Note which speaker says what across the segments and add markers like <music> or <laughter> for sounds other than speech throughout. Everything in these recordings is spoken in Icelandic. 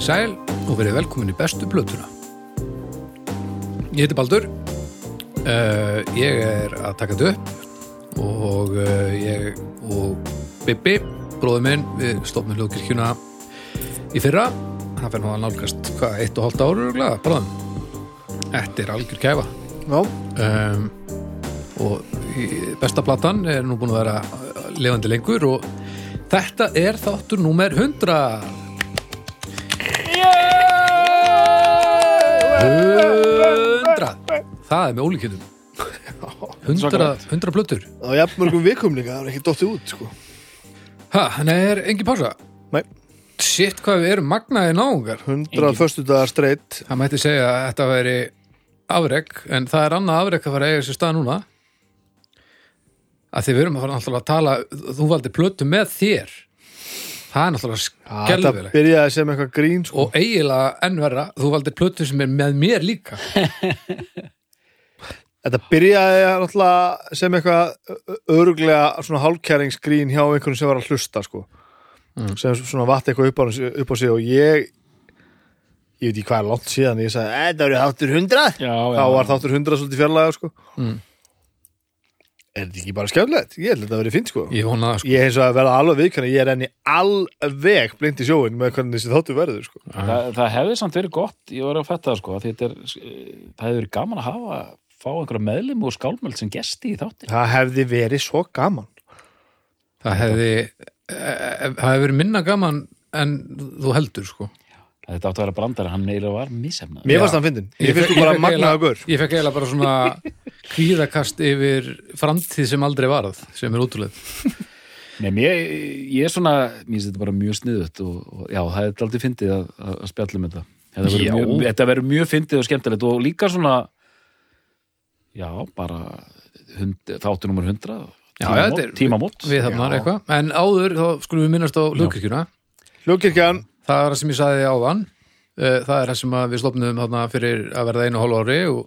Speaker 1: Komið í sæl og verið velkomin í bestu blötuna. Ég heiti Baldur, uh, ég er að taka þetta upp og uh, ég og Bibi, bróður minn, við stofnum hljóðkirkjuna í fyrra. Það fyrir nú að nálgast, hvað, eitt og hálft ára glæða, bráðum. Þetta er algjör kæfa.
Speaker 2: Já,
Speaker 1: Um, og besta platan er nú búin að vera lifandi lengur og þetta er þáttur númer 100 100 það er með ólíkjöndum 100, 100 plötur
Speaker 2: á jafnmörgum vikum líka, það er ekki dottið út sko.
Speaker 1: ha, þannig er engin pása?
Speaker 2: Nei,
Speaker 1: shit hvað við erum magnaði náungar.
Speaker 2: 100 föstu dagar streitt
Speaker 1: það mætti segja að þetta veri afreg, en það er annað afreg að fara að eiga sér stað núna. Að því við erum að fara náttúrulega að tala þú valdi plötu með þér það er náttúrulega
Speaker 2: Þetta
Speaker 1: skelfilegt
Speaker 2: byrjaði sem eitthvað grín sko.
Speaker 1: og eiginlega ennverra, þú valdi plötu sem er með mér líka <laughs>
Speaker 2: Þetta byrjaði náttúrulega sem eitthvað öruglega svona hálkæringsgrín hjá einhvern sem var að hlusta sko.
Speaker 1: Mm.
Speaker 2: sem svona vatt eitthvað upp á, upp á sig og ég ég veit ekki hvað er langt síðan ég sagði, þetta eru þáttur 100
Speaker 3: Já,
Speaker 2: þá var þáttur 100 svolítið fjarlæga sko.
Speaker 1: Mm.
Speaker 2: Er þetta ekki bara skemmtilegt? Ég held að þetta verið fint sko.
Speaker 1: ég vona það sko
Speaker 2: Ég hef eins og að verða alveg viðkvæmni, ég er enni alveg blind í sjóin með hvernig þessi þáttu verður sko.
Speaker 3: það, það hefði samt verið gott, ég var að fetta það sko, að þetta er, eh, það hefði verið gaman að hafa fá einhverja meðlum og skálmöld sem gesti í þátti.
Speaker 2: Það hefði verið svo gaman
Speaker 1: það hefði eh, það hefði verið minna gaman en þú heldur sko
Speaker 3: Þetta átti að vera brandari, hann eiginlega var misefnað.
Speaker 2: Mér varst hann fyndin, ég
Speaker 1: Ég
Speaker 2: finnst
Speaker 1: fe-
Speaker 2: þú bara
Speaker 1: fékk
Speaker 2: magnaða gur
Speaker 1: ég fekk eiginlega bara svona <laughs> kvíðakast yfir framtíð sem aldrei varð sem er útrúlega
Speaker 3: Nei, mér, ég er svona, mér finnst þetta bara mjög sniðut og, og já, það er aldrei fyndið að, að að spjalla um þetta. Þetta verður mjög, mjög fyndið og skemmtilegt og líka svona, já, bara hund, þáttu nummer 100,
Speaker 1: Já, já, þetta er-
Speaker 3: tímamót.
Speaker 1: við þarna
Speaker 2: Já.
Speaker 1: eitthvað en áður þá skulum við minnast á hlugkirkjuna
Speaker 2: Hljókirkjan,
Speaker 1: það er það sem ég sagði áðan. Eh, það er það sem við slopnum þarna fyrir að verða einu hálfu ári og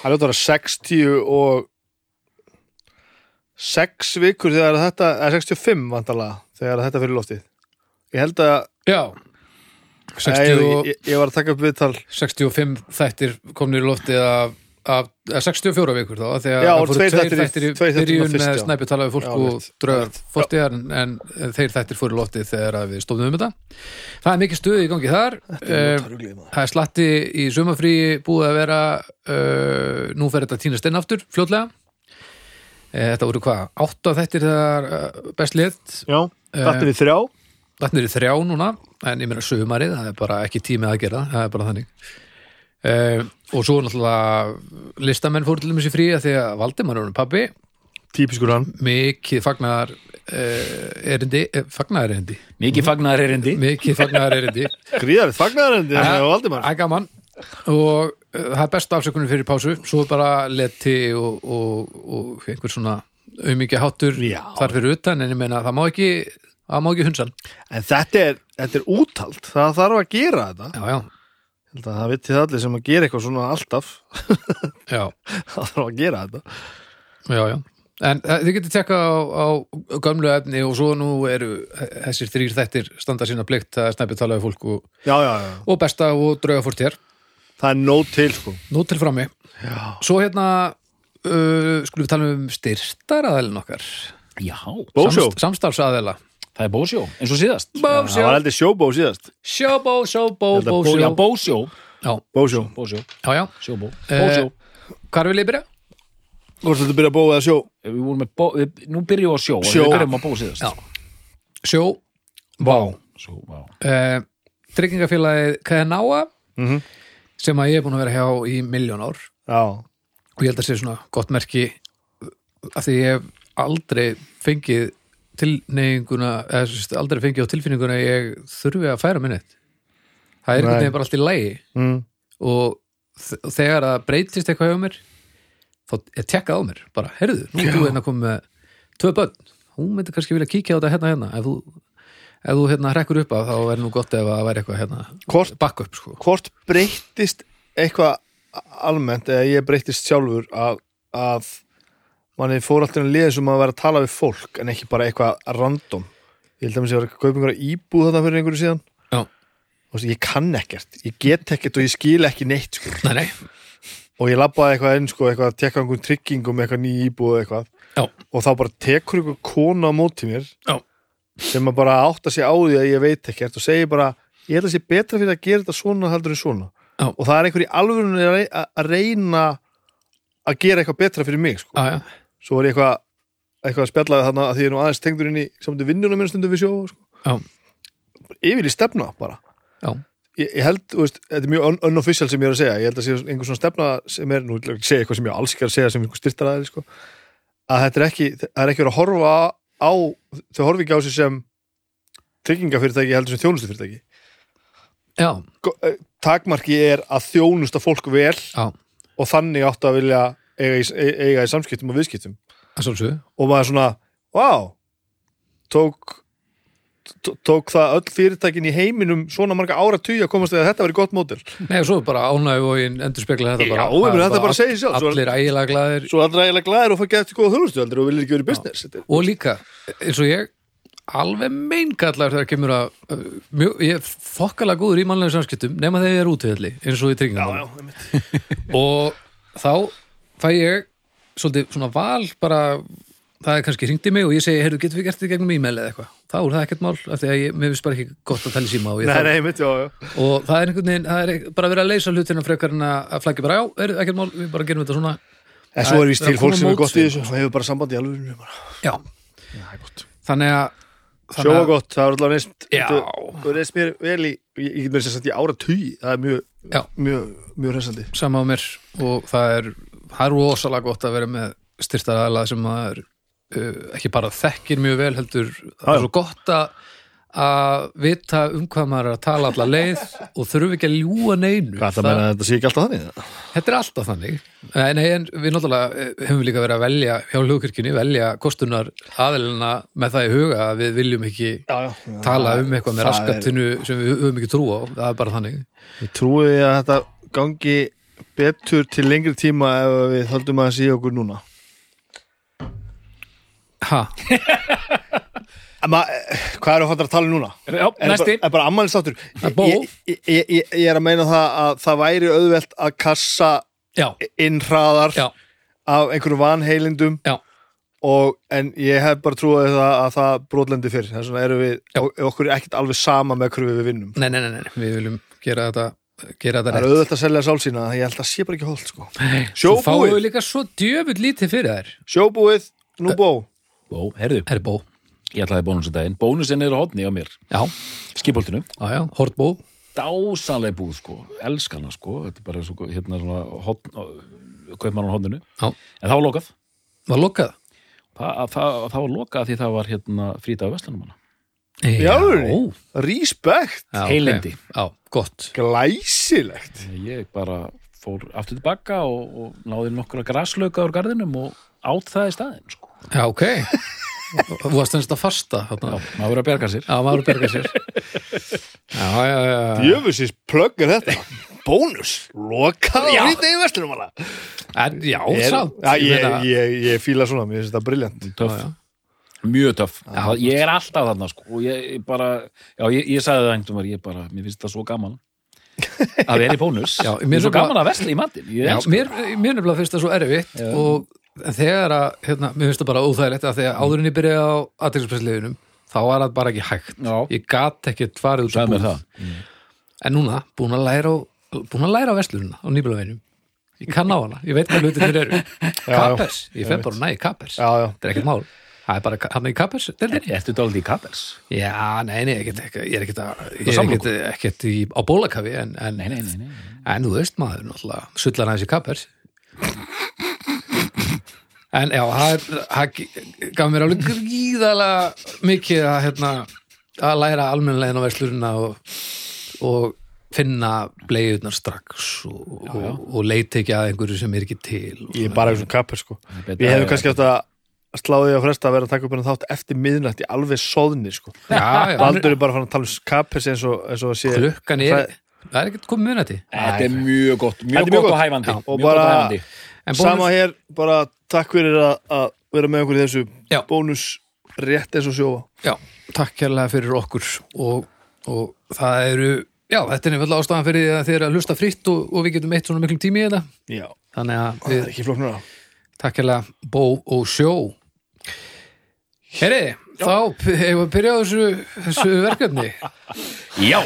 Speaker 2: það er að vera 60 og 6 vikur þegar þetta, eða 65 vantarlega, þegar þetta fyrir loftið. Ég held að
Speaker 1: já.
Speaker 2: Nei,
Speaker 1: 60
Speaker 2: ég, ég, ég var að taka upp viðtal.
Speaker 1: 65 þættir komnir í loftið af, af eða 64 vikur þá þegar það fóru
Speaker 2: tveir þættir í-
Speaker 1: þættir
Speaker 2: þættir
Speaker 1: byrjun með snæpi talaði fólk
Speaker 2: Já,
Speaker 1: og draugar fórstíðar en, en þeir þættir fóru í loftið þegar við stóðum um þetta. Það er mikið stuð í gangi þar.
Speaker 2: Er maður.
Speaker 1: það er slatti í sumafrí búið að vera uh, nú fer þetta að týnast inn aftur fljótlega. Uh, þetta voru hvað, átta þættir þegar uh, best lit
Speaker 2: Já, þetta er í þrjá.
Speaker 1: þetta er í þrjá núna en ég meina sumarið, það er bara ekki tími að gera það er bara þannig. Uh, og svo náttúrulega listamenn fóru til dæmis í frí að því að Valdimar er pabbi,
Speaker 2: Típiskur hann.
Speaker 1: Mikið fagnar uh, erindi, uh, fagnar erindi.
Speaker 3: Mikið fagnar erindi.
Speaker 1: mikið fagnar erindi. <laughs>
Speaker 2: Gríðarið fagnaðarendi
Speaker 1: Ja.
Speaker 2: og Valdimar.
Speaker 1: Það er gaman. Og uh, það er besta afsökunin fyrir pásu. Svo bara leti og, og, og einhver svona auðmikið háttur
Speaker 2: Já.
Speaker 1: þar fyrir utan. En ég meina það má ekki það má ekki hunsan
Speaker 2: En þetta er, þetta er úthald, það þarf að gera þetta.
Speaker 1: Já, já,
Speaker 2: held að Það viti það allir sem að gera eitthvað svona alltaf. <laughs>
Speaker 1: Já,
Speaker 2: Það þarf að gera þetta.
Speaker 1: Já, já. en uh, þið getur tekka á, á gömlu efni og svo nú eru þessir þrýr þettir standa sína plikt það er snæpið talaði fólk og,
Speaker 2: Já, já, já.
Speaker 1: og besta og drauga fórt hér
Speaker 2: Það er nóg til sko.
Speaker 1: Nú til frammi.
Speaker 2: Já,
Speaker 1: svo hérna uh, skulum við tala um styrstaraðelin okkar.
Speaker 3: Já,
Speaker 2: Bósjó,
Speaker 1: Samst, samstarfsaðela
Speaker 3: það er bósjó, eins og síðast.
Speaker 2: það var heldur sjóbó síðast
Speaker 1: Sjóbó, sjóbó,
Speaker 2: Þetta
Speaker 1: bó,
Speaker 3: Bó, já,
Speaker 1: sjó
Speaker 3: bósjó.
Speaker 1: Já,
Speaker 2: Bósjó
Speaker 3: Bósjó,
Speaker 1: já, já
Speaker 3: sjóbó.
Speaker 1: Eh,
Speaker 3: Bósjó.
Speaker 1: Hvar vil ég byrja?
Speaker 2: Hvort þetta byrja að bóða að sjó
Speaker 3: Við vorum með bó, við, nú byrjum við á sjó,
Speaker 2: Sjó.
Speaker 3: við byrjum á bó síðast.
Speaker 1: Já. Sjó, Vá
Speaker 3: Sjó, vá.
Speaker 1: uh, Tryggingafélagið Kenáa
Speaker 2: Mhm.
Speaker 1: sem að ég er búin að vera hjá í miljón ár
Speaker 2: Já,
Speaker 1: og ég held að tilneiginguna eða aldrei fengið á tilfinninguna að ég þurfi að færa minnið það er einhvern veginn bara allt í lægi
Speaker 2: mm.
Speaker 1: og þegar það breytist eitthvað hjá mér þá er tekkað á mér bara, heyrðu, nú er þú hérna komið með tvö börn, hún myndi kannski vilja kíkja á þetta hérna hérna, ef þú, ef þú hérna hrekkur upp að þá er nú gott ef það væri eitthvað hérna
Speaker 2: Hvort-
Speaker 1: backup sko.
Speaker 2: Hvort breyttist eitthvað almennt eða ég breyttist sjálfur að, að manni fór alltaf að liða sem að vera að tala við fólk en ekki bara eitthvað random ég held að mér sé að vera að kaupa einhverja íbúð þetta fyrir einhverju síðan
Speaker 1: Já.
Speaker 2: veist, ég kann ekkert, ég get ekkert og ég skil ekki neitt sko.
Speaker 1: nei, nei,
Speaker 2: og ég labbaði eitthvað inn sko, eitthvað að tekka einhvern tryggingum, eitthvað ný íbúð eitthvað
Speaker 1: Já.
Speaker 2: og þá bara tekur einhver kona á móti mér
Speaker 1: Já.
Speaker 2: sem að bara átta sig á því að ég veit ekkert og segir bara, ég held að sé betra fyrir að gera þetta svona heldur en svona
Speaker 1: Já.
Speaker 2: og það er einhver í rey- að reyna að gera eitthvað betra fyrir mig sko. Svo var ég eitthvað eitthvað að spjallaði þarna að því ég er nú aðeins tengdur inn í samt vinnuna minn stundum við sjó sko. Yfir í stefna bara. Ég, ég held, veist, þetta er mjög un unofficial sem ég er að segja, ég held að sé einhver svona stefna sem er, nú segja eitthvað sem ég alls ekki að segja sem einhver styrtar aðeins, sko. Að þetta er ekki, það er ekki verið að horfa á þau horfi ekki á sig sem tryggingafyrirtæki heldur sem þjónustufyrirtæki.
Speaker 1: Já,
Speaker 2: eh, takmarki er að þjónusta fólk vel
Speaker 1: já,
Speaker 2: og þannig áttu að vilja eiga í, e- eiga í samskiptum og viðskiptum. Og maður svona, wow tók tó- tók það öll fyrirtækin í heiminum svona marga ára að komast að þetta veri gott mótil
Speaker 1: Nei, og svo bara ánægju og endur spekla þetta
Speaker 2: Já,
Speaker 1: bara. Það er
Speaker 2: þetta bara sjálf, svo-
Speaker 1: Allir ægilega glæðir
Speaker 2: svo allra eiginlega glæðir og fá gett góða þjónustuveldur og viljir ekki verið business þetta er-
Speaker 1: og líka, eins og ég alveg meingallar þegar kemur að uh, mjög, ég er þokkalega góður í mannlegum samskiptum nema þegar ég er útvöðli eins og í tryggingum. og þá fæ ég svolítið svona val bara það er kannski hringt í mig og ég segi, heyrðu, getum við gert þetta gegnum e-mail eða eitthvað? Þá er það ekkert mál, af því að ég, mér finnst bara ekki gott að tala í síma og, ég
Speaker 2: nei, nei, einmitt, já, já.
Speaker 1: og það er einhvern veginn, það er bara verið að leysa hlutina frekar en að að flækja bara, já, er ekkert mál við bara gerum þetta svona,
Speaker 2: en svo er vist
Speaker 1: Það er
Speaker 2: til
Speaker 1: að
Speaker 2: fólk sem er gott í þessu. og hefur bara samband í alveg
Speaker 1: já,
Speaker 2: það er gott.
Speaker 1: Þannig að þannig
Speaker 2: sjóa
Speaker 1: að-
Speaker 2: gott, það er alltaf neist
Speaker 1: Já.
Speaker 2: þú reist mér vel í ég, ég get mér sem sagt í ára tugi það er mjög,
Speaker 1: Já.
Speaker 2: mjög, mjög hressandi.
Speaker 1: Sama á mér og það er það er rosalega gott að vera með styrtar aðlað sem maður uh, ekki bara þekkir mjög vel heldur það
Speaker 2: Já,
Speaker 1: er svo gott að vita um hvað maður er að tala alla leið <laughs> og þurfi ekki að ljúga neinu.
Speaker 2: Hvað það meina að þetta sé ekki alltaf þannig?
Speaker 1: Þetta er alltaf þannig. Nei, en við náttúrulega eh, hefum líka verið að velja hjá hlugkirkjunni, velja kostunar aðelina með það í huga að við viljum ekki
Speaker 2: já, já.
Speaker 1: tala um eitthvað með
Speaker 2: Það er-
Speaker 1: raskatinu sem við höfum ekki trú á, það er bara þannig.
Speaker 2: Ég trúi að þetta gangi betur til lengri tíma ef við höldum að sé okkur núna.
Speaker 1: Ha,
Speaker 2: Ma, hvað eru hóttar að tala um núna?
Speaker 3: Já,
Speaker 2: Er
Speaker 3: næsti.
Speaker 2: bara, er bara ammælistáttur
Speaker 1: bó.
Speaker 2: ég, ég, ég, ég, er að meina það að það væri auðvelt að kassa
Speaker 1: já,
Speaker 2: inn hraðar
Speaker 1: já,
Speaker 2: af einhverjum vanheilindum
Speaker 1: já.
Speaker 2: og, en ég hef bara trúið það að það brotlendi fyrir þess vegna erum við, okkur er ekkert alveg sama með hverju við vinnum.
Speaker 1: Nei, nei, nei, nei, við viljum gera þetta gera
Speaker 2: það
Speaker 1: þetta
Speaker 2: er auðvelt að selja sálsýna ég held að sé bara ekki holdt sko.
Speaker 1: rétt
Speaker 2: sjóbúið,
Speaker 1: við líka svo djöfull lítið fyrir þær.
Speaker 2: Sjóbúið, nú bó.
Speaker 3: Bó, herðu,
Speaker 1: Er bó,
Speaker 3: ég ætlaði bónusindaginn Bónusinn er hodni á mér.
Speaker 1: Já,
Speaker 3: Skipoltinu
Speaker 1: já, já, hortbó
Speaker 3: Dásanlega búð sko, elskana sko. Þetta er bara svo, hérna svona hodn, Kaupmann á hodninu
Speaker 1: Já,
Speaker 3: En það var lokað.
Speaker 1: Var lokað?
Speaker 3: Það, það, það var lokað því það var hérna
Speaker 2: alvöru, respekt.
Speaker 1: Já,
Speaker 3: Heilindi.
Speaker 1: Já, gott.
Speaker 2: Glæsilegt.
Speaker 3: Ég bara fór aftur tilbaka og, og náði nokkura graslauka úr garðinum og átt það í staðinn sko.
Speaker 1: Já, ok. Þú varst ennst að fasta
Speaker 3: Já,
Speaker 1: þarna.
Speaker 3: maður verið að berga sér.
Speaker 1: Já, maður berga sér. Já, já, já, já.
Speaker 2: djöfusins plögg er þetta. Bónus, lokað
Speaker 1: Já.
Speaker 2: á rítið í
Speaker 1: En, já,
Speaker 2: ja, ég, ég, ég fíla svona, mér finnst þetta briljant
Speaker 3: Töff,
Speaker 1: Já, já.
Speaker 3: Mjög töff það, Ég er alltaf þarna sko og ég, ég bara, já, ég, ég sagði það einhvern veginn ég bara, mér finnst það svo gaman <laughs> að vera í bónus.
Speaker 1: Já,
Speaker 3: Mér
Speaker 1: mér
Speaker 3: er svo gaman að vesla í matinn Ég
Speaker 1: Já, mér, mér nefnilega finnst það svo erfitt
Speaker 3: Já.
Speaker 1: og þegar að, hérna, mér finnst það bara óþægilegt að þegar áðurinn ég byrjaði á aðtilspressliðunum þá var það bara ekki hægt. Ég gat ekki farið út
Speaker 3: mér
Speaker 1: búð.
Speaker 3: það.
Speaker 1: en núna, búin að læra búin að læra á vestlununa á nýblaveginum ég kann á hana, ég veit hvað hlutir eru. <laughs> Kappers, ég fenn bara næði Kappers. Þetta er ekkert mál það er bara hann í Kappers deildinni.
Speaker 3: Ertu dálítið í Kapels?
Speaker 1: já, nei, nei, ég er ekkert, að, ég
Speaker 3: Og
Speaker 1: er
Speaker 3: samlokur?
Speaker 1: ekkert, ekkert í, á bólakafi en, en,
Speaker 3: Nei, nei, nei, nei.
Speaker 1: en þú veist maður náttúrulega sullar hans í Kappers en já, það er- gaf mér alveg gríðalega mikið að, hérna, að læra almennlegin á verslurina og, og finna bleiðunar strax og, og, og leita ekki að einhverju sem er ekki til
Speaker 2: ég er bara eins og kappur sko við hefum kannski átt að sláði að fresta að vera að taka upp en þátt eftir miðnætti alveg sóðni sko. Baldur er bara að tala um kappers eins og, eins og að sé
Speaker 1: klukkan er
Speaker 2: Það-
Speaker 1: er ekkert komið minnati
Speaker 3: Þetta er mjög gott, mjög
Speaker 2: mjög
Speaker 3: gott og hæfandi
Speaker 1: Já.
Speaker 2: Og bara- sama hér, bara takk fyrir að, að vera með okkur í þessu
Speaker 1: Já.
Speaker 2: bónus rétt eins og sjófa
Speaker 1: Já, takk kærlega fyrir okkur og, og það eru Já, þetta er nefnilega ástæðan fyrir því að þið er að hlusta fritt og, og við getum eitt svona miklum tími í þetta.
Speaker 2: Já,
Speaker 1: Þannig að
Speaker 2: það er ekki flóknara.
Speaker 1: Takk hérlega bó og sjó Herri, þá hefur við byrjað á þessu, þessu <laughs> verkefni.
Speaker 3: Já,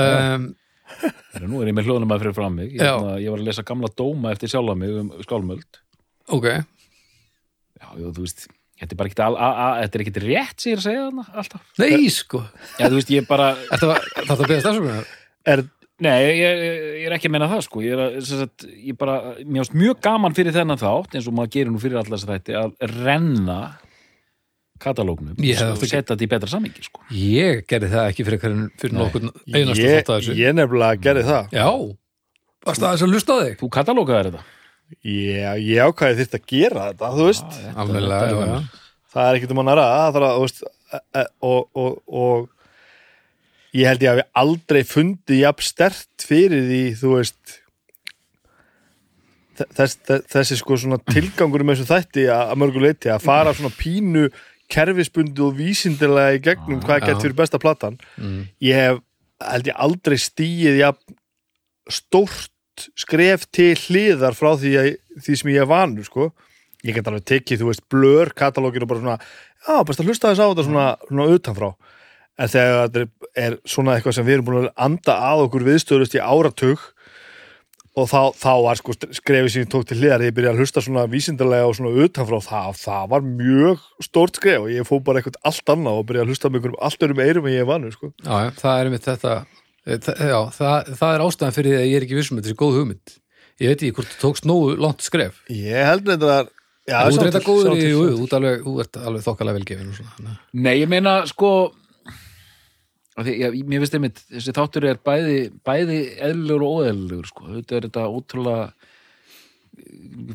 Speaker 1: um,
Speaker 3: Heru, nú er ég með hljóðnum að fyrir fram mig. Ég, hérna, ég var að lesa gamla dóma eftir sjálfa mig um skálmöld.
Speaker 1: Ok,
Speaker 3: Já, já, þú veist Þetta er bara ekkert, al- a- a- þetta er ekkert rétt sér að segja þarna alltaf.
Speaker 1: nei sko.
Speaker 3: Já, þú veist, ég bara,
Speaker 1: Þetta var, þetta að byrja stafsökunar
Speaker 2: Er,
Speaker 3: nei, ég, ég, er ekki að meina það, sko. Ég er að, ég bara, mér finnst mjög gaman fyrir þennan þátt, eins og maður gerir nú fyrir allar þess þætti, að renna katalógnum
Speaker 1: Ég hefði
Speaker 3: og setja þetta í betra samingi, sko.
Speaker 1: Ég gerði það ekki fyrir, fyrir, fyrir
Speaker 2: ég,
Speaker 1: þátt að þessu.
Speaker 2: ég nefnilega gerði það.
Speaker 1: Já, varst það þess að hlusta á þig?
Speaker 3: Þú katalógaðir þetta.
Speaker 2: Ég, ég ákvæði þurft að gera þetta, þú veist.
Speaker 1: Alveglega, já, já
Speaker 2: það er ekkert um að næra það þarf að, þú veist, e- e- og, og, og ég held ég að við aldrei fundið jafn stert fyrir því, þú veist þess, þess, þessi sko svona tilgangur með þessu þætti að, að mörgu leiti að fara svona pínu kerfisbundi og vísindilega í gegnum hvað
Speaker 1: Já.
Speaker 2: gett fyrir besta platan
Speaker 1: mm.
Speaker 2: ég hef, held ég aldrei stíið jafn stórt skref til hliðar frá því, að, því sem ég er vanur sko. ég get alveg tekið, þú veist, blör katalógin og bara svona, já, best að hlusta þess á þetta svona, svona utanfrá en þegar þetta er, er svona eitthvað sem við erum búin að anda að okkur viðstöðust í áratug og þá, þá var sko skrefið sem ég tók til hliðar ég byrjaði að hlusta svona vísindarlega og svona utanfrá það, það var mjög stórt skref og ég fór bara eitthvað allt annað og byrjaði að hlusta með einhverjum allt örum eirum en ég er vanur sko.
Speaker 1: Já, já, það er einmitt þetta eh, það, Já, það, það er ástæðan fyrir því að ég er ekki vissum þetta er góð hugmynd Ég veit ekki hvort þú tókst nógu langt skref
Speaker 2: Ég held þetta að Já,
Speaker 1: Þú
Speaker 2: sá
Speaker 1: ert þetta
Speaker 2: til,
Speaker 1: góður
Speaker 2: sá
Speaker 1: í, jú, þú ert alveg, þú þokkalega velgefin og svona
Speaker 3: Nei, ég meina, sko, því, já, mér finnst einmitt, þessi þáttur er bæði, bæði eðlugur og óeðlugur, sko. Þetta er þetta ótrúlega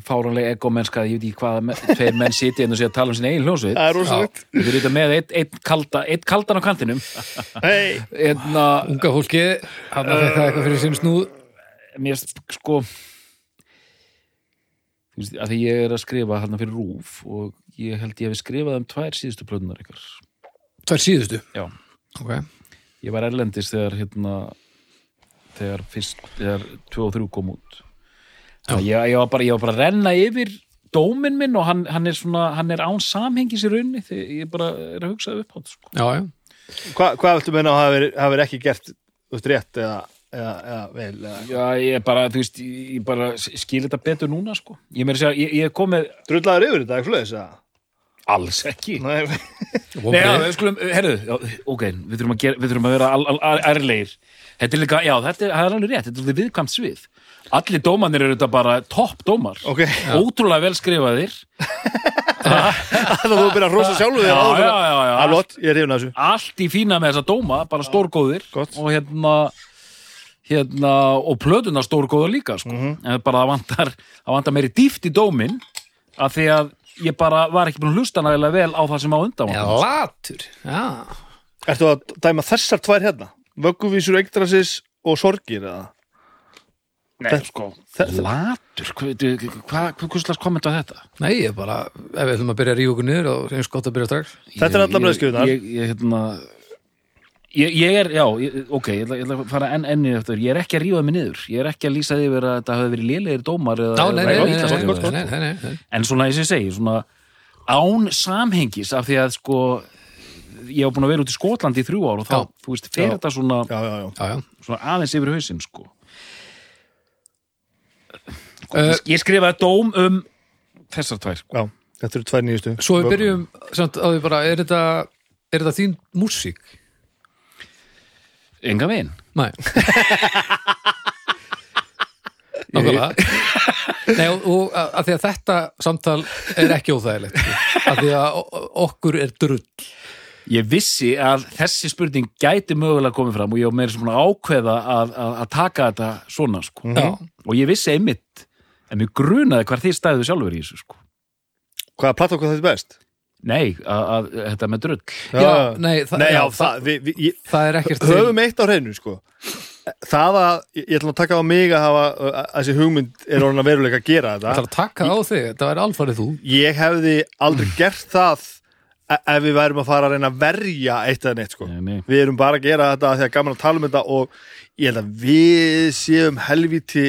Speaker 3: fáranlega egomennska, ég veit ekki hvað me- tveir menn sitja inn og sé að tala um sinni eigin
Speaker 2: er rosalegt
Speaker 3: Við erum þetta með eitt, eitt, kalda, eitt kaldan á kantinum.
Speaker 2: Hei,
Speaker 3: Einna,
Speaker 1: Unga fólki, hann að þetta eitthvað fyrir sem snúð
Speaker 3: mér sko, þú veist, að því ég er að skrifa hérna fyrir rúf og ég held ég hef skrifað um tvær síðustu plötunar ykkar.
Speaker 1: Tvær síðustu
Speaker 3: Já.
Speaker 1: Ok,
Speaker 3: Ég var erlendis þegar hérna þegar fyrst, þegar 2 og 3 kom út að ég, ég, var bara, ég var bara að renna yfir dóminn minn og hann, hann er svona hann er án samhengis í raunni þegar ég bara er að hugsa upp á þetta sko.
Speaker 1: já, já
Speaker 2: hva, hvað viltu meina að hafa verið, ekki gert veist rétt eða, eða, eða vel eða.
Speaker 3: Já, ég bara, þú veist, ég bara skil þetta betur núna sko Ég meira að segja, ég, ég kom með
Speaker 2: Drullaður yfir þetta, ekki flöðis eða?
Speaker 3: Alls ekki.
Speaker 2: Nei,
Speaker 3: Nei, já, við skulum, herru, já, ok, við þurfum að, gera, við þurfum að vera ærlegir. Þetta er líka, já, þetta er, það er alveg rétt, þetta er viðkvæmt svið. Allir dómanir eru þetta bara topp dómar.
Speaker 2: Ok.
Speaker 3: Ótrúlega vel skrifaðir. <laughs>
Speaker 2: Það þú byrja að rosa sjálfu þér
Speaker 3: Já, já, já, já.
Speaker 2: Alvot, ég er hrifin að þessu.
Speaker 3: Allt í fína með þessa dóma, bara stórgóðir.
Speaker 2: Gott.
Speaker 3: og hérna hérna, og plötuna stórgóðar líka sko. en bara það vantar, það vantar meiri dýft í dómin af því að ég bara var ekki búin að hlusta nægilega vel á það sem á undan
Speaker 1: Já,
Speaker 3: var.
Speaker 1: latur Já,
Speaker 2: Ertu að dæma þessar tvær hérna? Vögguvísur, Eikdrasis og Sorgir eða?
Speaker 3: Nei, sko,
Speaker 2: Þe-
Speaker 3: latur hvað, hvað, hvað slags komment á þetta?
Speaker 1: nei, ég bara ef við ætlum að byrja að rífa okkur niður og eins gott að byrja strax
Speaker 2: Þetta er allar
Speaker 3: Ég-
Speaker 2: brauðskjöfurnar.
Speaker 3: ég, ég, hérna Ég, ég er, já, ég, ok, ég ætla, ég ætla að fara enn enni eftir, ég er ekki að rífa mig niður ég er ekki að lýsa því yfir að þetta hafi verið lélegir dómar eða,
Speaker 1: nei.
Speaker 3: en svona eins og ég segi svona án samhengis af því að sko ég hef búin að vera út í Skotlandi í þrjú ár og þá,
Speaker 1: Já.
Speaker 3: þú veist, fer þetta svona,
Speaker 2: Já, já, já
Speaker 1: Já, já
Speaker 3: svona aðeins yfir hausinn sko
Speaker 1: Uh,
Speaker 3: ég, skrifaði dóm um þessar tvær sko.
Speaker 2: Já, þetta eru tvær nýjustu
Speaker 1: Svo við byrjum samt á því bara, er þetta er þetta þín músík?
Speaker 3: Enga veginn
Speaker 1: Nei <laughs> Nákvæmlega Nei, og, og að, því að þetta samtal er ekki óþægilegt sko. að því að okkur er drull
Speaker 3: ég vissi að þessi spurning gæti mögulega komið fram og ég var meira svona ákveða að, að, að taka þetta svona sko.
Speaker 1: Já,
Speaker 3: og ég vissi einmitt en mér grunaði hvar þið stæðu sjálfur í þessu sko.
Speaker 2: Hvaða platta okkur þetta er best?
Speaker 3: Nei, að, að þetta með drull.
Speaker 1: Já, nei, það-
Speaker 2: nei, já, það, við, við, ég,
Speaker 1: það er ekkert
Speaker 2: höfum eitt á hreinu sko. Það að, ég ég ætla að taka á mig að hafa, að þessi hugmynd er orðin að veruleika að gera
Speaker 1: Það
Speaker 2: þetta
Speaker 1: er að taka á þig, þetta væri alfarið þú.
Speaker 2: Ég hefði aldrei gert það e- ef við værum að fara að reyna að verja eitt eða neitt sko.
Speaker 3: Nei, nei.
Speaker 2: við erum bara að gera þetta af því að gaman að tala um þetta og ég held að við séum helviti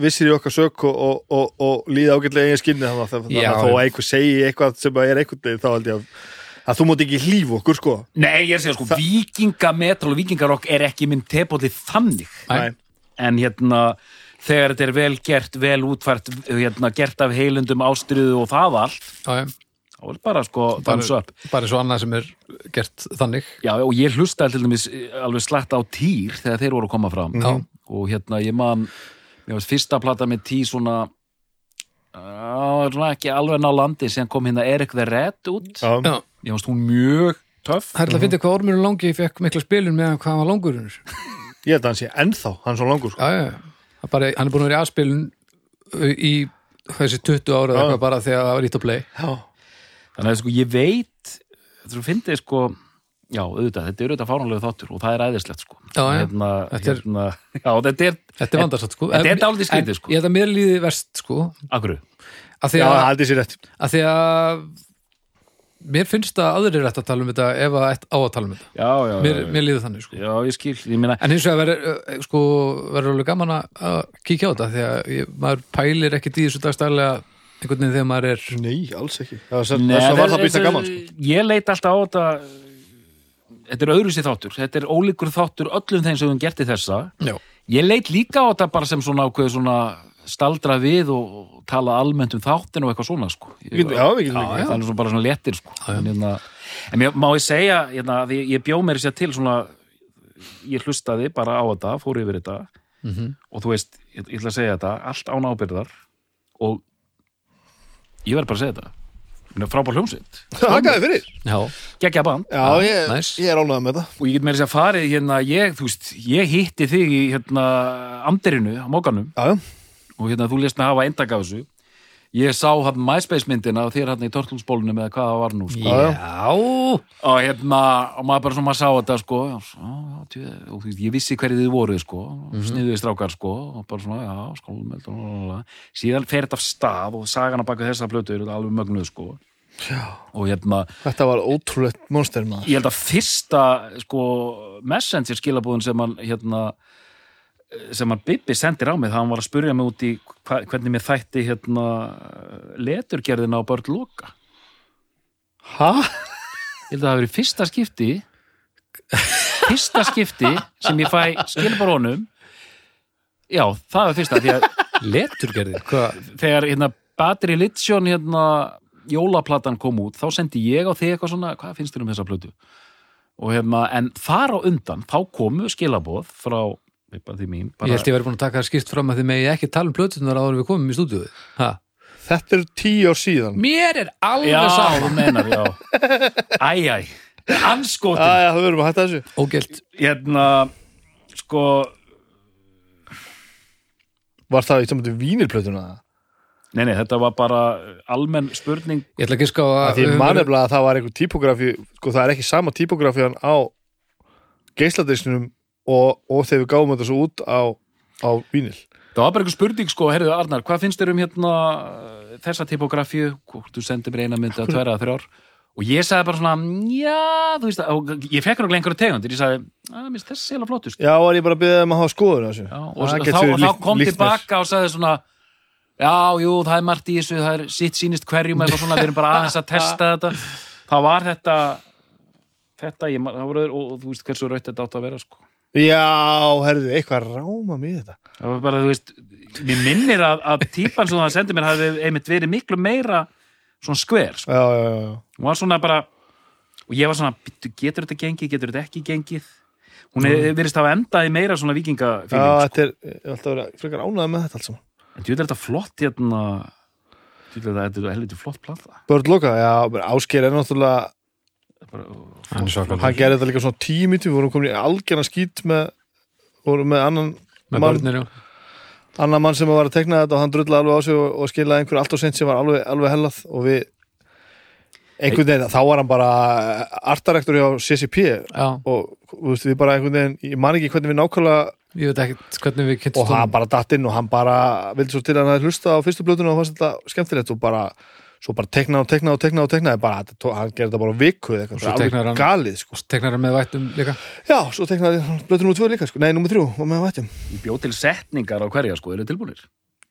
Speaker 2: vissir í okkar sök og, og, og, og líða ágætlega eigin skinni þannig að,
Speaker 1: Já,
Speaker 2: að einhver segi eitthvað sem er veginn þá held ég að, að þú mátt ekki hlýfa okkur sko.
Speaker 3: Nei, ég er að segja sko, vikingametal og vikingarokk er ekki minn tepóli þannig.
Speaker 1: Nei.
Speaker 3: en hérna þegar þetta er vel gert, vel útfært hérna, gert af heilundum ástriðu og það allt,
Speaker 1: Já, já.
Speaker 3: þá er bara sko
Speaker 1: bara, bara svo annað sem er gert þannig.
Speaker 3: Já, og ég hlustaði til dæmis alveg slætt á týr þegar þeir voru að koma fram.
Speaker 1: Já.
Speaker 3: og hérna ég man ég veist, fyrsta plata með tí svona svona ekki alveg ná landi sem kom hérna Erik the Red út.
Speaker 2: Já,
Speaker 3: ég veist hún mjög töff.
Speaker 1: Það er til að finna hvað ormurinn langi? Fekk mikla spilun meðan hvað hann var langurinn
Speaker 2: ég held að hann sé ennþá, hann er svo langur sko.
Speaker 1: Já, já. Það Bara, hann er búin að vera í aðspilun í þessi 20 ára eða eitthvað bara þegar það var ít að play.
Speaker 2: Já,
Speaker 3: þannig að sko ég veit þú finnir sko já, auðvitað, þetta er auðvitað fáránlega þáttur og það er æðislegt sko.
Speaker 1: Já,
Speaker 3: hérna,
Speaker 1: Þetta er-
Speaker 3: hérna, <laughs> já, þetta er,
Speaker 1: Þetta er vandarsatt sko.
Speaker 3: Þetta er dálítið
Speaker 1: en
Speaker 3: sko.
Speaker 1: Ég held að mér líði verst sko.
Speaker 3: Akkur
Speaker 2: já haldið sér rétt.
Speaker 1: því að mér finnst að aðrir er ætti að tala um þetta ef að ætti á að tala um þetta.
Speaker 3: Já, já,
Speaker 1: mér,
Speaker 3: já,
Speaker 1: mér líði þannig sko.
Speaker 3: Já, ég skil, ég meina
Speaker 1: En hins vegar verður uh, sko, verður alveg gaman að kíkja á þetta því að ég, maður pælir ekkert í þessu dagstæðlega einhvern veginn þegar maður er
Speaker 2: Nei, alls ekki. Það
Speaker 3: Nei,
Speaker 2: það var það
Speaker 3: þetta-
Speaker 2: býst að gaman sko.
Speaker 3: Ég leit alltaf á þetta Þetta er öðru sér þáttur Þetta er ólíkur þáttur öllum þeim sem við gert í þessa
Speaker 1: Já,
Speaker 3: Ég leit líka á þetta bara sem svona ákveð svona staldra við og, tala almennt um þáttin og eitthvað svona sko. Ég,
Speaker 2: Já, við getum ekki.
Speaker 3: Það er svona bara svona léttir sko. en, hérna, en mér, má ég segja hérna, ég, ég bjó mér sér til svona ég hlustaði bara á þetta fór yfir þetta
Speaker 1: Mhm.
Speaker 3: og þú veist, ég, ég ætla að segja þetta allt án ábyrðar og ég verð bara að segja þetta frábár hljómsveit.
Speaker 2: Hakaði fyrir.
Speaker 1: Já,
Speaker 3: geggja band.
Speaker 2: Já, ég,
Speaker 1: næs.
Speaker 2: ég er ánægð með það.
Speaker 3: Og ég get meira sér að farið hérna ég, þú veist, ég hitti þig í hérna anderinu á mókanum
Speaker 2: Já, já,
Speaker 3: og hérna þú lést mig hafa eindag af þessu ég sá hann MySpace myndina og þér hann í Turtlesbólunum eða hvað það var nú sko.
Speaker 1: já.
Speaker 3: og hérna, og maður bara svona maður sá þetta sko, já, djú, og þú veist, ég vissi hverju þið voruð sko, sniðuði strákar sko, og bara svona, já, skólumeld síðan fer þetta af stað og sagan að baka þessa plötu er alveg mögnuð sko. Já. hérna,
Speaker 2: þetta var ótrúlegt monster maður.
Speaker 3: Ég held að fyrsta sko, messenger skilabúðin sem hann hérna sem hann Bibi sendir á mig það hann var að spurja mig út í hva, hvernig mér þætti hérna leturgerðina á börn loka.
Speaker 2: Hæ?
Speaker 3: ég held að það hafi verið fyrsta skipti fyrsta skipti sem ég fæ skilabúr honum. Já, það var fyrsta að
Speaker 1: leturgerði
Speaker 3: þegar hérna Battery Lithion hérna jólaplatan kom út þá sendi ég á þig eitthvað svona hvað finnst þér um þessa plötu? Og hérna, en þar á undan þá komu skilabóð frá mín
Speaker 1: ég held ég verið búin að taka það skýrt fram að þið megi ekki tala um plötunar áður en við komum í stúdíuð ha.
Speaker 2: Þetta eru tíu ár síðan.
Speaker 1: Mér er alveg
Speaker 3: já,
Speaker 1: saman
Speaker 3: þú menar, já. <laughs> Æj, æj, anskotin.
Speaker 2: Æja, það verðum að hætta þessu.
Speaker 1: Ógælt,
Speaker 3: hérna, sko
Speaker 2: Var það í saman til vínilplötuna?
Speaker 3: nei, nei, þetta var bara almenn spurning.
Speaker 1: Ég ætla ekki að ská að
Speaker 2: Því mannefnilega að það var einhver típografi sko það er ekki sama típografían á geisladiskinum og, og þegar við gáum þetta svo út á, á vínil
Speaker 3: það var bara einhver spurning, sko, herriðu Arnar hvað finnst þér um hérna þessa typografíu, þú sendir mér eina myndi að tverja að þrjár. Og ég sagði bara svona, já, þú veist og ég fekk náttúrulega einhverju tegundir, ég sagði að mér finnst þessi sérlega flottust
Speaker 2: Já, var ég bara að byggja þeim að hafa skoðun á þessu?
Speaker 3: Já, og,
Speaker 2: Það
Speaker 3: og, þá, og þá kom tilbaka og sagði svona já, jú, það er margt í þessu það er sitt sýnist hverjum eitthvað svona við erum bara aðeins að testa þetta. <laughs> Þá var þetta þetta, ég, það voru, og, og þú veist hversu raut þetta átt að vera sko.
Speaker 2: Já, herðu, eitthvað ráma mér þetta.
Speaker 3: Það var bara, þú veist mér minnir að, að típan sem það sendi mér hafi einmitt verið miklu meira svona skver, sko.
Speaker 2: Já, já, já, já.
Speaker 3: hún var svona bara og ég var svona, "Bíddu, getur þetta gengið, getur þetta ekki gengið? Hún er, verist hafa endað í meira svona
Speaker 2: já
Speaker 3: vikingafíling sko.
Speaker 2: þetta er, ég er alltaf verið frekar ánægð með þetta saman.
Speaker 3: En þú er þetta flott hérna. Þú er þetta, er helviti flott plata.
Speaker 2: Börn Loka, já, Ásgeir er náttúrulega
Speaker 1: hann
Speaker 2: hann gerði þetta líka svona tímiti við vorum komin í algjörna skít með vorum með annan
Speaker 1: með
Speaker 2: mann,
Speaker 1: börnir,
Speaker 2: annan mann sem var að tekna þetta og hann drulla alveg á sig og, og skilaði einhver allt og sent sem var alveg, alveg hellað og við einhvern veginn, þá var hann bara artarektur hjá CCP
Speaker 1: já,
Speaker 2: og veist, við bara einhvern veginn ég man ekki hvernig við nákvæmlega
Speaker 1: ég veit ekki hvernig við
Speaker 2: og hann bara datt inn og hann bara vildi svo til að hann hefði hlusta á fyrstu blötuna og fannst þetta skemmtilegt og bara svo bara teknaði og teknaði og teknaði og teknaði bara, hann gerði þetta bara á viku eða eitthvað,
Speaker 1: svo
Speaker 2: svo
Speaker 1: teiknar
Speaker 2: alveg
Speaker 1: hann-
Speaker 2: galið sko.
Speaker 1: Teknar hann með vættum líka?
Speaker 2: Já, svo teknaði hann blötu nummer 2 líka sko. nei, nummer 3, og með vættum.
Speaker 3: Ég bjó til setningar á hverja sko, eru þið tilbúinir?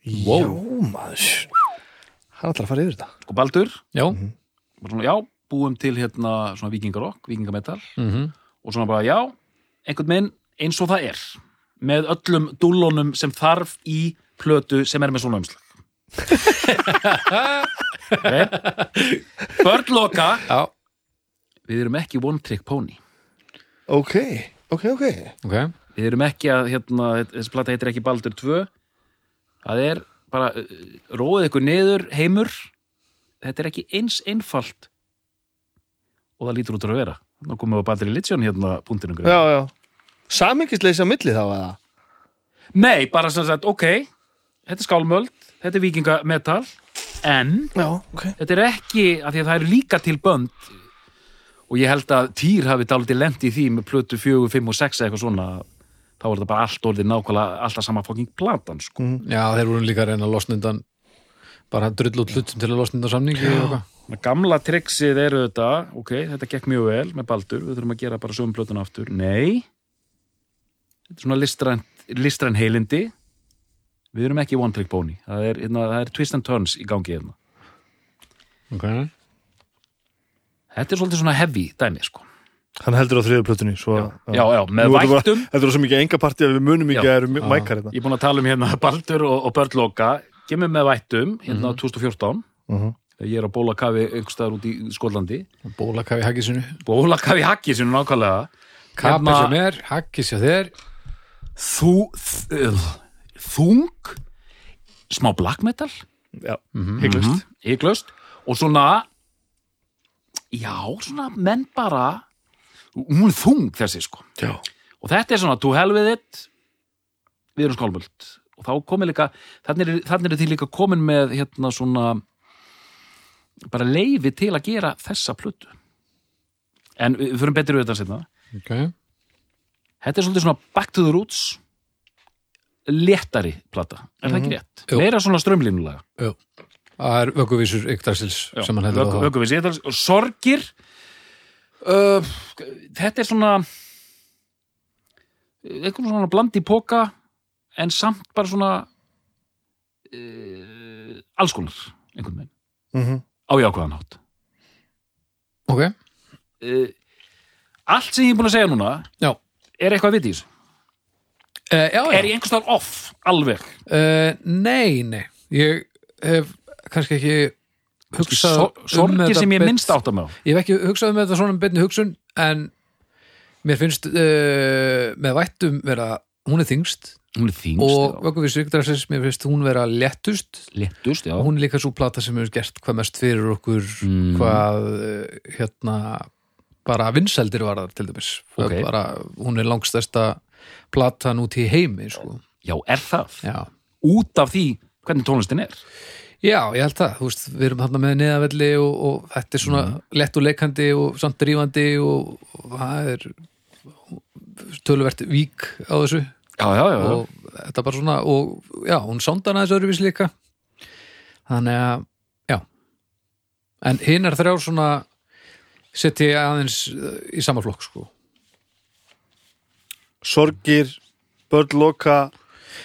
Speaker 2: já, maður. Hann ætlar að fara yfir þetta.
Speaker 3: Sko Baldur,
Speaker 1: Já,
Speaker 3: bara svona, já, búum til hérna svona vikingarokk, vikingametal
Speaker 1: mhm.
Speaker 3: Og svona bara, já, einhvern minn eins og það er með öllum dúllunum sem þarf í plötu sem er með svona umslag. <laughs> Börnloka
Speaker 1: Já,
Speaker 3: við erum ekki one trick pony.
Speaker 2: Ok, ok, ok.
Speaker 1: Ok.
Speaker 3: Við erum ekki að, hérna, þessi plata heitir ekki Baldur 2 það er bara uh, róið ykkur niður heimur. Þetta er ekki eins einfalt. Og það lítur út að vera. Nú komum við á Baldur Religion hérna punktinum
Speaker 2: já, já, samingisleysi á milli þá eða?
Speaker 3: Nei, bara sem sagt, ok. Þetta er skálmöld, þetta er vikingametal en
Speaker 2: já, ok.
Speaker 3: þetta er ekki af því að það eru líka til bönd og ég held að Týr hafi dálítið lent í því með plötu 4, 5 og 6 eða eitthvað svona þá er þetta bara allt orðið nákvæmlega alltaf sama fokking platan sko.
Speaker 1: Já, þeir voru líka að reyna að losna undan bara drull út hlutum til að losna undan samningi og
Speaker 3: Gamla triksið eru þetta ok, þetta gekk mjög vel með Baldur við þurfum að gera bara sögum plötuna aftur. Nei. Þetta er svona listræn, listræn heilindi við erum ekki one trick pony. Það er, hérna, það er twist and turns í gangi hérna.
Speaker 1: Ok.
Speaker 3: Þetta er svolítið svona heavy dæmi sko.
Speaker 2: hann heldur á þriðu plötunni svo,
Speaker 3: Já, já, með
Speaker 2: þetta bara-
Speaker 3: vættum
Speaker 2: þetta er svo mikið enga partí að við munum ekki
Speaker 3: Já.
Speaker 2: að eru mækar þetta
Speaker 3: Ég er búin að tala um hérna Baldur og, og Börnloka Gemur með vættum hérna
Speaker 1: Mhm.
Speaker 3: 2014
Speaker 2: Mhm.
Speaker 3: Þegar Ég er á bólakafi einhverstaðar út í Skólandi
Speaker 1: Bólakafi haggísinu
Speaker 3: Bólakafi hakki sinu nákvæmlega.
Speaker 1: Kappa
Speaker 3: Hérna-
Speaker 1: sem er, haggis hjá þér.
Speaker 3: Þú þ- Þung Smá black metal.
Speaker 2: Já,
Speaker 1: Mhm.
Speaker 2: hygglust
Speaker 3: Hygglust Og svona Já, svona menn bara Hún er þung þessi sko.
Speaker 2: Já,
Speaker 3: og þetta er svona to hell with it við erum skálmöld. Og þá komið líka, þannig er, er því líka komin með hérna svona bara leifi til að gera þessa plötu. En við förum betur við þetta setna
Speaker 1: Ok.
Speaker 3: Þetta er svolítið svona back to the roots léttari plata, er það ekki rétt?
Speaker 1: Jú.
Speaker 3: meira svona strömlínulega
Speaker 1: Jú. Það er vögguvísur yktarsils sem hann á það
Speaker 3: Vöggu við séðals og sorgir. Uh, þetta er svona eitthvað svona bland í póka en samt bara svona uh, alls konar einhvern veginn,
Speaker 2: mhm.
Speaker 3: Á jákvæðan hátt.
Speaker 1: Ok,
Speaker 3: uh, allt sem ég er búin að segja núna
Speaker 1: já.
Speaker 3: er eitthvað við í þessu
Speaker 1: uh, Já, já.
Speaker 3: Er ég einhvers staðar off, alveg?
Speaker 1: Uh, Nei, nei. Ég hef kannski ekki hugsað
Speaker 3: Sor
Speaker 1: um
Speaker 3: sorgir
Speaker 1: þetta
Speaker 3: sem ég minnst átt að með
Speaker 1: Ég hef ekki hugsað um þetta svona beinni hugsun en mér finnst uh, með vættum vera hún er þingst
Speaker 3: hún er þingst,
Speaker 1: og
Speaker 3: já.
Speaker 1: vögguvísur yktarsils mér finnst hún vera léttust.
Speaker 3: Léttust, já.
Speaker 1: Og hún er líka svo plata sem hefur gert hvað mest fyrir okkur
Speaker 3: Mm.
Speaker 1: hvað hérna bara vinsældir var það til dæmis.
Speaker 3: Ok.
Speaker 1: bara, hún er langstæsta platan út í heimi sko.
Speaker 3: já, er það?
Speaker 1: já.
Speaker 3: út af því hvernig tónlistin er
Speaker 1: já, ég held það, þú veist, við erum hann með neðavelli og, og þetta er svona
Speaker 3: Mm.
Speaker 1: lett og leikandi og samt drífandi og, og það er töluvert vík á þessu
Speaker 3: já, já, já,
Speaker 1: og þetta bara svona og já, hún sándan aðeins öðruvís líka þannig að já en hinn er þrjár svona setja ég aðeins uh, í sama flokk sko
Speaker 2: sorgir, börnloka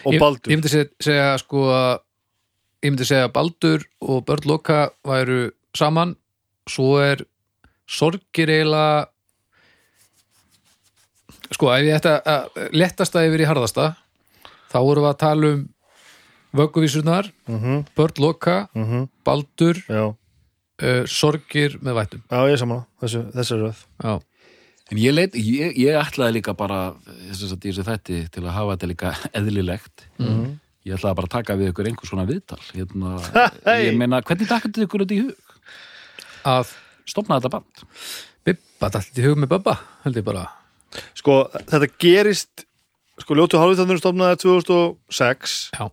Speaker 2: og
Speaker 1: ég,
Speaker 2: baldur.
Speaker 1: ég myndi segja, segja sko að ég myndi segja að Baldur og Börn Loka væru saman. Svo er sorgir eiginlega sko ef ég ætta að lettasta yfir í harðasta þá vorum við að tala um vögguvísurnar
Speaker 2: Mhm,
Speaker 1: Börn Loka,
Speaker 2: mhm,
Speaker 1: Baldur
Speaker 2: já,
Speaker 1: uh, sorgir með vættum.
Speaker 2: Já, ég er saman þessu, þessu er röð.
Speaker 1: Já,
Speaker 3: En ég, leit, ég, ég ætlaði líka bara þess að þessi þætti til að hafa þetta líka <laughs> eðlilegt.
Speaker 2: Mhm.
Speaker 3: Ég ætlaði bara að taka við ykkur einhvers svona viðtal. Hérna, <laughs> ég meina, hvernig takkaðu ykkur þetta í hug?
Speaker 1: að
Speaker 3: Stopna þetta band.
Speaker 1: Bibba dætti í hug með Bubba held ég bara
Speaker 2: sko, þetta gerist sko, ljótu hálfitandunum stofnaði 2006
Speaker 1: já,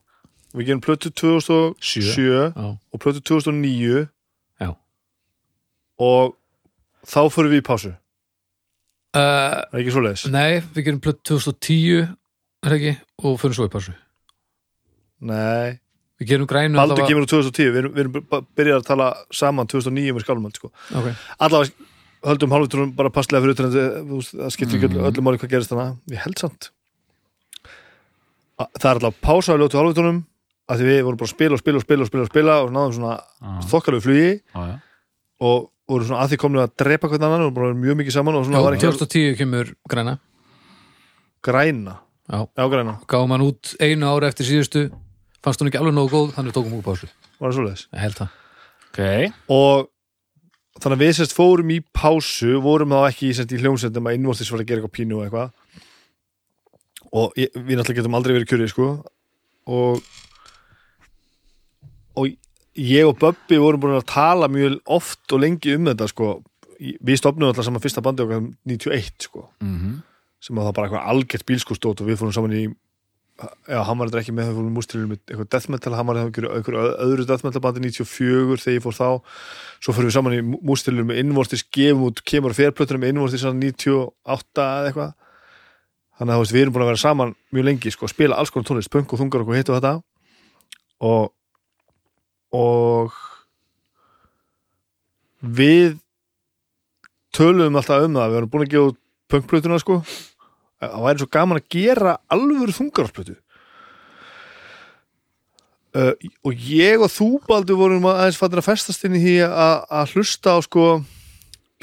Speaker 2: við gerum plötu 2007
Speaker 1: já,
Speaker 2: og plötu 2009
Speaker 1: já.
Speaker 2: og þá fyrir við í pásu
Speaker 1: Uh,
Speaker 2: er ekki svo leiðis?
Speaker 1: nei, við gerum plöt 2010 er það ekki, og fyrir svo í passu
Speaker 2: Nei,
Speaker 1: Við gerum grænu
Speaker 2: Baldur
Speaker 1: allavega-
Speaker 2: kemur úr 2010, við erum, við erum byrjað að tala saman 2009 með skálmöld sko.
Speaker 1: Ok.
Speaker 2: allavega höldum hálfvitrunum bara passlega fyrir utan það skiptir ekki mm. öllum máli hvað gerist þannig ég held samt að, það er allavega pása á ljótu hálfvitrunum að því við vorum bara að spila og spila og spila og spila og spila og náðum svona
Speaker 3: Já.
Speaker 2: þokkalegu flugi
Speaker 3: Já, já.
Speaker 2: og vorum svona að því komlu að drepa hvern annan og bara mjög mikið saman og svona
Speaker 1: Já,
Speaker 2: var ekki
Speaker 1: 2010 kemur græna.
Speaker 2: Græna?
Speaker 1: Já,
Speaker 2: já græna,
Speaker 1: gáum hann út einu ára eftir síðustu. Fannst hún ekki alveg nógu góð, þannig tókum úr pásu
Speaker 2: var það svoleiðis?
Speaker 1: Ég held það.
Speaker 3: Ok,
Speaker 2: og þannig að við sérst fórum í pásu vorum þá ekki sérst, í hljómsveitum að innvortis var að gera eitthvað pínu og eitthvað. Og ég, við náttúrulega getum aldrei verið kjörið sko. Og og ég og Böbbi vorum búin að tala mjög oft og lengi um þetta sko. Við stopnum alltaf saman fyrsta bandi okkar 91 sko.
Speaker 3: Mhm.
Speaker 2: Sem að það bara eitthvað algjört bílskústót og við fórum saman í já, hann var þetta ekki með það fórum mústrilum með eitthvað death metal, hann var eitthvað öðru death metal bandi 94 þegar ég fór þá. Svo fórum við saman í mústrilum með innvortis gefum út, kemur og ferplötunum með innvortis svona 98 eða eitthvað. Þannig að við erum búin að vera saman mjög lengi, sko, spila alls konar tónlist punk og þungar og hitt og þetta? Og og við töluðum alltaf um það, við erum búin að gefa punkplötuna sko það væri svo gaman að gera alvöru þungarásplötu uh, og ég og þú Baldur vorum aðeins fattir að festast inn í því að, hlusta á sko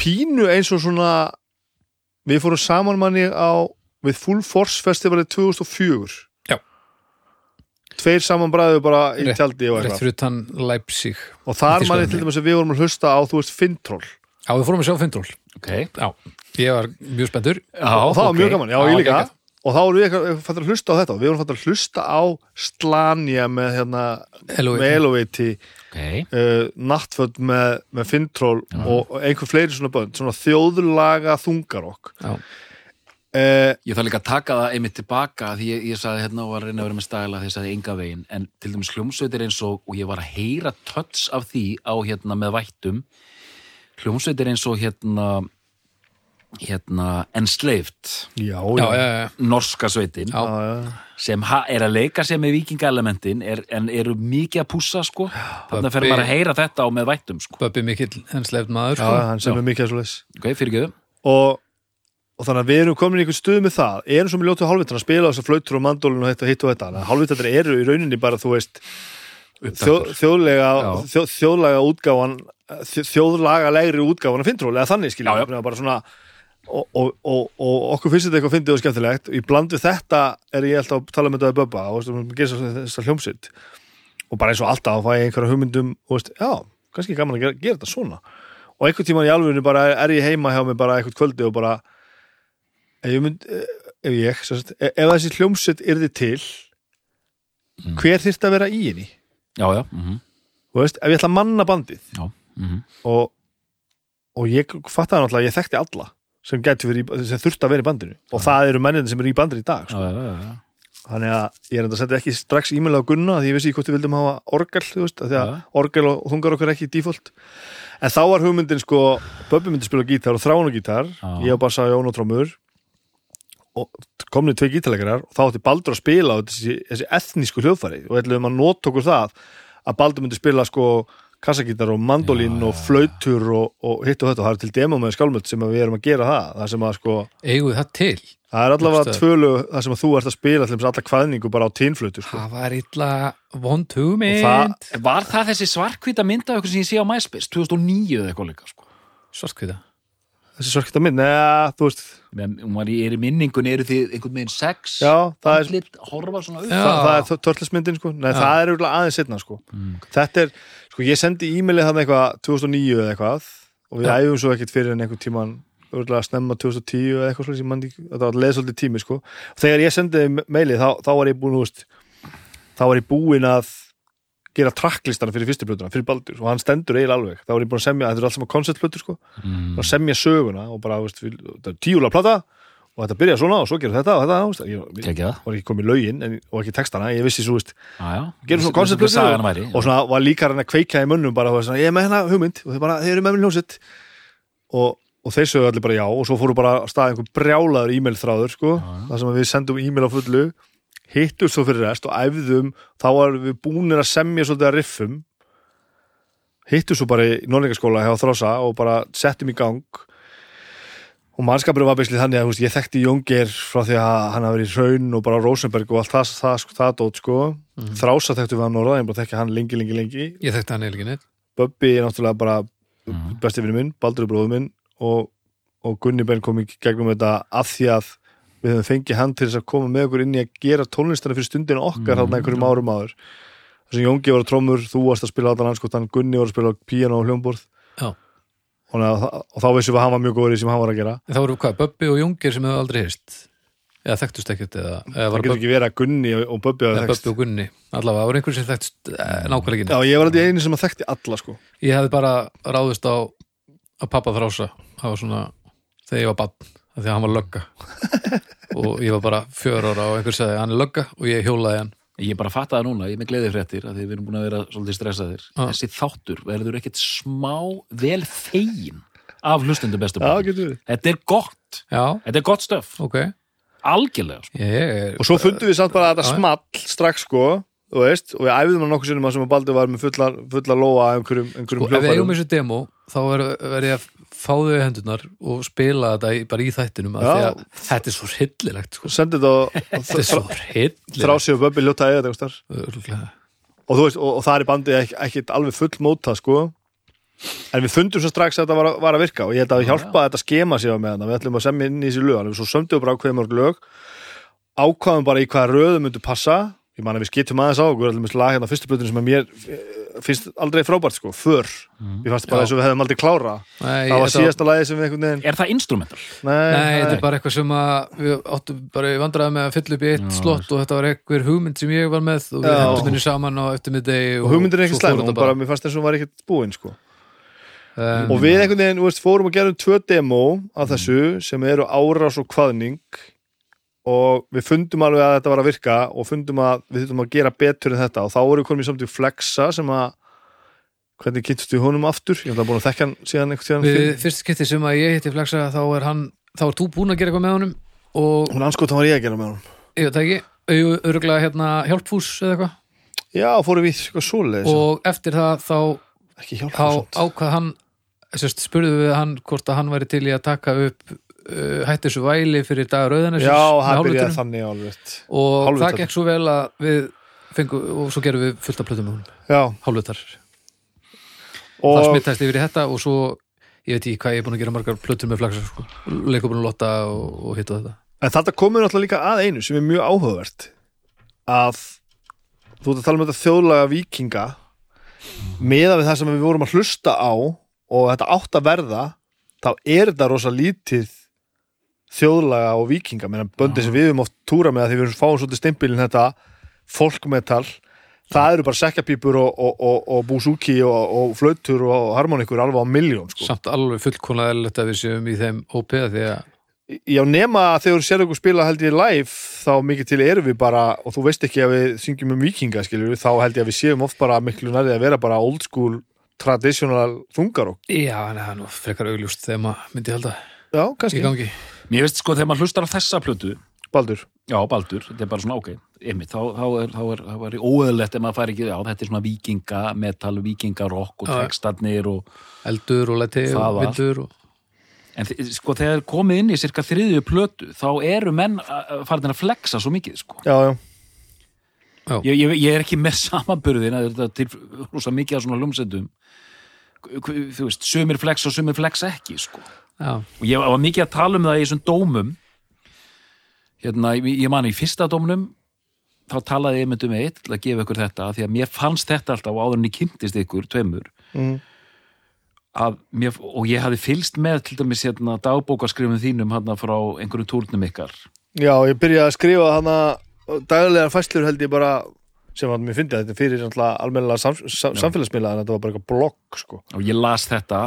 Speaker 2: pínu eins og svona við fórum saman manni á við Full Force festivalið 2004
Speaker 1: Já.
Speaker 2: Tveir saman bræðu bara í
Speaker 1: Rétt-
Speaker 2: tjaldi og
Speaker 1: Rétt
Speaker 2: eitthvað.
Speaker 1: fyrir utan Leipzig.
Speaker 2: Og þar manni til dæmis að við vorum að hlusta á þú veist Fintroll
Speaker 1: Já, við fórum að sjá Findról
Speaker 3: Ok.
Speaker 1: Já, ég var mjög spenntur.
Speaker 3: Já,
Speaker 2: og það var
Speaker 3: ok.
Speaker 2: mjög gaman, já, ég líka.
Speaker 1: geggjað.
Speaker 2: og þá vorum við fattar að hlusta á þetta. Við vorum fattar að hlusta á Slanja með hérna með Eloiti
Speaker 3: Ok,
Speaker 2: uh, Nattföld með, með Fintroll og, og einhver fleiri svona bönd svona þjóðlaga þungarokk.
Speaker 1: Já,
Speaker 2: uh,
Speaker 3: Ég þarf líka að taka það einmitt tilbaka því ég, ég sagði hérna og var að reyna að vera með stæla því ég sagði enga veginn. En til dæmis hljómsveitir eins og og ég var að heyra töts af því á hérna með vættum. Hljómsveitir eins og hérna hérna Enslaved.
Speaker 2: Já,
Speaker 1: já, já, já.
Speaker 3: norska sveitin.
Speaker 1: Já.
Speaker 2: já, já.
Speaker 3: sem ha, er að leika sér með vikingaelementin er, en eru mikið að pússa sko. Þannig að fer maður að heyra þetta á með vættum sko.
Speaker 1: Böbbi mikill ennslefn maður
Speaker 2: já,
Speaker 1: sko.
Speaker 2: hann sem er mikið að svo leys
Speaker 3: ok, fyrir göðu
Speaker 2: og, og þannig að við erum komin í einhvern stuð með það. Erum svo með ljótu hálfvitan að spila þessar flautur og mandólin og hitt og hitt og þetta hálfvitanir eru í rauninni bara þú veist þjó, þjóðlega, þjó, þjóðlega útgáfan þjó, þjóðlaga legri útgáfan að finntrúl eða þannig skilja og, og, og, og okkur finnst þetta eitthvað fyndið og skemmtilegt. Og í bland við þetta er ég alltaf að tala með þetta að böbba og gera þessar hljómsitt og bara eins og alltaf fæ ég einhverja hugmyndum og veist, já, kannski gaman að gera, gera þetta svona. Og einhvern tímann í alveginu bara er, ég heima hjá mig bara eitthvað kvöldi og bara ef ég mynd ef ég, sagt, ef, ef þessi hljómsitt yrði til hver þyrfti að vera í henni
Speaker 3: já, já, mhm,
Speaker 2: Þú veist, ef ég ætla að manna bandið
Speaker 3: já, mhm
Speaker 2: og, og ég fattaði náttúrulega ég þekkti alla sem, í- sem þurfti að vera í bandinu og það eru mennin sem eru í bandinu í dag
Speaker 3: já,
Speaker 2: sko.
Speaker 3: já, já, já.
Speaker 2: þannig að ég er enda að setja ekki strax e-mail á Gunna því ég vissi hvort við vildum hafa orgel þú veist, því að
Speaker 3: Já.
Speaker 2: orgel og þungar okkar ekki default en þá var hugmyndin sko Böbbi myndi spila gítar og þráun á gítar
Speaker 3: Já.
Speaker 2: ég og bassa Jón og trómur og komnið tvei gítarleikarar og þá átti Baldur að spila á þessi, þessi etnísku hljóðfæri. Og ætluðum að nota okkur það að Baldur myndi spila sko kassagítar og mandolín og flautur og, og hitt og þetta. Og það er til demo með skálmöld sem að við erum að gera það. Það sem að sko
Speaker 1: Eigum við það til?
Speaker 2: Það er allavega tvölu það? sem að þú ert að spila til þess alla kvæðningu bara á tínflötu sko.
Speaker 1: Það var illa vond hugmynd.
Speaker 3: Var það þessi svarkvita mynda okkur sem ég sé á MySpace? 2009 eða eitthvað líka sko.
Speaker 1: Svartkvita
Speaker 2: Þessi sorkita mynd, neða, þú veist
Speaker 3: hún var í, er í minningun, eru þið einhvern veginn sex
Speaker 2: Já, það er,
Speaker 3: andlit, horfa svona upp
Speaker 1: Já.
Speaker 2: það, það er törlismyndin sko. Nei, það er örugglega aðeins setna sko.
Speaker 3: Mm.
Speaker 2: Þetta er, sko, ég sendi e-mailið þannig eitthvað 2009 eða eitthvað og við æfum svo ekkert fyrir en einhvern tíman örugglega snemma 2010 eða eitthvað slúið, mann, þetta var leið svolítið tími sko. og þegar ég sendi mailið þá, þá var ég búin þú veist, þá var ég búin að gera tracklistana fyrir fyrstu plötuna, fyrir Baldur og hann stendur eiginlega alveg, þá var ég búin að semja þetta er allt saman konceptplötur sko,
Speaker 3: mm.
Speaker 2: að semja söguna og bara, veist, þetta er tíulega plata og þetta byrja svona og svo gerir þetta og þetta, veist, ég, var ekki komið lögin en, og ekki textana, ég vissi svo, veist, gerum svona konceptplötur og svona var líka reyna að kveika í munnum bara, veist, ég er með hérna hugmynd og þeir bara, þeir eru með mér hljómsitt og, og þeir sögðu allir bara já og svo fóru bara að staða einhver brjálaður e-mail þráður, sko, þar sem við sendum e-mail á fullu hittum svo fyrir rest og æfðum þá varum við búnir að semja svolítið að riffum. Hittum svo bara í norningaskóla hjá Þrása og bara settum í gang. Og mannskapurinn var beislið þannig að veist, ég þekkti Jóngir frá því að hann hafi verið í Hraun og bara Rosenberg og allt það, það, það, það dót sko. Þrása þekktu við hann orða, ég bara þekki hann lengi, lengi, lengi.
Speaker 1: Ég þekkti hann eiginlega
Speaker 2: Bubbi er náttúrulega bara besti vinur minn, Baldur er bróður minn og, og Gunni Ben kom í gegnum þetta að því að við höfum fengið hann til þess að koma með okkur inn í að gera tónlistana fyrir stundinu okkar þarna einhverjum árum áður. Þess að Jóngi var á trómur, þú varst að spila allan anskotan, Gunni var að spila á píano og hljómborð og, og, þá vissum við að hann var mjög góður í sem hann var að gera.
Speaker 1: En Það voru hvað, Böbbi og Jungir sem hefur aldrei hýrst Eða þekktust ekkert eða, eða
Speaker 2: það getur
Speaker 1: Böbbi,
Speaker 2: ekki verið að Gunni og,
Speaker 1: eða
Speaker 2: að þekkst.
Speaker 1: Böbbi og Gunni. Allavega, það voru einhver sem þekktust eh, nákvæmlega ekki
Speaker 2: Já, ég var alltaf einu sem að þekkti alla sko.
Speaker 1: Ég hefði bara ráðist á að pappa þrása. Það var svona, þegar ég var bann Því að hann var lögga. Og ég var bara fjör ára og einhver sagði Hann er lögga og ég hjólaði hann.
Speaker 3: Ég bara fatta það núna, ég er með gleði fréttir að því við erum búin að vera svolítið stressaðir.
Speaker 1: Já.
Speaker 3: Þessi þáttur verður ekkert smá vel þegin af hlustendum bestu
Speaker 2: við.
Speaker 3: Þetta er gott,
Speaker 1: Já,
Speaker 3: þetta er gott stöf.
Speaker 1: Ok.
Speaker 3: Algjörlega, sko.
Speaker 1: Ég
Speaker 2: Og svo fundum við samt bara að þetta small strax sko, þú veist, og við æfðum hann nokkuð sinnum að sem að Baldur var með fulla, fulla lóa af einhverjum, einhverjum
Speaker 1: Sko, ef við eigum þessu demo þá verð ver ég að fá þau í hendurnar og spila þetta bara í þættinum
Speaker 2: Já.
Speaker 1: því að þetta er svo hryllilegt sko.
Speaker 2: sendið þetta
Speaker 1: þetta er svo
Speaker 2: og
Speaker 1: hryllilegt
Speaker 2: þrási og Böbbi ljóta eða
Speaker 1: Örugglega.
Speaker 2: og veist, og, og það er bandið ekki, ekki alveg full móta sko en við fundum svo strax að þetta var, að- var að virka og ég held að við hjálpaði þetta skema sér með hana við ætlum að semja inn í þessi lög við svo sömduðu bara ákveðum mörg lög ákvaðum bara í hvaða röðu myndu passa ég man að við skiptum aðeins á okkur allir með lag hérna á fyrstu blöðinu sem að mér eh, finnst aldrei frábært sko, för. Ég fannst bara þess að við hefðum aldrei klára
Speaker 1: Nei,
Speaker 2: það var síðasta lagi sem við einhvern veginn
Speaker 3: Er það instrumental?
Speaker 2: nei,
Speaker 1: Nei, þetta er bara eitthvað sem að við áttum bara í vandræði með að fylla upp í eitt
Speaker 3: Já,
Speaker 1: slott og þetta var eitthvað hugmynd sem ég var með og við
Speaker 2: Já.
Speaker 1: hendum henni saman á eftirmiðdegi
Speaker 2: og hugmyndir er ekki slæm og
Speaker 1: þetta
Speaker 2: bara, mér fannst þess að hún var ekkert búin sko.
Speaker 1: um,
Speaker 2: og við einhvern veginn, fórum að gera tvö demo af þessu sem eru árás og kvaðning og við fundum alveg að þetta var að virka og fundum að við þurfum að gera betur en þetta. Og þá voru við komin í samt í flexa sem að hvernig við honum aftur? Ég hef það búin að þekka hann síðan
Speaker 1: við fyrst skipti sem að ég hitti Flexa þá er hann, þá er þú búin að gera eitthvað með honum og
Speaker 2: hún anskotan var ég að gera með honum.
Speaker 1: Ég veit ekki. Öruglega hérna hjálpfús eða eitthvað?
Speaker 2: Já, fórum við eitthvað svoleiðis
Speaker 1: og eftir það þá þá ákvað hann sérst, spurðu við hann hvort að hann væri til í að taka upp hætti þessu væli fyrir dag rauðanessis
Speaker 2: já, það byrjaði þannig alveg.
Speaker 1: Og
Speaker 2: Hálfvitar.
Speaker 1: það gekk svo vel að við fengum, og svo gerum við fullt af plötum
Speaker 2: já,
Speaker 1: hálfvitar það
Speaker 2: og
Speaker 1: smittast yfir í þetta og svo ég veit ekki hvað ég er búin að gera margar plötur með flaxa sko. leikubun og lotta og, og hitt og þetta.
Speaker 2: En þetta komur náttúrulega líka að einu sem er mjög áhugavert að þú ert að tala um þetta þjóðlaga vikinga meða við það sem við vorum að hlusta á og þetta átt að verða þá er þetta rosa lítið þjóðlaga og vikinga meðan böndið sem við höfum oft túra með að því við fáum svolítið stimpilin þetta folkmetal það eru bara sekkjapípur og, og, og, og búsúki og, og flautur og harmonikur alveg á miljón sko.
Speaker 1: samt alveg fullkonlega eðlilegt að við séum í þeim hópi því að
Speaker 2: Já, nema að þegar þú sér okkur spila held ég live, þá mikið til erum við bara, og þú veist ekki að við syngjum um vikinga, skilur við, þá held ég að við séum oft bara miklu nærið að vera bara old school traditional þungarokk.
Speaker 1: já, en það er nú frekar augljóst þegar maður myndi halda
Speaker 2: Já,
Speaker 1: í
Speaker 2: kannski.
Speaker 3: Mér veist sko þegar maður hlustar á þessa plötu
Speaker 2: Baldur.
Speaker 3: Já, Baldur, þetta er bara svona ok einmitt, þá, þá er, þá er, þá er óeðlegt ef maður fær ekki, já, þetta er svona vikinga metal, vikingarokk og textarnir og,
Speaker 1: eldur og leti og vindur og...
Speaker 3: en sko þegar komið inn í cirka þriðju plötu, þá eru menn farin að flexa svo mikið, sko.
Speaker 2: Já, já.
Speaker 3: ég, ég, ég er ekki með <laughs> samanburðin að þetta til rosa mikið af svona lúmsendum þú veist, sumir flex og sumir flex ekki, sko
Speaker 1: já,
Speaker 3: og ég var mikið að tala um það í þessum dómum hérna, ég, ég man í fyrsta dómnum þá talaði ég mynd um eitt til að gefa ykkur þetta því að mér fannst þetta alltaf áður en ég kynntist ykkur, tveimur
Speaker 2: Mm.
Speaker 3: mér, og ég hafði fylst með til dæmis hérna, dagbókaskrifum þínum hérna frá einhverjum túrnum ykkar
Speaker 2: Já, ég byrjaði að skrifa hana daglegar fæslur held ég bara sem að mér fyndi að þetta fyrir náttúrulega almennilega sam, sam, samfélagsmiðla en þetta var bara eitthvað blogg, sko.
Speaker 3: og ég las þetta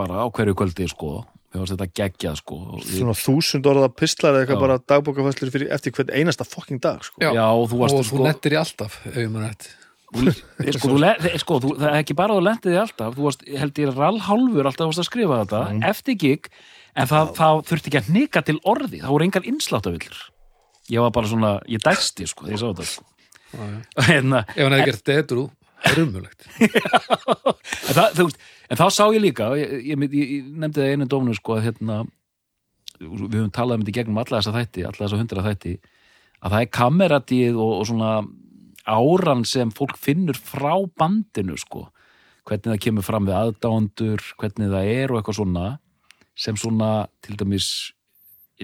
Speaker 3: bara á hverju kvöldi sko, mér fannst þetta geggjað sko.
Speaker 2: Svona þúsund orða pistlar eða eitthvað bara dagbókafæslur fyrir eftir hvern einasta fucking dag, sko.
Speaker 1: Já.
Speaker 3: og þú varst
Speaker 1: og þú
Speaker 3: sko,
Speaker 1: nettir í alltaf ef ég maður rétt.
Speaker 3: Þú, <laughs> sko, þú, sko þú, það er ekki bara að þú lendið þig alltaf þú varst, held ég rallhálfur alltaf varst að skrifa þetta eftir gig en það, það þurfti ekki að nika til orði það voru engar innslátavillur ég var bara svona, ég dæsti sko, þegar ég sá þetta sko. <laughs> hérna,
Speaker 1: ef hann hefði gert þetta edru, það er umhverlegt <laughs>
Speaker 3: en, þá sá ég líka ég, ég, ég, nefndi það einu dóminu sko, að hérna, við höfum talað um þetta í gegnum alla þessa þætti, alla þessa hundra þætti að það er kameratíð og, og svona áran sem fólk finnur frá bandinu sko hvernig það kemur fram við aðdándur hvernig það er og eitthvað svona sem svona til dæmis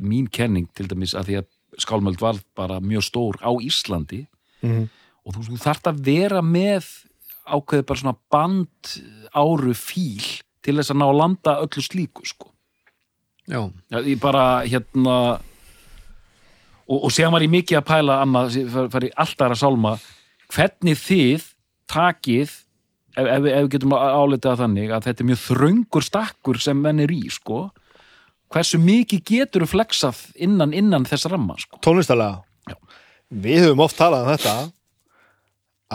Speaker 3: mín kenning til dæmis að því að skálmöld var bara mjög stór á Íslandi
Speaker 2: Mhm.
Speaker 3: og þú, þú þarft að vera með ákveðið bara svona band áru fíl til þess að ná að landa öllu slíku sko.
Speaker 1: Já,
Speaker 3: ég bara hérna og, og séðan var ég mikið að pæla annað, fari alltaf að sálma hvernig þið takið ef, ef, við- ef við getum álitað þannig að þetta er mjög þröngur stakkur sem menn er í sko hversu mikið getur flexað innan innan þess ramma sko?
Speaker 2: Tónlistarlega?
Speaker 3: Já.
Speaker 2: við höfum oft talað um þetta að,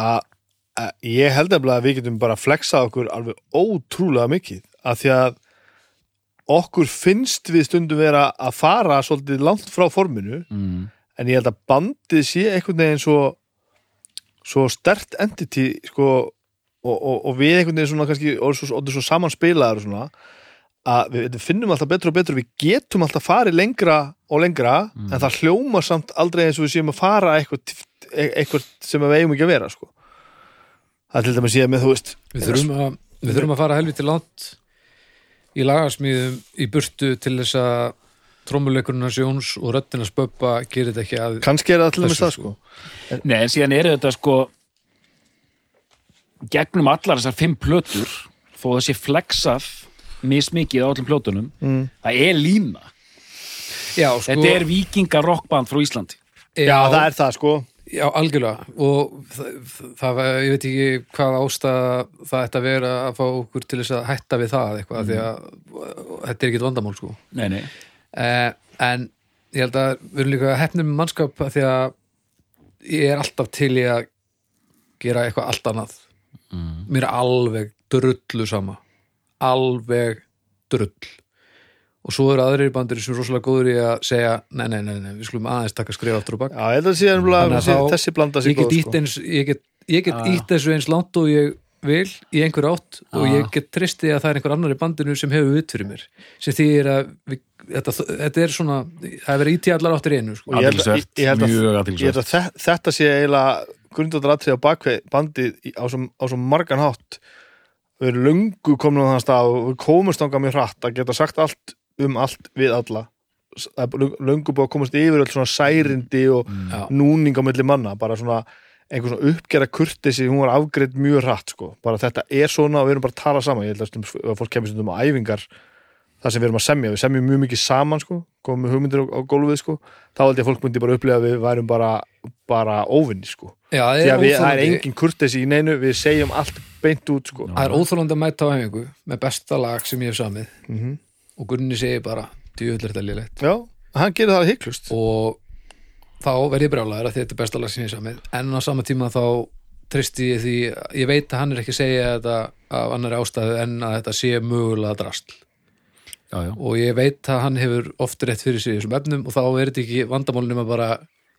Speaker 2: að ég held eftir að við getum bara flexað okkur alveg ótrúlega mikið af því að okkur finnst við stundum vera að fara svolítið langt frá forminu
Speaker 3: mm.
Speaker 2: en ég held að bandið sé einhvern veginn svo svo stert entity sko og, og, og við einhvern veginn svona kannski og svo, og svo samanspilaðar og svona að við, finnum alltaf betur og betur við getum alltaf farið lengra og lengra en það hljómar samt aldrei eins og við séum að fara eitthvað, eitthvað sem við eigum ekki að vera sko. Það til dæmis ég með þú veist
Speaker 1: við þurfum að við þurfum að fara helviti langt í lagarsmíðum í burtu til þess að trómuleikurinn Jóns og röddina spöppa gerir þetta ekki að
Speaker 2: kannski er það til dæmis það sko.
Speaker 3: Nei, en síðan er þetta sko gegnum allar þessar fimm plötur þó það sé flexað mismikið á öllum plötunum
Speaker 2: mm.
Speaker 3: það er lína.
Speaker 1: Já, sko,
Speaker 3: Þetta er vikinga rockband frá Íslandi.
Speaker 2: Já, það er það sko
Speaker 1: Já, algjörlega. Og það, það, ég veit ekki hvað ástæða það ætti að vera að fá okkur til þess að hætta við það eitthvað, því að þetta er ekki vandamál sko.
Speaker 3: Nei, nei,
Speaker 1: eh, en ég held að við erum líka hefnum með mannskap því að ég er alltaf til í að gera eitthvað allt annað. Mér er alveg drullu sama. Alveg drull og svo eru aðrir bandir sem er rosalega góður í að segja nei, nei, nei, nei, við skulum aðeins taka skrifa aftur og bak
Speaker 2: já, ég held að sé
Speaker 1: að
Speaker 2: þessi, blanda
Speaker 1: get
Speaker 2: góð sko.
Speaker 1: ég get, ég get
Speaker 3: Ah.
Speaker 1: ítt þessu eins langt og ég vil í einhver átt og
Speaker 3: Ah.
Speaker 1: ég get tristið að það er einhver annar í bandinu sem hefur vitt fyrir mér sem því er að við, þetta, þetta er svona, það er verið íti allar áttir einu sko.
Speaker 2: Og ég held að-
Speaker 3: aðtilsvert,
Speaker 2: ég held að-
Speaker 3: mjög
Speaker 2: þetta sé eiginlega grundvöldaratri á bakvið bandið á svo, á svo margan hátt við erum löngu komin á þann stað og við komumst ánga mjög hratt að geta sagt allt um allt við alla. Það er löngu- löngu búið að komast yfir öll svona særindi og
Speaker 1: Já.
Speaker 2: núning á milli manna, bara svona einhver svona uppgera kurtesi, hún var afgreitt mjög hratt sko, bara þetta er svona og við erum bara að tala saman, ég held að, að fólk kemur stundum á æfingar það sem við erum að semja, við semjum mjög mikið saman sko, komum með hugmyndir á, á gólfið sko, þá held ég að fólk myndi bara upplega að við værum bara, bara óvinni sko,
Speaker 1: Já,
Speaker 2: því að við, það er engin kurtesi í neinu, við segjum allt beint út sko.
Speaker 1: Það er óþólandi að mæta á hefingu með besta lag sem ég hef samið.
Speaker 2: Mm
Speaker 1: og Gunni segir bara, er þetta lélegt.
Speaker 2: Já, hann gerir það hygglust
Speaker 1: og þá verð ég brjálæður að þetta er besta lag sem ég samið en á sama tíma þá tristi ég því, ég veit að hann er ekki að segja þetta af annari ástæðu en að þetta sé mögulega drastl
Speaker 3: Já, já,
Speaker 1: og ég veit að hann hefur oft rétt fyrir sig í þessum efnum og þá er þetta ekki vandamálunum að bara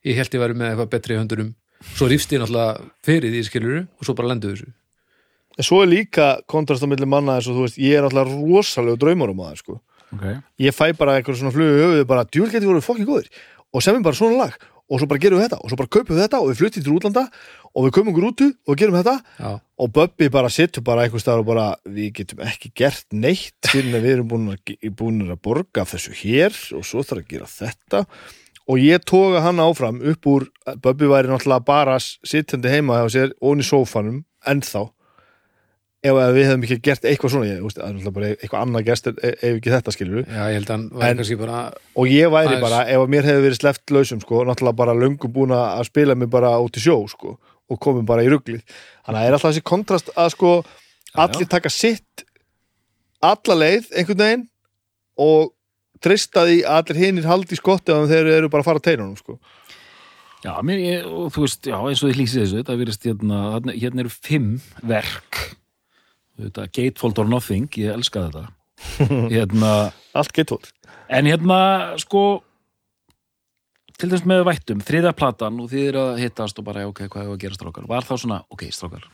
Speaker 1: ég held ég væri með eitthvað betri í höndunum. Svo rífst ég náttúrulega fyrir því skiluru og svo bara lendu þessu.
Speaker 2: En svo er líka kontrast á milli manna eins og þú veist, ég er alltaf rosalega draumar um það sko
Speaker 3: ok.
Speaker 2: Ég fæ bara eitthvað svona flugu í höfuðu bara djúl getur voru fokkin góðir. Og semjum bara svona lag. Og svo bara gerum við þetta. Og svo bara kaupum við þetta og við fluttum til útlanda. Og við kaupum okkur útu og gerum þetta.
Speaker 1: Já,
Speaker 2: og Bubbi bara sittur bara eitthvað staðar og bara við getum ekki gert neitt fyrir að við erum búin að, búin að borga þessu hér og svo þarf að gera þetta. Og ég toga hann áfram upp úr Bubbi væri náttúrulega bara sittandi heima hjá sér ón í sófanum ennþá ef við hefum ekki gert eitthvað svona ég, náttúrulega bara eitthvað annað gest ef ef ekki þetta skilur
Speaker 1: já ég
Speaker 2: En-
Speaker 1: bara
Speaker 2: og ég væri
Speaker 1: Aðeins.
Speaker 2: bara, ef að mér hefði verið sleppt lausum sko, náttúrulega bara löngu búin að spila mig bara út í sjó sko, og komum bara í ruglið þannig að það er alltaf þessi kontrast að sko, allir taka sitt alla leið einhvern veginn og trista því að allir hinir haldi skotti að þeir eru bara að fara að teinunum sko.
Speaker 3: Já, mér, ég, og þú veist, já, eins og þið lýsið þessu, þetta virðist hérna, hérna eru fimm verk, þetta, Gatefold or Nothing, ég elska þetta, <laughs> hérna,
Speaker 2: allt hótt
Speaker 3: en hérna, sko, til dæmis með vættum, þriða platan og þið eru að hittast og bara, ok, hvað er að gera strákar? Var þá svona, ok, strákar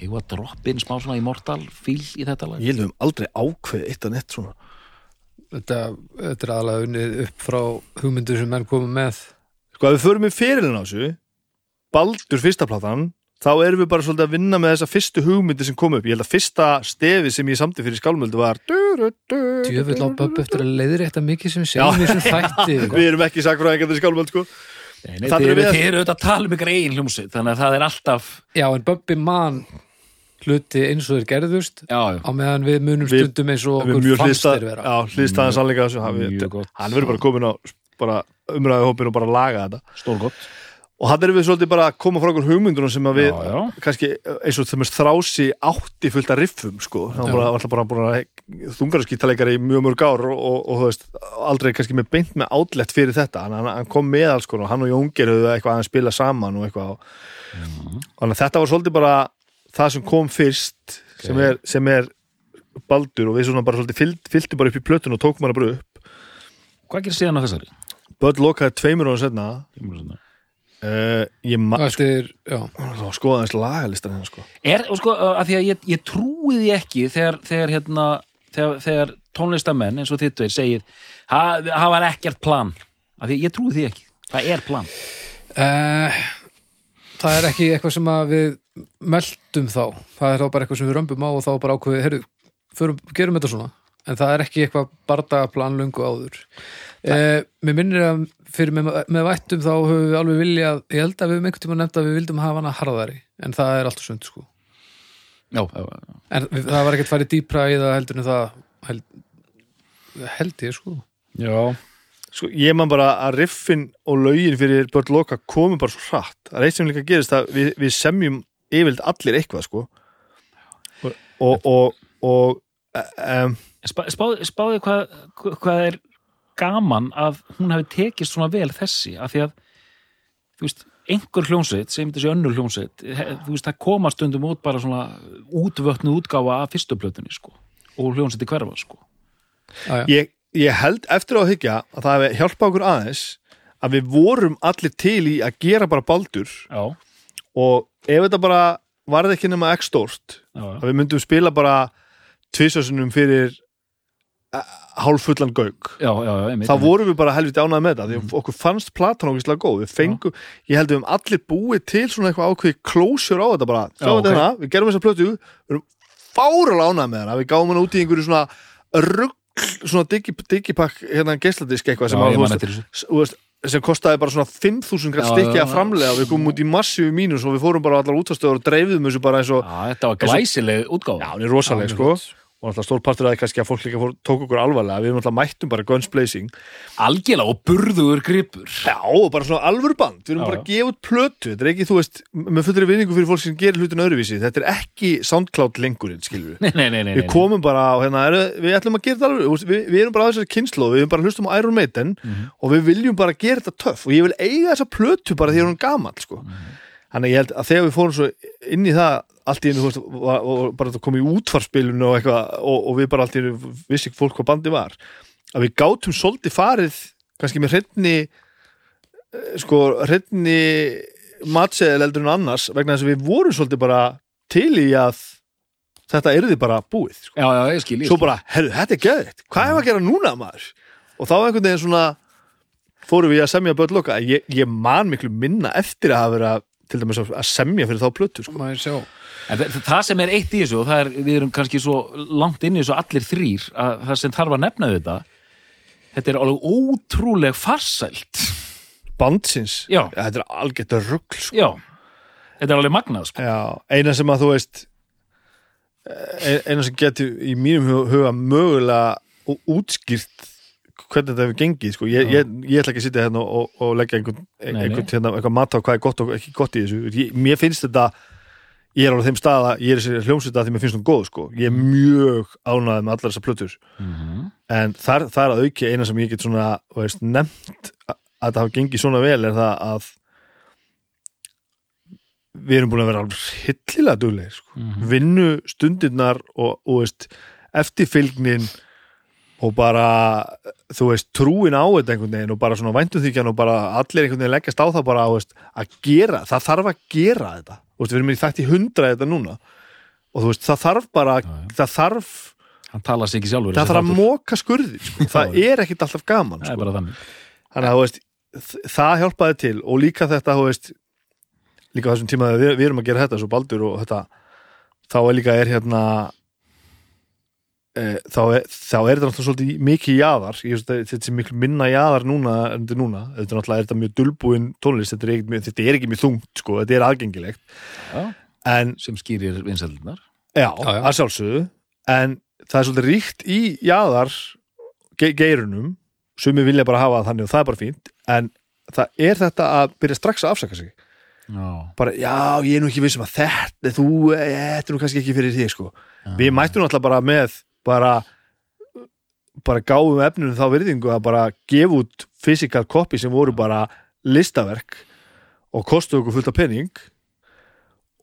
Speaker 3: ég var að droppa inn smá svona immortal fíl í þetta lag?
Speaker 2: Ég held við um aldrei ákveð eitt að nett svona.
Speaker 1: Þetta, þetta er aðalega unnið upp frá hugmyndur sem menn komið með.
Speaker 2: Sko að við förum í fyrirlin á þessu Baldur fyrsta platan þá erum við bara svolítið að vinna með þessa fyrstu hugmyndi sem kom upp. Ég held að fyrsta stefi sem ég samti fyrir skálmöldu var
Speaker 1: djöfull á böbb eftir að leiðir þetta mikið sem segjum í þessum þætti <laughs>
Speaker 2: Við erum ekki sakfræðingar í skálmöld sko.
Speaker 3: Nei,
Speaker 2: er við
Speaker 3: eru auðvitað að tala um ykkur eigin hljómsveit þannig að það er alltaf
Speaker 1: já en böbbi man hluti eins og þeir gerðust
Speaker 3: já, já,
Speaker 1: á meðan við munum
Speaker 2: Við-
Speaker 1: stundum eins og
Speaker 2: Við
Speaker 1: okkur fannst þeir vera.
Speaker 2: Já, hlýstaðan sannleika þessu. Hann- við- verður bara komin á bara umræðu hópin og bara laga þetta.
Speaker 3: Stórgott
Speaker 2: og hann erum við svolítið bara að koma frá okkur hugmyndunum sem að við
Speaker 3: já, já.
Speaker 2: kannski eins og þeim þrási átti fullt af riffum sko, hann var alltaf bara búin að þungarskítaleikari í mjög mörg ár og, og, og veist, aldrei kannski með beint með átlett fyrir þetta, hann, hann- hann kom með alls konar, hann og Jóngir höfðu eitthvað að spila saman og eitthvað þannig að þetta var svolítið bara það sem kom fyrst sem, er, sem er baldur og við svona bara svolítið fyllti bara upp í plötun og tókum hana bara upp.
Speaker 3: Hvað gerir síðan á þessari?
Speaker 2: Böll lokaði tveimur setna uh, ég ma
Speaker 1: og eftir, já,
Speaker 2: sko, skoða þess lagalistar hérna sko.
Speaker 3: Er, og sko, að því að ég, ég trúi því ekki þegar, þegar hérna þegar, þegar tónlistamenn eins og þitt veir segir það það var ekkert plan. Af því að ég trúi því ekki, það er plan.
Speaker 1: Uh, það er ekki eitthvað sem að við meldum þá, það er þá bara eitthvað sem við römbum á og þá bara ákveðið, förum, gerum þetta svona, en það er ekki eitthvað bardagaplan lungu áður. Uh, Mér minnir að fyrir með, með vættum þá höfum við alveg viljað ég held að við höfum einhvern tíma nefnt að við vildum hafa hana harðari, en það er alltaf sund sko.
Speaker 3: já, já, já.
Speaker 1: en við, það var ekkert farið dýpra í það heldur en það held, held ég sko
Speaker 3: já.
Speaker 2: sko, ég man bara að riffin og lögin fyrir Börn Loka komum bara svo hratt það er eitt sem líka gerist að við, við semjum yfirleitt allir eitthvað sko og og, og, og um,
Speaker 3: Spá, spáði hvað, hvað er gaman að hún hafi tekist svona vel þessi af því að þú veist, einhver hljómsveit sem þessi önnur hljómsveit þú veist, það koma stundum út bara svona útvötnu útgáfa af fyrstu plötunni sko og hljómsveiti hverfa sko.
Speaker 1: Já.
Speaker 2: ég, ég held eftir að hyggja að það hefði hjálpað okkur aðeins að við vorum allir til í að gera bara baldur
Speaker 3: já,
Speaker 2: og ef þetta bara varði ekki nema ekki stórt að við myndum spila bara tvisasunum fyrir eh, hálffullan gauk.
Speaker 3: Já, já, einmitt,
Speaker 2: þá vorum við bara helviti ánægð með þetta því að okkur fannst platan okkur góð. Við fengum, ég held við um allir búið til svona eitthvað ákveði closure á þetta bara.
Speaker 3: Já,
Speaker 2: þetta
Speaker 3: ok.
Speaker 2: hérna, við gerum þessa plötu við erum fáralega ánægð með hana. Við gáum hana út í einhverju svona rugg, svona digi, digipakk hérna geisladisk eitthvað sem, að, veist, sem kostaði bara svona 5.000 grætt
Speaker 3: já,
Speaker 2: að framlega við komum út í massífu mínus og við fórum bara allar útastöður og dreifðum þessu bara eins og
Speaker 3: já, þetta var glæsileg útgáfa
Speaker 2: Og alltaf stór partur að það kannski að fólk líka fór, tók okkur alvarlega. Við erum alltaf mættum bara guns blazing.
Speaker 3: Algjörlega og burðugur gripur.
Speaker 2: Já, og bara svona alvöru band. Við erum
Speaker 3: Já,
Speaker 2: bara að gefa út plötu. Þetta er ekki, þú veist, með fullri vinningu fyrir fólk sem gerir hlutin öðruvísi, þetta er ekki Soundcloud lengurinn, skilur við. Komum bara á, hérna, er, við ætlum að gera þetta alveg, við, við erum bara á þessari kynslu við erum bara að hlustum á Iron Maiden
Speaker 3: Mhm.
Speaker 2: og við viljum bara gera þetta töff. Og ég vil eiga þessa plötu bara því að hún er gamall, sko.
Speaker 3: Mhm.
Speaker 2: Þannig að ég held að þegar við fórum svo inn í það allt í einu, þú veist, og, og bara þetta kom í útfarspilinu og eitthvað og, og við bara allt í einu vissi ekki fólk hvað bandi var að við gátum svolítið farið kannski með hreitni sko, hreitni matseðil eldur en annars vegna þess að við vorum svolítið bara til í að þetta yrði bara búið sko.
Speaker 3: já, já, ég skil, ég
Speaker 2: svo bara, herru, þetta er geðvitt hvað er að gera núna maður? Og þá einhvern veginn svona fórum við að semja börn loka. Ég, ég man miklu minna eftir að hafa verið að til dæmis að að semja fyrir þá plötu sko.
Speaker 3: En það, það sem er eitt í þessu og það er, við erum kannski svo langt inn í þessu allir þrýr að það sem þarf að nefna þetta þetta er alveg ótrúleg farsælt
Speaker 2: bandsins,
Speaker 3: Já.
Speaker 2: þetta er algjört rugl sko.
Speaker 3: já, þetta er alveg magnað sko.
Speaker 2: Já, eina sem að þú veist e- eina sem getur í mínum huga, mögulega útskýrt hvernig þetta hefur gengið sko. ég, ég, ég ætla ekki að sitja hérna og, og leggja einhvern, einhvern hérna, eitthvað mat á hvað er gott og ekki gott í þessu ég, mér finnst þetta ég er á þeim stað að ég er þessi hljómsveita því mér finnst hún góð sko. ég er mjög ánægð með allar þessar plötur
Speaker 3: mm
Speaker 2: en þar, þar að auki eina sem ég get svona veist, nefnt að að þetta hafa gengið svona vel er það að við erum búin að vera alveg hillilega duglegir sko.
Speaker 3: Mhm.
Speaker 2: vinnu stundirnar og, og veist, eftirfylgnin og bara, þú veist, trúin á þetta einhvern veginn og bara svona væntumþykjan og bara allir einhvern veginn leggjast á það bara, veist, að gera, það þarf að gera þetta, þú veist, við erum í þætti hundra þetta núna og þú veist, það þarf bara, það þarf
Speaker 3: hann tala sig ekki sjálfur
Speaker 2: það þarf að móka skurði, sko. <laughs> það er ekkit alltaf gaman,
Speaker 3: það
Speaker 2: sko.
Speaker 3: bara þannig.
Speaker 2: Að, þú veist, það hjálpaði til og líka þetta, þú veist líka þessum tíma að við, við erum að gera þetta svo baldur og þetta, þá er líka er hérna þá, er, þá er þetta náttúrulega svolítið mikið að þetta er miklu minna jaðar núna en þetta núna. Þetta er náttúrulega er þetta mjög dulbúin tónlist? Þetta er ekki, þetta er ekki mjög þungt, sko, þetta er aðgengilegt.
Speaker 3: Já,
Speaker 2: en
Speaker 3: sem skýrir vinsældunar
Speaker 2: Já, að sjálfsögðu. En það er svolítið ríkt í jaðar ge geirunum. Sumi vilja bara hafa þannig og það er bara fínt. En það er þetta að byrja strax að afsaka sig?
Speaker 3: Já,
Speaker 2: bara, já, ég er nú ekki vissum að þetta þú, eh, þetta er nú kannski ekki fyrir því sko. við mættum náttúrulega bara með bara bara gáfum efnunum þá virðingu að bara gefa út physical copy sem voru bara listaverk og kostu okkur fullt af penning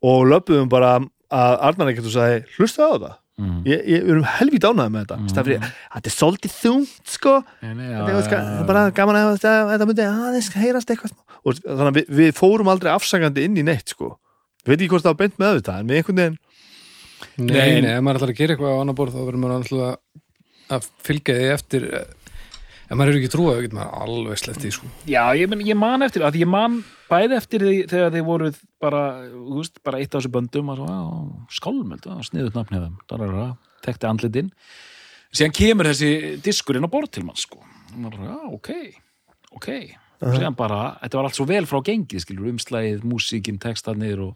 Speaker 2: og löpuðum bara að Arnar ekkert og sagði, hlusta á það.
Speaker 3: Mm.
Speaker 2: ég, ég, við erum helvít ánægði með þetta. Mm. stafri, þetta er svolítið þungt sko.
Speaker 3: Nei, nei,
Speaker 2: þetta er ska, bara gaman að þetta, myndi aðeins heyrast eitthvað og þannig að við, við fórum aldrei afsakandi inn í neitt sko. Við veit ekki hvort það var beint með þetta en með einhvern veginn
Speaker 1: Nei,
Speaker 3: Nei.
Speaker 1: nei, ef maður ætlar að gera eitthvað á annar borð þá verður maður alltaf að fylgja því eftir ef maður er ekki trúið, þá getur maður alveg sleppt því sko.
Speaker 3: Já, ég, men, ég man eftir, að ég man bæði eftir því þegar þið voruð bara, þú veist, bara eitt af þessu böndum og svo, á, skálmöld, þeim, darara, tekti andlitinn síðan kemur þessi diskurinn á borð til mann, sko og maður, já, ok, ok og síðan bara, þetta var allt svo vel frá gengið skilur, umslægið, músíkin, textarnir og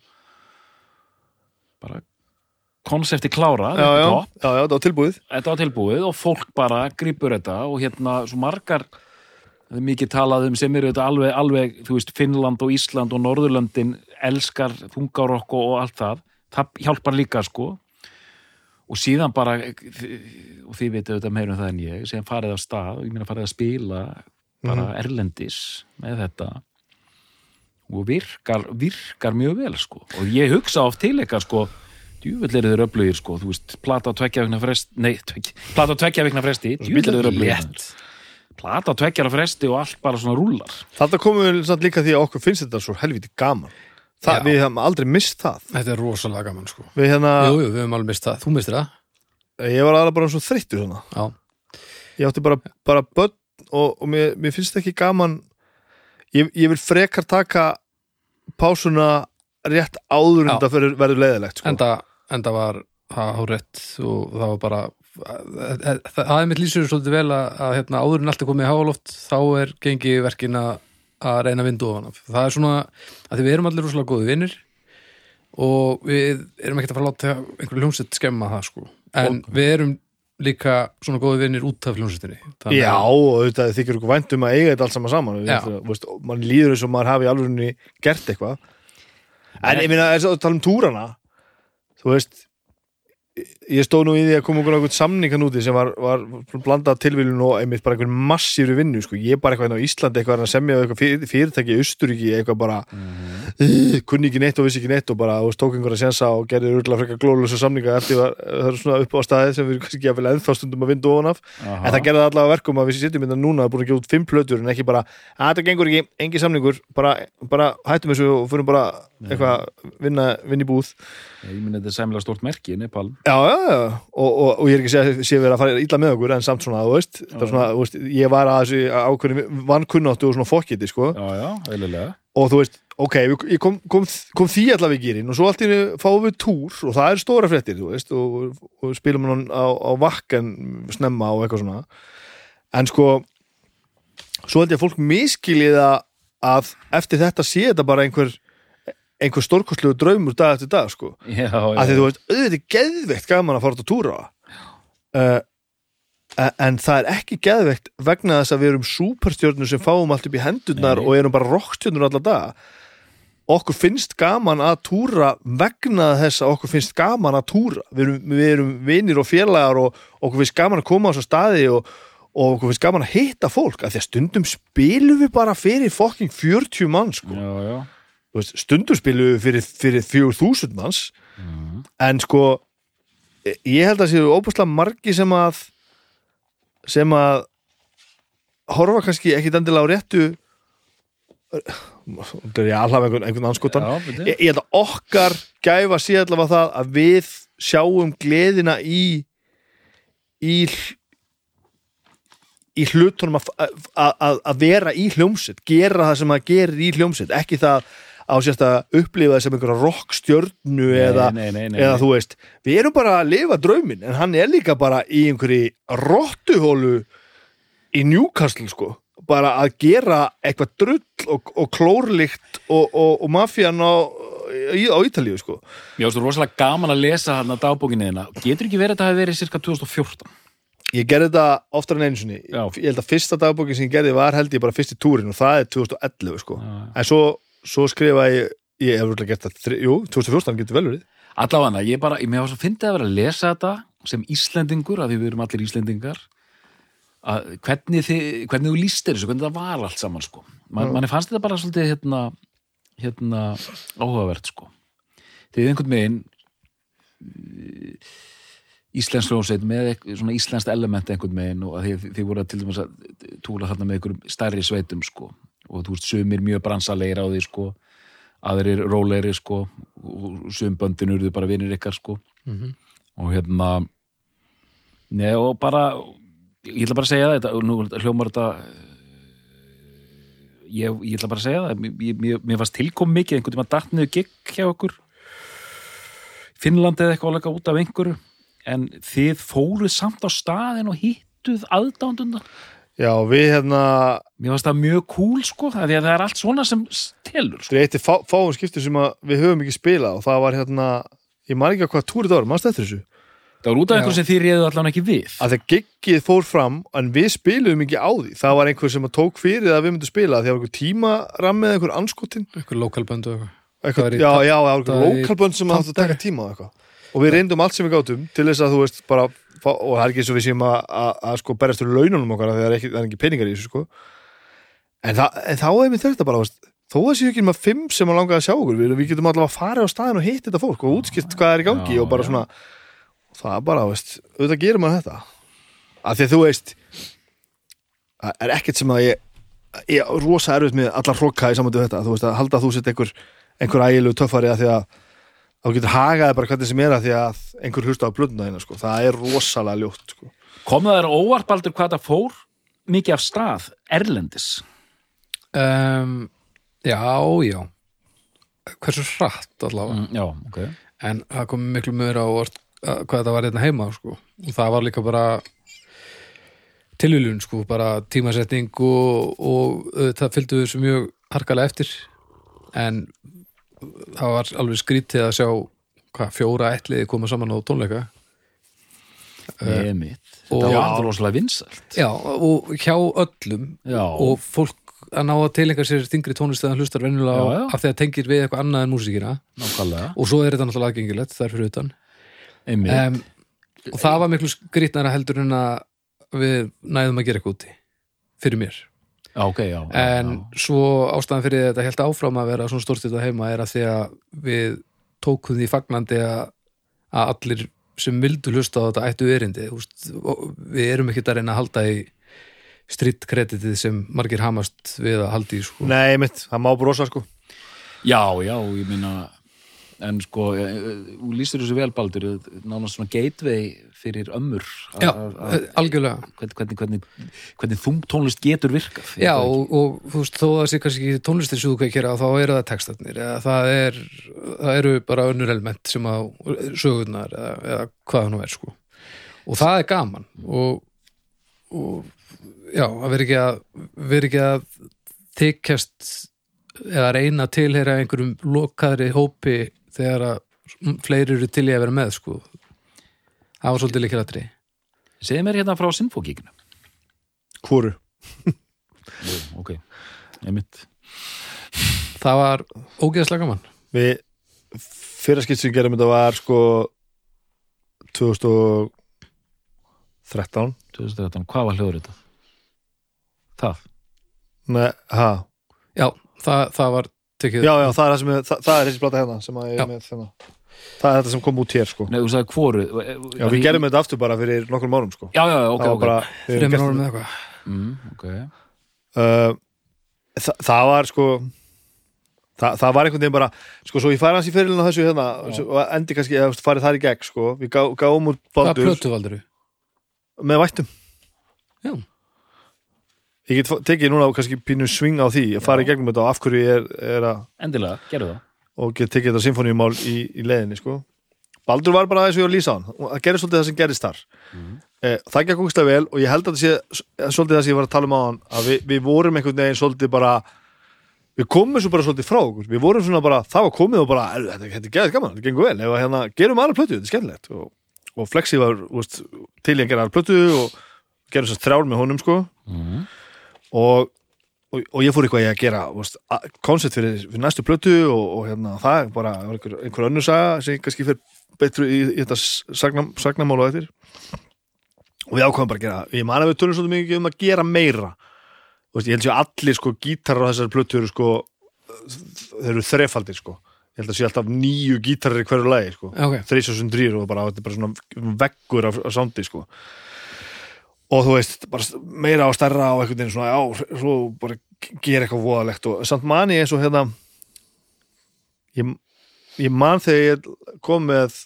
Speaker 3: bara konsepti klára
Speaker 2: já, já, já, já, það var tilbúið.
Speaker 3: Þetta var tilbúið og fólk bara gripur þetta og hérna svo margar það er mikið talað um sem eru þetta alveg, alveg þú veist, Finnland og Ísland og Norðurlöndin elskar þungarokk og allt það. Það hjálpar líka sko. Og síðan bara og þið veitum þetta meira um það en ég síðan farið af stað ég meina farið að spila bara erlendis með þetta. Og virkar, virkar mjög vel sko. Og ég hugsa oft til eitthvað sko djúvill eru þeir öflugir sko, þú veist, plata á tveggja vikna fresti, nei, tvekja, plata á tveggja vikna fresti, djúvill eru þeir öflugir. Plata á tveggja fresti og allt bara svona rúlar.
Speaker 2: Þetta komum við samt líka því að okkur finnst þetta svo helviti gaman það,
Speaker 1: Já.
Speaker 2: Við hefum aldrei mist það
Speaker 1: Þetta er rosalega gaman sko.
Speaker 2: Við hérna,
Speaker 1: Jú, jú, við höfum alveg mist það, þú mistir það
Speaker 2: ég var aðra bara svo þreyttur svona
Speaker 1: Já,
Speaker 2: Ég átti bara, bara börn og, og mér, mér finnst ekki gaman ég, ég vil frekar taka pásuna rétt áður en fyrir- verður leiðilegt sko.
Speaker 1: enda, var það hárétt og það var bara það, er mitt lýsur svolítið vel að, að hérna, áður en allt er komið í háaloft þá er gengi verkin að að reyna vindu ofan af. Það er svona að því við erum allir rosalega góði vinnir og við erum ekkert að fara að láta einhverju hljómsett skemma það sko. En við erum líka svona góði vinnir út af hljómsettinni
Speaker 2: Já,
Speaker 1: að-
Speaker 2: og þetta þykir okkur vænt um að eiga þetta allt saman saman. Og mann líður eins og maður hafi alveg gert eitthvað. En ég þess að tala um túrana þú veist ég stóð nú í því að koma okkur nákvæmt samningan úti sem var, var blandað tilvílun og einmitt bara einhvern massífri vinnu sko. ég er bara eitthvað inn á Íslandi eitthvað að semja eitthvað fyr- fyrirtæki í Austuríki eitthvað bara uh, kunni ekki neitt og vissi ekki neitt og bara tók einhverja sensa og gerði urlega frekar glólusu samninga eftir að það er svona upp á staðið sem við erum kannski að ennþá stundum að vinda ofan af. En það gerði það allavega að verkum að við sitjum þetta núna búin að gefa út fimm plötur en ekki bara að þetta gengur ekki, engi samningur bara, bara hættum þessu og fyrir bara eitthvað vinna, vinna í búð.
Speaker 3: Ég minn þetta er sæmlega stort í Nepal.
Speaker 2: Já, og, og, og ég er ekki að segja sé verið að fara illa með okkur en samt svona, þú veist, svona, þú veist ég var að þessu ákveðinu vannkunnáttu og svona fokkiti, sko,
Speaker 3: Já,
Speaker 2: og þú veist, ok, ég kom, kom, kom því allavega í gýrin og svo allt í einu fáum við túr og það er stóra fréttir, þú veist, og, og spilum hann á, á vakkan snemma og eitthvað svona, en sko, svo held ég að fólk miskiljið að eftir þetta sé þetta bara einhver einhver stórkostlegu draumur dag eftir dag, sko.
Speaker 3: Já, já.
Speaker 2: að því þú veist, auðvitað er geðveikt gaman að fara út að túra. Uh, en það er ekki geðveikt vegna þess að við erum súperstjörnur sem fáum allt upp í hendurnar
Speaker 3: Nei.
Speaker 2: og erum bara rockstjörnur alla daga. Okkur finnst gaman að túra vegna þess að okkur finnst gaman að túra. Við erum, við erum vinir og félagar og okkur finnst gaman að koma á þessu staði og, og okkur finnst gaman að hitta fólk. Að því að stundum spilum við bara fyrir fokking 40 mann sko.
Speaker 3: Já,
Speaker 2: veist, við fyrir, fyrir 4000 manns. En sko ég held að séu óbúslega margi sem að sem að horfa kannski ekki endilega á réttu það er ég alveg einhvern, einhvern anskotan
Speaker 3: Já,
Speaker 2: ég, ég held að okkar gæfa sé allavega það að við sjáum gleðina í í í hlutunum að, vera í hljómsett gera það sem að gerir í hljómsett ekki það á sérst að upplifa það sem einhverja rockstjörnu eða, eða þú veist við erum bara að lifa drauminn en hann er líka bara í einhverju rottuhólu í Newcastle sko. Bara að gera eitthvað drull og, og klórlikt og, og, og mafían á, á Ítalíu sko.
Speaker 3: Mér finnst þú rosalega gaman að lesa hann að dagbókinni þina Getur ekki verið að þetta hafi verið cirka 2014
Speaker 2: Ég gerði þetta oftar en
Speaker 3: Já.
Speaker 2: Ég held að fyrsta dagbókin sem ég gerði var held ég bara fyrst í túrin og það er 2011 sko.
Speaker 3: Já.
Speaker 2: En svo, svo skrifa ég Ég hef rúglega gert það, jú, 2014 getur vel verið
Speaker 3: Allavega, ég bara, ég mér svo fyndið að vera að lesa þetta sem Íslendingur, að því við erum allir Íslendingar að hvernig, þið, hvernig þú lístir þessu, hvernig það var allt saman sko. Man, manni fannst þetta bara svolítið hérna, hérna áhugavert sko. Þið einhvern veginn uh, íslensk hljómsveit með svona íslenskt element einhvern veginn og þið voru til dæmis að túla þarna með einhverjum stærri sveitum sko og þú veist sumir mjög bransalegir á því sko. Aðrir rólegri sko. Og sum böndin urðu bara vinir ykkar sko. Og hérna Nei, og bara ég ætla bara að segja þetta og nú hljómar þetta eh, ég, ég ætla bara að segja það. Mér, mér, mér fannst tilkom mikið einhvern tímann datt niður gigg hjá okkur. Finnlandi eða eitthvað álega út af einhverju. En þið fóruð samt á staðin og hittuð aðdándunda
Speaker 2: Já, við hérna
Speaker 3: mér fannst það mjög cool sko af því að það er allt svona sem stelur sko.
Speaker 2: Þetta er eitt fá, fáum skiptur sem að við höfum ekki spilað og það var hérna Ég man ekki að hvað túrið það var, mannst eftir þessu?
Speaker 3: Það var út af einhverju sem þið réðu allan ekki við.
Speaker 2: Að þegar giggið fór fram en við spiluðum ekki á því. Það var einhver sem að tók fyrir að við myndum spila því að einhver tímarammið, einhver anskotin
Speaker 1: Eitthvað. Lokalböndu eitthvað Það
Speaker 2: já, já, einhver
Speaker 1: það er
Speaker 2: lokalbönd sem átt að taka tíma og eitthvað. Og við reyndum allt sem við gátum til þess að þú veist bara, og það er ekki og við séum að, að, að sko berjast fyrir laununum okkar það er ekki, það er ekki peningar í þessu sko. En, það, en þá er mér þetta bara þó að séu ekki með fimm sem að langa að sjá okkur við, við getum allavega að fara á staðin og hitt þetta fólk og útskipt hvað er í gangi
Speaker 3: Já,
Speaker 2: og bara svona það er bara, veist, auðvitað gerir maður þetta. Af því að þú veist það er ekkert sem að ég ég er rosa erfitt með allar hrokka í samandu þetta, þú veist að halda að þú sett einhver einhver ægilegu töffari að því að þá getur hagaði bara hvernig sem er að því að einhver hlusta á blönduna þína, sko. það er rosalega ljótt sko.
Speaker 3: kom það þér óvarbaldur hvað það fór mikið af stað, erlendis
Speaker 1: um, Já, já Hversu hratt allavega
Speaker 3: mm, já, ok
Speaker 1: En það kom miklu mjög á orð, hvað þetta var hérna heima sko. og það var líka bara tilvílun sko, bara tímasetning og, og uh, það fylgdu þessu mjög harkalega eftir en það var alveg skrítið að sjá hvað, fjóra ætliði koma saman á tónleika. Og-
Speaker 3: Það var alltaf rosalega vinsælt.
Speaker 1: Já, og hjá öllum
Speaker 3: Já.
Speaker 1: og fólk að ná að tilenga sér þingri tónlist eða hlustar venjulega
Speaker 3: Já,
Speaker 1: af því að tengir við eitthvað annað en músíkina.
Speaker 3: Nákvæmlega.
Speaker 1: og svo er þetta náttúrulega aðgengilegt þar fyrir utan. Um, og það var miklu skrýtnara heldur en að við næðum að gera eitthvað úti fyrir mér
Speaker 3: já, ok, já.
Speaker 1: en
Speaker 3: já.
Speaker 1: svo ástæðan fyrir þetta held áfram að vera svona stórst þetta heima er að því að við tókum því fagnandi að, að allir sem vildu hlusta á þetta ættu erindi við erum ekki að reyna að halda í stritt kreditið sem margir hamast við að halda í sko.
Speaker 2: nei, mitt, það má brosa sko.
Speaker 3: Já, já, ég meina en sko, eh, eh, þú lýstir þessu vel Baldur, eh, nánast svona gateway fyrir ömmur að-
Speaker 1: Já,
Speaker 3: að- að-
Speaker 1: algjörlega.
Speaker 3: Hvernig, hvernig, hvernig, hvernig þungtónlist getur virkað
Speaker 1: Já, og, og þú veist, þó að það sé kannski tónlistin kveikir á, þá eru það textatnir eða það, er, það eru bara önnur element sem á sögurnar eða, eða hvað það nú er sko. Og það er gaman og, og já, að vera ekki að vera ekki að þykjast eða reyna að tilheyra einhverjum lokaðri hópi þegar að fleiri eru til í að vera með sko. Það var svolítið líkir aðri
Speaker 3: ekki. Segðu mér hérna frá Sinfókíkinu
Speaker 2: hvuru
Speaker 3: Ok, einmitt.
Speaker 1: Það var ógeðslega gaman.
Speaker 2: Við fyrra skipt sem gerum þetta var sko 2013
Speaker 3: 2013, hvað var hljóður þetta? Það?
Speaker 2: Nei, ha,
Speaker 1: Já, það, það var tekið
Speaker 2: já, já, það er það sem er, það, það er þessi blata hérna sem að ég
Speaker 1: Já.
Speaker 2: er með þennan það er þetta sem kom út hér sko.
Speaker 3: Nei, þú sagði hvoru
Speaker 2: já, við gerum þetta aftur bara fyrir nokkur márum sko.
Speaker 3: Já, já, já, ok, ok.
Speaker 2: bara
Speaker 1: Fremur árum með eitthvað.
Speaker 3: Mm, Ok,
Speaker 2: uh, það, það var sko það, það var einhvern veginn bara sko svo ég færi hans í fyrirlinu þessu hérna og endi kannski eða þú farið þar í gegn sko. Við gá, gáum út
Speaker 1: Hvað
Speaker 2: baldur
Speaker 1: plötu valdur
Speaker 2: með vættum.
Speaker 1: Já.
Speaker 2: Ég get tekið núna kannski pínu sving á því að fara í gegnum þetta og af hverju ég er, er að
Speaker 3: endilega, gerðu það.
Speaker 2: og get tekið þetta symfóníumál í, í leiðinni sko. Baldur var bara þess að ég var að lýsa á hann. Og það gerði svolítið það sem gerðist þar. Eh, það gekk ógustlega vel og ég held að það sé s- svolítið það sem ég var að tala um á hann að við, við vorum einhvern veginn svolítið bara við komum svo bara svolítið frá okkur. Við vorum svona bara, það var komið og bara "Er, þetta, er geðið gaman, þetta gengur vel. Ef að hérna, gerum aðra plötu, þetta er skemmtilegt. Og, og Flexi var úst, til í að gera aðra plötu og gerum svo þrjár með honum sko.
Speaker 3: mm.
Speaker 2: Og, og, og ég fór eitthvað í að gera koncept fyrir, fyrir næstu plötu og, og hérna, það er bara einhver, einhver önnur saga sem kannski fyrir betru í, í þetta sagnam, sagnamál og eftir. Og við ákvæmum bara að gera ég man að við tölum svolítið mikið um að gera meira. Veist, ég held sér allir sko gítarar á þessari plötu eru sko þeir eru þrefaldir sko. Ég held að sé alltaf nýju gítarar í hverju lagi sko.
Speaker 1: Ok,
Speaker 2: þrísjósun drýr og bara, þetta bara svona veggur af, af sándi sko og þú veist, bara meira og stærra og veginn svona, já, svo bara gera eitthvað voðalegt og samt mani eins og hérna ég, ég man þegar ég kom með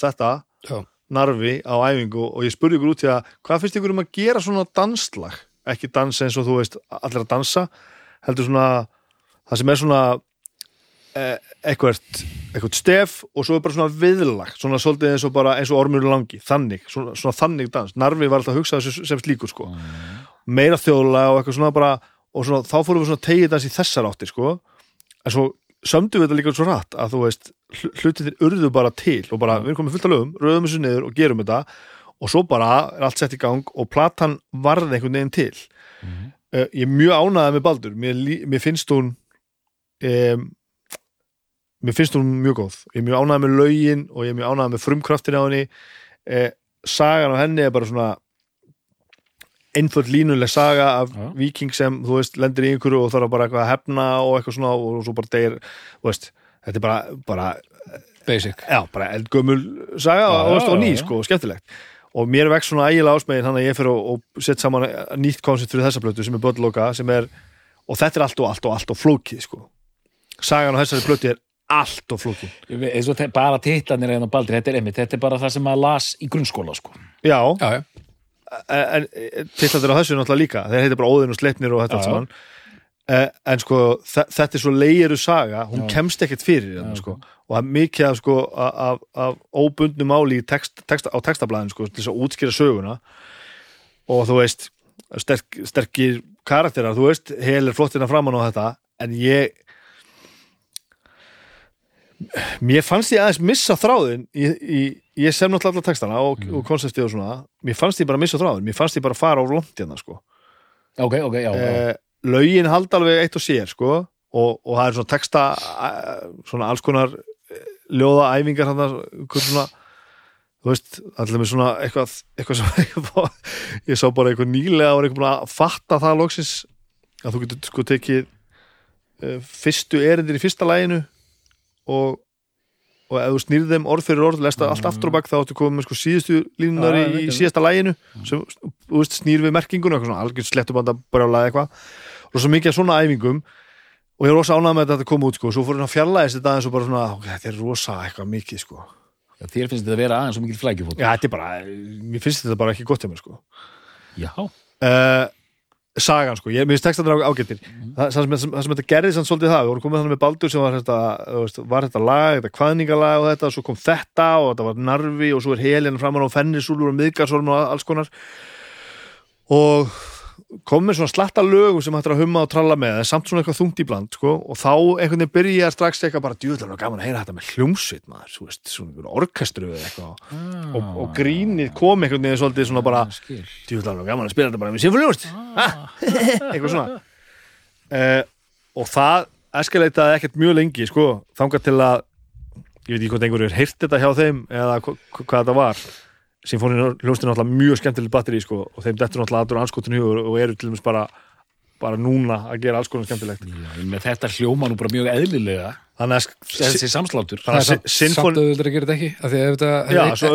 Speaker 2: þetta
Speaker 1: já,
Speaker 2: narfi á æfingu og ég spurði ykkur út í að hvað finnst ykkur um að gera svona danslag? Ekki dansa eins og þú veist allir að dansa heldur svona það sem er svona eitthvað, eitthvað stef og svo er bara svona viðlagt svona svolítið eins og bara eins og ormur langi þannig, svona, svona þannig dans. Narfi var alltaf að hugsa þessu sem slíkur sko. Meira þjóðlega og eitthvað svona bara og svona, þá fórum við svona tegið dans í þessar átti sko. En svo sömdu við þetta líka svo rætt að þú veist hl- hlutirnir urðu bara til og bara við erum komið fullt af lögum, röðum þessu niður og gerum þetta. Og svo bara er allt sett í gang og platan varði einhvern veginn til.
Speaker 3: Mhm.
Speaker 2: uh, ég er mjög ánægð með Baldur. Mér, mér finnst hún um, mér finnst hún mjög góð. Ég er mjög ánægð með lögin og ég er mjög ánægð með frumkraftin á henni. Uh, sagan á henni er bara svona einföld línuleg saga af
Speaker 3: Já.
Speaker 2: viking sem, þú veist, lendir í einhverju og þarf bara eitthvað að hefna og eitthvað svona og svo bara deyr, þú veist, þetta er bara, bara
Speaker 1: basic.
Speaker 2: já, bara eldgömmul saga
Speaker 3: Já,
Speaker 2: og, og, og ný, sko, og skemmtilegt. Og mér vex svona ægilega ásmegin þannig að ég fyrir og, og sett saman nýtt koncept fyrir þessa plötu sem er böllloka sem er, og þetta er allt og allt og allt og flókið, sko. Sagan á þessari plötu er allt og flókið
Speaker 3: eins og bara titlanir en á Baldur, þetta er einmitt þetta er bara það sem maður las í grunnskóla sko.
Speaker 2: já,
Speaker 1: Já, já,
Speaker 2: en tillandir á þessu náttúrulega líka þeir heita bara Óðinn og Sleipnir og þetta allt saman. Eh, en sko þe- þetta er svo leigiru saga hún
Speaker 3: Já.
Speaker 2: kemst ekkert fyrir hérna,
Speaker 3: Já,
Speaker 2: sko. og það er mikið af, sko, af, af, af óbundnu máli í text, text, á textablaðin sko, til þess að útskýra söguna. Og þú veist sterk, sterkir karakterar, þú veist hel er flottina framan á þetta en ég mér fannst ég aðeins missa þráðin í, í, ég sem náttúrulega alla textana og,
Speaker 3: Mm.
Speaker 2: og konseptið og svona mér fannst ég bara missa þráðin, mér fannst ég bara fara á lónt hérna sko
Speaker 3: ok, ok, já, já.
Speaker 2: eh, lögin halda alveg eitt og sér sko og, og það er svona texta eh, svona alls konar eh, ljóða æfingar hann svona þú veist, allir með svona eitthvað, eitthvað sem <laughs> ég sá bara eitthvað nýlega og var eitthvað búin að fatta það loksins að þú getur sko tekið uh, fyrstu erindir í fyrsta læginu og og ef þú snýrð þeim orð fyrir orð lesta allt aftur og bakk þá áttu komið með sko síðustu línunar
Speaker 3: Já,
Speaker 2: í, í síðasta læginu sem veist, snýr við merkingun eitthvað svona algjörn slettubanda bara á eitthvað. Og svo mikið af svona æfingum og ég er rosa ánægð með þetta að koma út sko. Svo fór hann að fjarlæðist þetta eins og bara svona ok, þetta er rosa eitthvað mikið sko.
Speaker 3: Já þér finnst þetta að vera aðeins svo mikil flækjufót
Speaker 2: já, þetta er bara, mér finnst þetta bara ekki gott hjá mér sko.
Speaker 3: Já,
Speaker 2: uh, sagan sko, ég, mér finnst textanir ágættir það, það, sem, það sem þetta gerði sann svolítið það við vorum komið þannig með Baldur sem var þetta, var þetta lag, þetta kvaðningalag og þetta, svo kom þetta og þetta var narfi og svo er helin framan á fennisúlur og miðgarsorm og alls konar. Og kom með svona slatta lögum sem hættir að humma og tralla með en samt svona eitthvað þungt í bland sko, og þá einhvern veginn byrja strax eitthvað bara djúðlega gaman að heyra þetta með hljómsveit maður, veist, svona orkestru eða eitthvað. Og, og grínið kom einhvern veginn svolítið svona bara
Speaker 3: Ah,
Speaker 2: djúðlega gaman að spila þetta bara með sinfóniúst eitthvað svona. Uh, og það eskaleitaði ekkert mjög lengi sko, þangað til að ég veit ekki hvort einhverju er heyrt þetta hjá þeim eða hva, hva- hvað þetta var sinfóniúst er náttúrulega mjög skemmtileg batteri sko, og þeim dettur náttúrulega aður anskotin hugur og eru til dæmis bara bara núna að gera alls konar skemmtilegt.
Speaker 3: Já, þetta hljóma nú bara mjög eðlilega.
Speaker 2: Þannig að
Speaker 3: þessi samsláttur.
Speaker 1: er samt, auðvitað að gera þetta ekki af því að ef þetta
Speaker 2: svo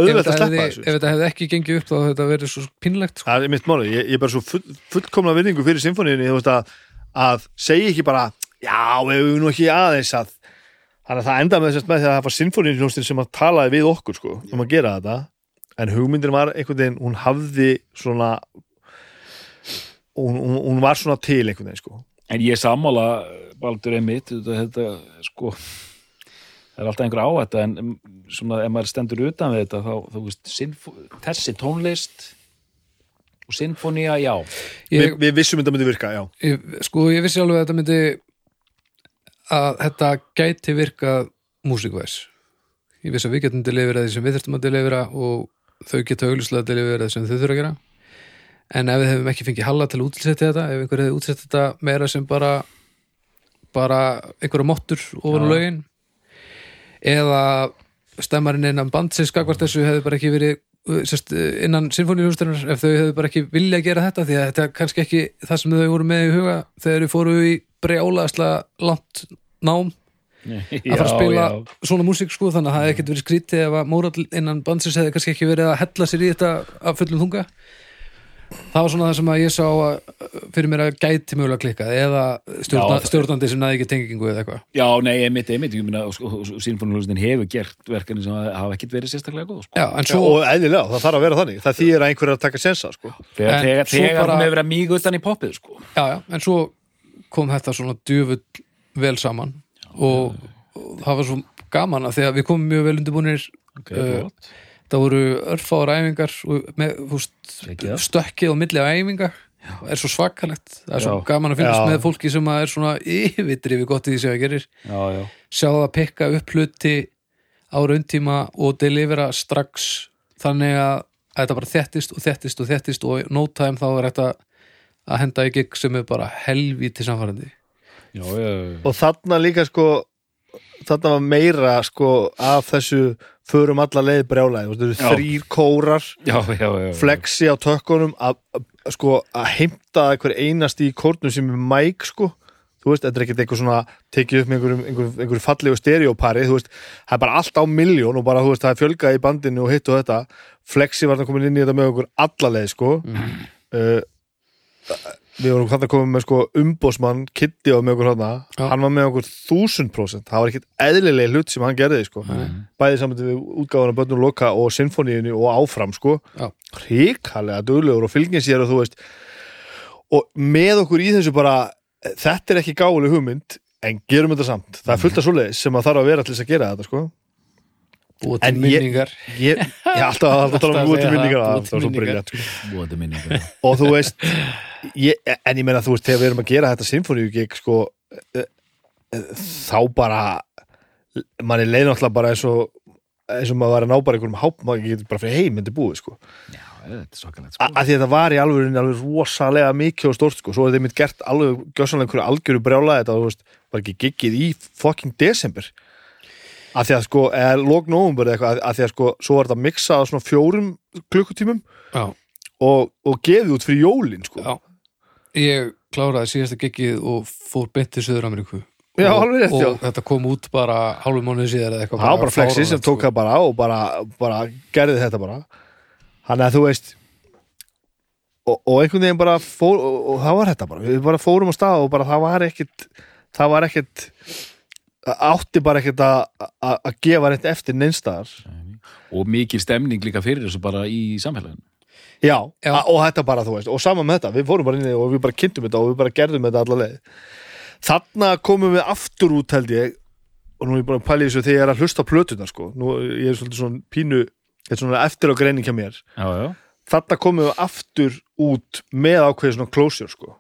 Speaker 1: ef þetta hefði- ekki gengið upp þá hefði þetta verið svo pínlegt sko.
Speaker 2: það er mitt máli, ég, ég er bara svo full, fullkomna virðingu fyrir veist að að segja ekki bara, já, við nú ekki aðeins að þannig að það enda með, þess að það var symfóníunhljóstin sem að talaði við okkur, sko, um að gera þetta en hugmyndin var einhvern veginn hún hafði svona hún, hún, hún var svona til einhvern veginn, sko.
Speaker 3: En ég sammála Baldur einmitt þetta, þetta, sko það er alltaf einhver áhætta en um, svona ef maður stendur utan við þetta þá, þú veist, þessi tónlist og sinfónía, já.
Speaker 1: Ég,
Speaker 2: Vi, við vissum þetta myndi virka, já.
Speaker 1: Ég, sko ég vissi alveg að þetta myndi að þetta gæti virkað músikvæs ég vissi að við getum delivera því sem við þurftum að delivera og þau geta auglýslega að delivera því sem þau þurfa að gera en ef við hefum ekki fengið halla til að útsetja þetta ef einhver hefði útsett þetta meira sem bara bara einhverja mottur ofan
Speaker 3: Já.
Speaker 1: lögin eða stemmarinn innan bandsins skakvart þessu hefði bara ekki verið uh, sest, innan sinfóníuhústarinnar ef þau hefði bara ekki vilja gera þetta því að þetta er kannski ekki það sem þau voru með í huga þegar þau fóru í brjálaðslega langt nám að fara að spila svona músík sko þannig að það hefði ekkert verið skrítið ef að Mórall innan bandsins hefði kannski ekki verið að hella sér í þetta af fullum þunga. Það var svona það sem að ég sá að fyrir mér að gæti mögulega klikkað eða stjórna,
Speaker 3: Já.
Speaker 1: stjórnandi sem næði ekki tengingu eða eitthvað.
Speaker 3: Já, nei, einmitt, einmitt, ég meina sinfóníuhlustin hefur gert verkefni sem hafa ekkit verið sérstaklega góð, sko.
Speaker 1: Já, en
Speaker 2: Svo, og eðlilega, það þarf að vera þannig. Það þýðir að einhver er að taka sensa, sko.
Speaker 3: Þegar,
Speaker 1: En
Speaker 3: þegar, þegar
Speaker 1: bara-
Speaker 3: hún hefur verið að míga utan í poppið, sko.
Speaker 1: já, já, en svo kom þetta svona djöfull vel saman og, og það var svo gaman að því að við komum mjög vel undirbúinir
Speaker 3: Ok,
Speaker 1: Uh, það voru örfáar æfingar og með stökkið á milli af æfinga er svo svakalegt, það er svo
Speaker 3: Já.
Speaker 1: gaman að finnast
Speaker 2: Já.
Speaker 1: með fólki sem er svona yfirdrifi gott í því sem það gerir
Speaker 3: Já, já.
Speaker 1: sjá það að pikka upp hluti á rauntíma og delivera strax þannig að, þetta bara þéttist og þéttist og þéttist og no time þá er þetta að henda í gig sem er bara helvíti samfærandi
Speaker 3: Já, já.
Speaker 2: og þarna líka sko þarna var meira sko af þessu förum alla leið brjálæði. Þú veist,
Speaker 3: Já.
Speaker 2: þrýr kórar
Speaker 3: Já, já,
Speaker 2: flexi á tökkunum að, að- sko að heimta einhver einast í kórnum sem er mæk sko. Þú veist, þetta er ekkert eitthvað svona tekið upp með einhverjum, einhverjum, einhverjum fallegu stereopari þú veist, það er bara allt á miljón og bara, þú veist, það er fjölgað í bandinu og hitt og þetta. Flexi var það komin inn í þetta með okkur allaleið sko. Uh, við vorum hann að koma með sko umbósmann Kitty var með okkur hann
Speaker 1: Já.
Speaker 2: hann var með okkur þúsund prósent það var ekkert eðlileg hlut sem hann gerði sko. Bæði saman við útgáfuna Bönnur Loka og Sinfoníunni og áfram sko.
Speaker 1: Já.
Speaker 2: ríkalega duglegur og fylgin sér og þú veist. Og með okkur í þessu bara þetta er ekki gáfuleg hugmynd en gerum þetta samt, það er fullt af svoleiðis sem að þarf að vera til þess að gera þetta sko
Speaker 1: búið til
Speaker 2: En ég-
Speaker 1: minningar
Speaker 2: ég, ég <laughs> alltaf alltaf að tala
Speaker 1: Alltaf
Speaker 2: um búið til
Speaker 1: að segja
Speaker 2: minningar
Speaker 1: það,
Speaker 2: það
Speaker 1: búið til
Speaker 2: var svo
Speaker 1: minningar.
Speaker 2: briljant sko.
Speaker 3: Búið til minningar. <laughs>
Speaker 2: og þú veist ég, en ég meina þú veist, þegar við erum að gera þetta symfóníugik sko eh, eh, þá bara manni leið náttúrulega bara eins og eins og maður var að ná bara einhverjum háp maður getur bara fyrir heim myndi búið sko
Speaker 3: Já, þetta er svakalegt,
Speaker 2: A-
Speaker 3: sko.
Speaker 2: að því að þetta var í alveg, alveg rosalega mikið og stórt sko, svo er þetta mitt gert alveg gjössanlega einhverju algjöru brjálaði þetta, þú veist, var ekki giggið í fucking desember að því að sko, eða lók nóvumber eitthvað, að, að því að sko, svo var þetta miksað á svona fjórum klukkutímum
Speaker 1: já,
Speaker 2: og, og gefið út fyrir jólin sko.
Speaker 1: já. ég kláraði síðasta giggið og fór beint til Suður Ameríku
Speaker 2: Já,
Speaker 1: og,
Speaker 2: alveg rétt, já.
Speaker 1: og þetta kom út bara hálfum mánuði síðar eða eitthvað
Speaker 2: var bara flexi sem tók
Speaker 1: sko.
Speaker 2: það bara og bara, bara gerði þetta bara hann að þú veist og, og einhvern veginn bara fór, og, og það var þetta bara, við bara fórum á stað og bara það var ekkit það var ekkit átti bara ekkit að að- að gefa rétt eftir neinstaðar
Speaker 3: Og mikil stemning líka fyrir þessu bara í samfélaginu.
Speaker 2: já,
Speaker 1: Já.
Speaker 2: og þetta bara þú veist og saman með þetta, við fórum bara inn í og við bara kynntum þetta og við bara gerðum þetta alla leið þarna komum við aftur út held ég og nú er ég bara að pæla í þessu þegar ég er að hlusta á plötuna sko, nú ég er svolítið svona pínu er svona eftir á greining hjá mér
Speaker 3: Já, já.
Speaker 2: þarna komum við aftur út með ákveðið svona closure sko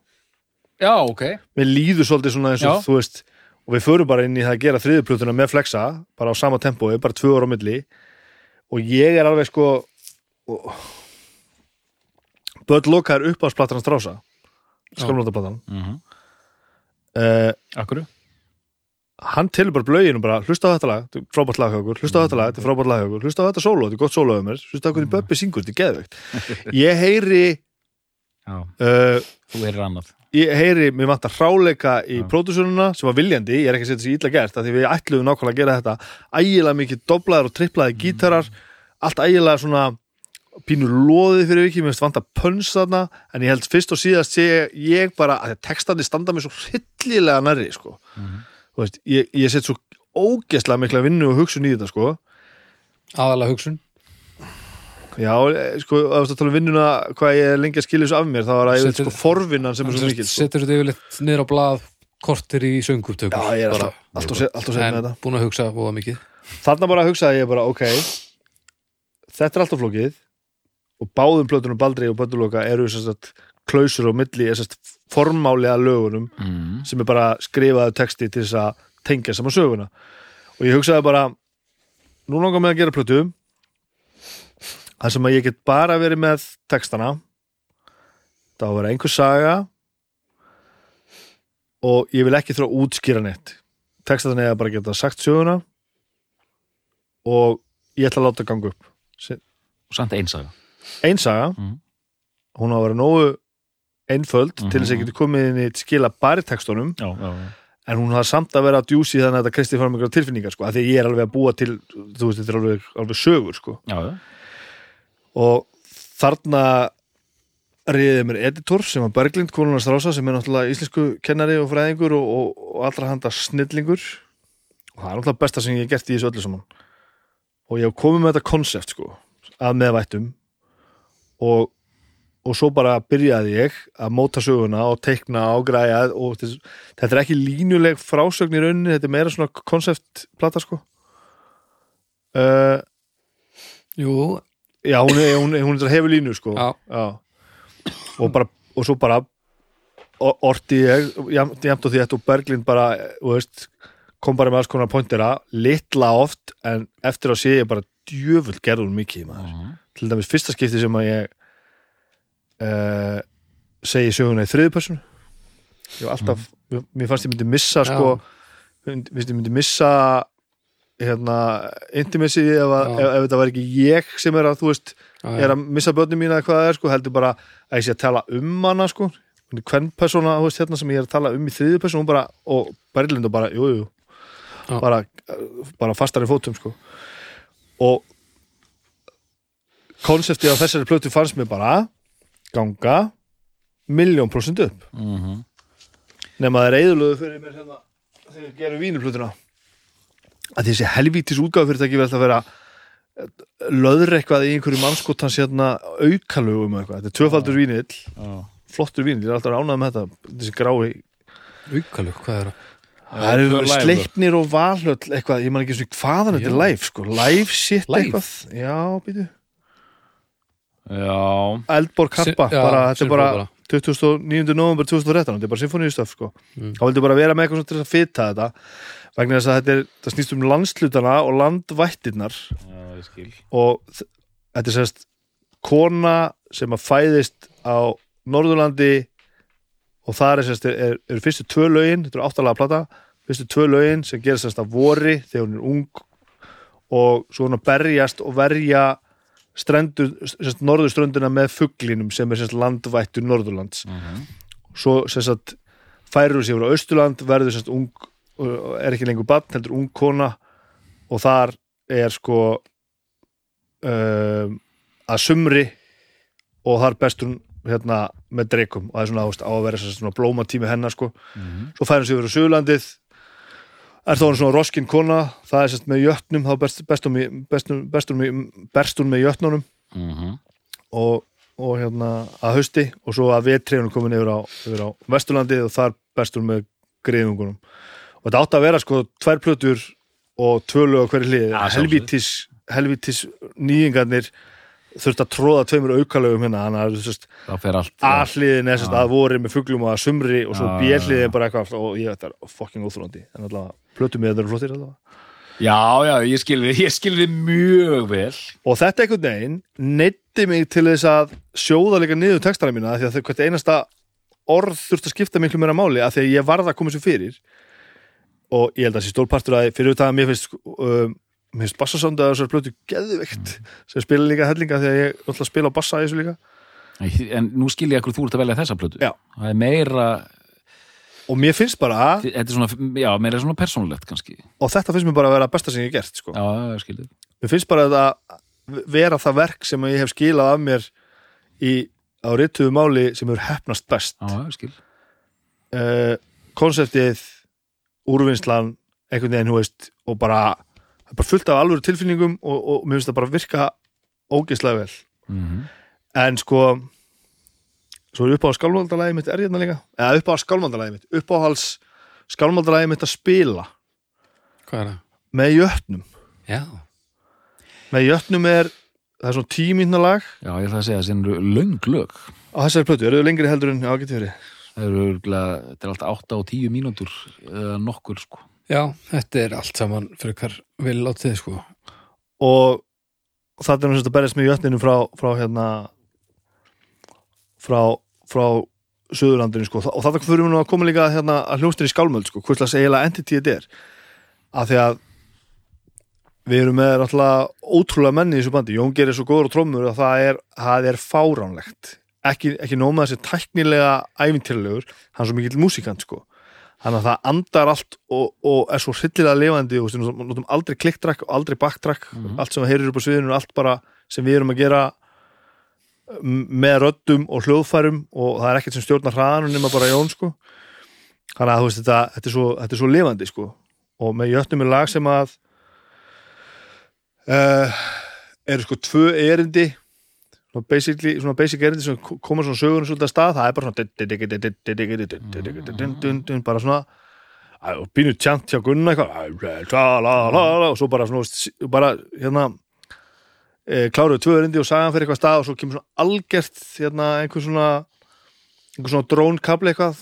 Speaker 3: Já, ok.
Speaker 2: við líður svolítið svona eins og
Speaker 3: Já.
Speaker 2: þú veist og við förum bara inn í það að gera þriðuplötuna með flexa bara á sama tempói, bara tvö ára á milli og ég er alveg sko og... Böll Loka er uppáðsplattan strása skamlótaplattan
Speaker 3: Mm -hmm.
Speaker 2: uh,
Speaker 3: Akkur?
Speaker 2: hann telur bara blögin og bara hlusta á þetta lag, þetta er frábært lag hjá okkur hlusta á þetta lag, þetta er frábært lag hjá okkur hlusta á þetta sóló, þetta er gott sóló hjá mér hlusta á hvernig Böbbi syngur, þetta er geðveikt ég heyri
Speaker 3: Já.
Speaker 2: uh,
Speaker 3: Þú erir annað.
Speaker 2: Ég heyri, mér vantar hráleika í pródúsununa sem var viljandi, ég er ekki að setja þessi illa gert af því við ætluðum nákvæmlega að gera þetta ægilega mikið doblaðar og triplaði gítarar allt ægilega svona pínur loðið fyrir vikið, mér finnst vantar pöns þarna, en ég held fyrst og síðast sé ég bara, að textandi standa mér svo hryllilega nærri, sko. Þú veist, ég, ég set svo ógeðslega mikla vinnu og hugsun í þetta, sko.
Speaker 1: Aðalega hugsun
Speaker 2: Já, sko, að þú veist að tala um vinnuna hvað ég er lengi að skilja þessu af mér þá var það sko, forvinnan sem er svo mikil sko.
Speaker 1: setur þetta yfirleitt niður á blað kortir í sönguptökur
Speaker 2: Já, ég er alltaf, alltaf, alltaf segið með
Speaker 1: en
Speaker 2: þetta
Speaker 1: búin að hugsa búða mikið
Speaker 2: Þarna bara hugsaði ég bara, ok þetta er alltaf flókið og báðum plötunum Baldri og Böndulóka eru sagt klausur á milli er sagt formálega lögunum
Speaker 3: mm.
Speaker 2: sem er bara skrifaðu texti til þess að tengja saman söguna og ég hugsaði bara nú langar mig að gera plötu þar sem að ég get bara verið með textana það á að vera einhver saga og ég vil ekki þrá að útskýra neitt textana er bara að geta sagt söguna og ég ætla að láta ganga upp
Speaker 3: og samt einsaga
Speaker 2: ein saga
Speaker 3: Mhm.
Speaker 2: hún á að vera nógu einföld til þess að
Speaker 3: Mhm.
Speaker 2: ég geti komið inn í skila bara í textunum
Speaker 3: já, já, já.
Speaker 2: en hún har samt að vera djúsi þannig að þetta kristi fram ykkur tilfinningar sko, af því að ég er alveg að búa til þú veist, þetta er alveg, alveg sögur sko.
Speaker 3: já, já.
Speaker 2: Og þarna reyðið mér editor sem var Berglind Kólunar Strása sem er náttúrulega íslensku kennari og fræðingur og, og, og allra handa snillingur. Og það er náttúrulega besta sem ég hef gert í þessu öllu saman. Og ég hef komið með þetta konsept sko, að meðvættum og og svo bara byrjaði ég að móta söguna og teikna og græja og þess, þetta er ekki línuleg frásögn í rauninni, þetta er meira svona konceptplata sko. Uh,
Speaker 1: Jú,
Speaker 2: já, hún er, hún er, hún er hefur línu sko.
Speaker 1: Já,
Speaker 2: og bara, og svo bara orti ég, jafnt og því og Berglind bara, þú veist kom bara með alls konar pointera, litla oft en eftir að sé ég bara djöfull gerður mikið maður.
Speaker 3: Mhm.
Speaker 2: til dæmis fyrsta skipti sem að ég uh, segi söguna í þriðu personu ég var alltaf, mér fannst ég myndi missa sko, mér finnst ég myndi missa hérna intimacy ef, að-
Speaker 1: Já.
Speaker 2: ef, ef þetta var ekki ég sem er að þú veist,
Speaker 1: já,
Speaker 2: er að missa börnum mína eða hvað það er sko, heldur bara að ég sé að tala um hana sko, hvern persóna þú veist, hérna sem ég er að tala um í þriðu personu bara, og Berglind og bara, jú, jú
Speaker 1: Já.
Speaker 2: bara, bara fastar í fótum sko og konseptið á þessari plötu fannst mér bara ganga miljón prósent upp
Speaker 3: Mhm.
Speaker 2: nema það er eðurlöðu fyrir mér hérna þegar ég gerum vínuplötuna að þessi helvítis útgáfufyrirtæki verður að vera löður eitthvað í einhverju mannskotans hérna aukalögum eitthvað, þetta er tvöfaldur vínill
Speaker 3: Já.
Speaker 2: flottur vínill, ég er alltaf ánægð með þetta þessi grái,
Speaker 1: aukalug, hvað er það?
Speaker 2: það eru sleipnir og valhöll eitthvað, ég man ekki svona hvaðan þetta er live sko, live shit
Speaker 1: Live?
Speaker 2: eitthvað já, býtu,
Speaker 3: já,
Speaker 2: Eldborg Kappa bara, þetta er bara
Speaker 1: Sinfónía.
Speaker 2: 29. november 2013 þetta er bara symfóníustöf sko
Speaker 1: Mm.
Speaker 2: þá vildi bara vera með eitthvað svona til að fita þetta vegna þess að þetta er, það snýst um landslutana og landvættirnar.
Speaker 3: Já,
Speaker 2: og þetta er sérst kona sem að fæðist á Norðurlandi og það er sérst er, eru fyrstu tvö lögin, þetta eru áttalega plata fyrstu tvö lögin sem gerir sérst að vori þegar hún er ung og svo hún að berjast og verja strendur, sérst norðurströndina með fuglinum sem er sérst landvættur Norðurlands.
Speaker 3: Mhm.
Speaker 2: svo sérst færur sér á Austurland verður sérst ung og er ekki lengur bann, heldur ung kona og þar er sko um, að sumri og þar bestur hún hérna með dreikum og það er svona, veist, á að vera svona blómatími hennar sko
Speaker 3: Mhm.
Speaker 2: svo færum sér verið á Suðurlandið er þá svona roskin kona það er sérst með jötnum þá best, bestum, bestum, bestum með jötnunum
Speaker 3: Mhm.
Speaker 2: og, og hérna að hausti og svo að vetri hann komin yfir á, yfir á Vesturlandi og þar bestur með griðungunum og þetta átti að vera sko tvær plötur og tvö lög á hverju hlið
Speaker 3: Ja, sjálfsögðu.
Speaker 2: helvítis, helvítis nýjingarnir þurft að tróða tveimur aukalögum hérna þannig að
Speaker 3: það
Speaker 2: A-hliðin er að voru með fuglum og að sumri og svo
Speaker 3: já, já.
Speaker 2: bara eitthvað og ég þetta er fucking óþrúandi en allavega plötum með þetta eru flottir allavega.
Speaker 3: Já, já, ég skil þið, ég skil þið mjög vel.
Speaker 2: Og þetta einhvern veginn neytti mig til þess að sjóða líka niður textana mína því að hvert einasta orð þurft að skipta miklu meira máli af því að ég varð að koma sér fyrir og ég held að þessi stórpartur að fyrir það að mér finnst um, mér finnst bassasöndu að þessar blötu geðveikt sem spila líka hellinga að ég ætla að spila á bassa í þessu líka.
Speaker 3: En nú skil ég ekkur þú ert að velja þessa plötu.
Speaker 2: Já.
Speaker 3: Það er meira,
Speaker 2: og mér finnst bara,
Speaker 3: þetta er svona, já, meira svona persónulegt kannski.
Speaker 2: Og þetta finnst mér bara að vera besta sem ég hef gert sko.
Speaker 3: Já, ég skil þið
Speaker 2: mér finnst bara að vera það verk sem ég hef skilað af mér í, á rituðu máli sem hefur hefnast best.
Speaker 3: Já, ég skil.
Speaker 2: Uh, konseptið úrvinnslan, einhvern veginn, þú veist og bara, það er bara fullt af alvöru tilfinningum og, og mér finnst það bara virka ógeðslega vel.
Speaker 3: Mm
Speaker 2: en sko svo er upp á skálmaldalagi mitt er hérna líka? Eða upp á skálmaldalagi mitt, uppáhals skálmaldalagi mitt að spila.
Speaker 1: Hvað er það?
Speaker 2: með jötnum.
Speaker 1: Já.
Speaker 2: með jötnum er, það er svona tímínna lag.
Speaker 3: Já, ég ætla að segja að það eru löng lög.
Speaker 2: Á þessari plötu, eru þau lengri heldur en getur verið
Speaker 3: Það eru örugglega- þetta er alltaf 8 og 10 mínútur eða nokkur sko.
Speaker 1: Já, þetta er allt saman fyrir hver vil látið, sko.
Speaker 2: og þetta er náttúrulega að berjast með jötninu frá, frá hérna frá, frá Suðurlandinu sko, og þetta fyrir við nú að koma líka hérna, að hljóstir í skálmöld sko, hvers slags eiginlega entity þetta er. Af því að við erum með náttúrulega ótrúlega menni í þessu bandi, Jón gerir svo góður og trómur og það er, það er fáránlegt ekki, ekki nóma þessi tæknilega æfintýrlegur, hann er svo mikill músikant sko, þannig að það andar allt og, og er svo hryllilega lifandi og við notum aldrei klikkdrakk og aldrei baktrakk, allt sem heyrir upp á sviðinu allt bara sem við erum að gera með röddum og hljóðfærum og það er ekkert sem stjórnar hraðanum nema bara Jón sko. Þannig að þú veist þetta, þetta, er svo, þetta er svo lifandi sko. Og með jötnum er lag sem að uh, eru sko tvö erindi svona basically, svona basic erindi sem koma svona sögurinn svolítið að stað, það er bara svona bara svona og býnu tjant hjá Gunna eitthvað og svo bara svona bara hérna e, kláruðu tvö erindi og sagan fyrir eitthvað stað og svo kemur svona algjört hérna einhver svona einhver svona drónkabli eitthvað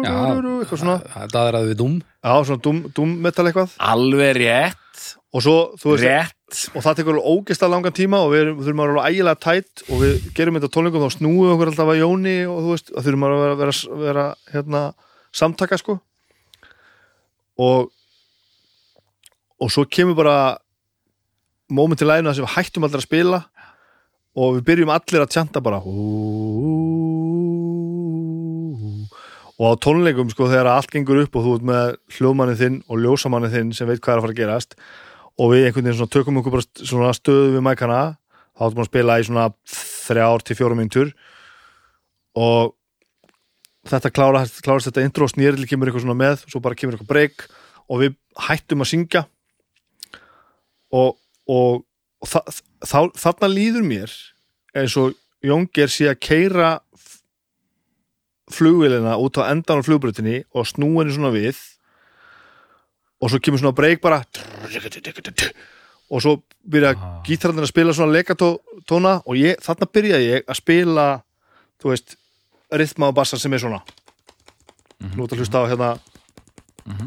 Speaker 1: Já,
Speaker 2: eitthvað svona
Speaker 1: Það er að við dum.
Speaker 2: já, svona dum metal eitthvað
Speaker 3: Alveg rétt,
Speaker 2: og svo, þú veist, og það tekur alveg ógeðslega langan tíma og við, þurfum að vera alveg ægilega tætt og við gerum þetta tónleikum þá snúum við okkur alltaf að Jóni og þú veist, það þurfum að vera, vera, vera hérna, samtaka sko. Og og svo kemur bara moment í læginu sem við hættum allir að spila og við byrjum allir að tjanta bara og á tónleikum sko þegar allt gengur upp og þú ert með hljóðmanni þinn og ljósamanni þinn sem veit hvað er að fara að gerast og við einhvern veginn tökum okkur bara stöðu við mækana þá áttum við að spila í svona þrjár til fjórum mínútur og þetta klára, klárast þetta intro og snýril kemur eitthvað svona með svo bara kemur eitthvað breyk og við hættum að syngja. Og, og, og þa þá, þarna líður mér eins og Jónger sé að keira flugvélina út á endan á flugbrötinni og henni svona við og svo kemur svona breyk bara og svo byrja gítararnir að spila svona lekatóna og ég, þarna byrja ég að spila þú veist, rithma og bassa sem er svona. Nú ert að hlusta á hérna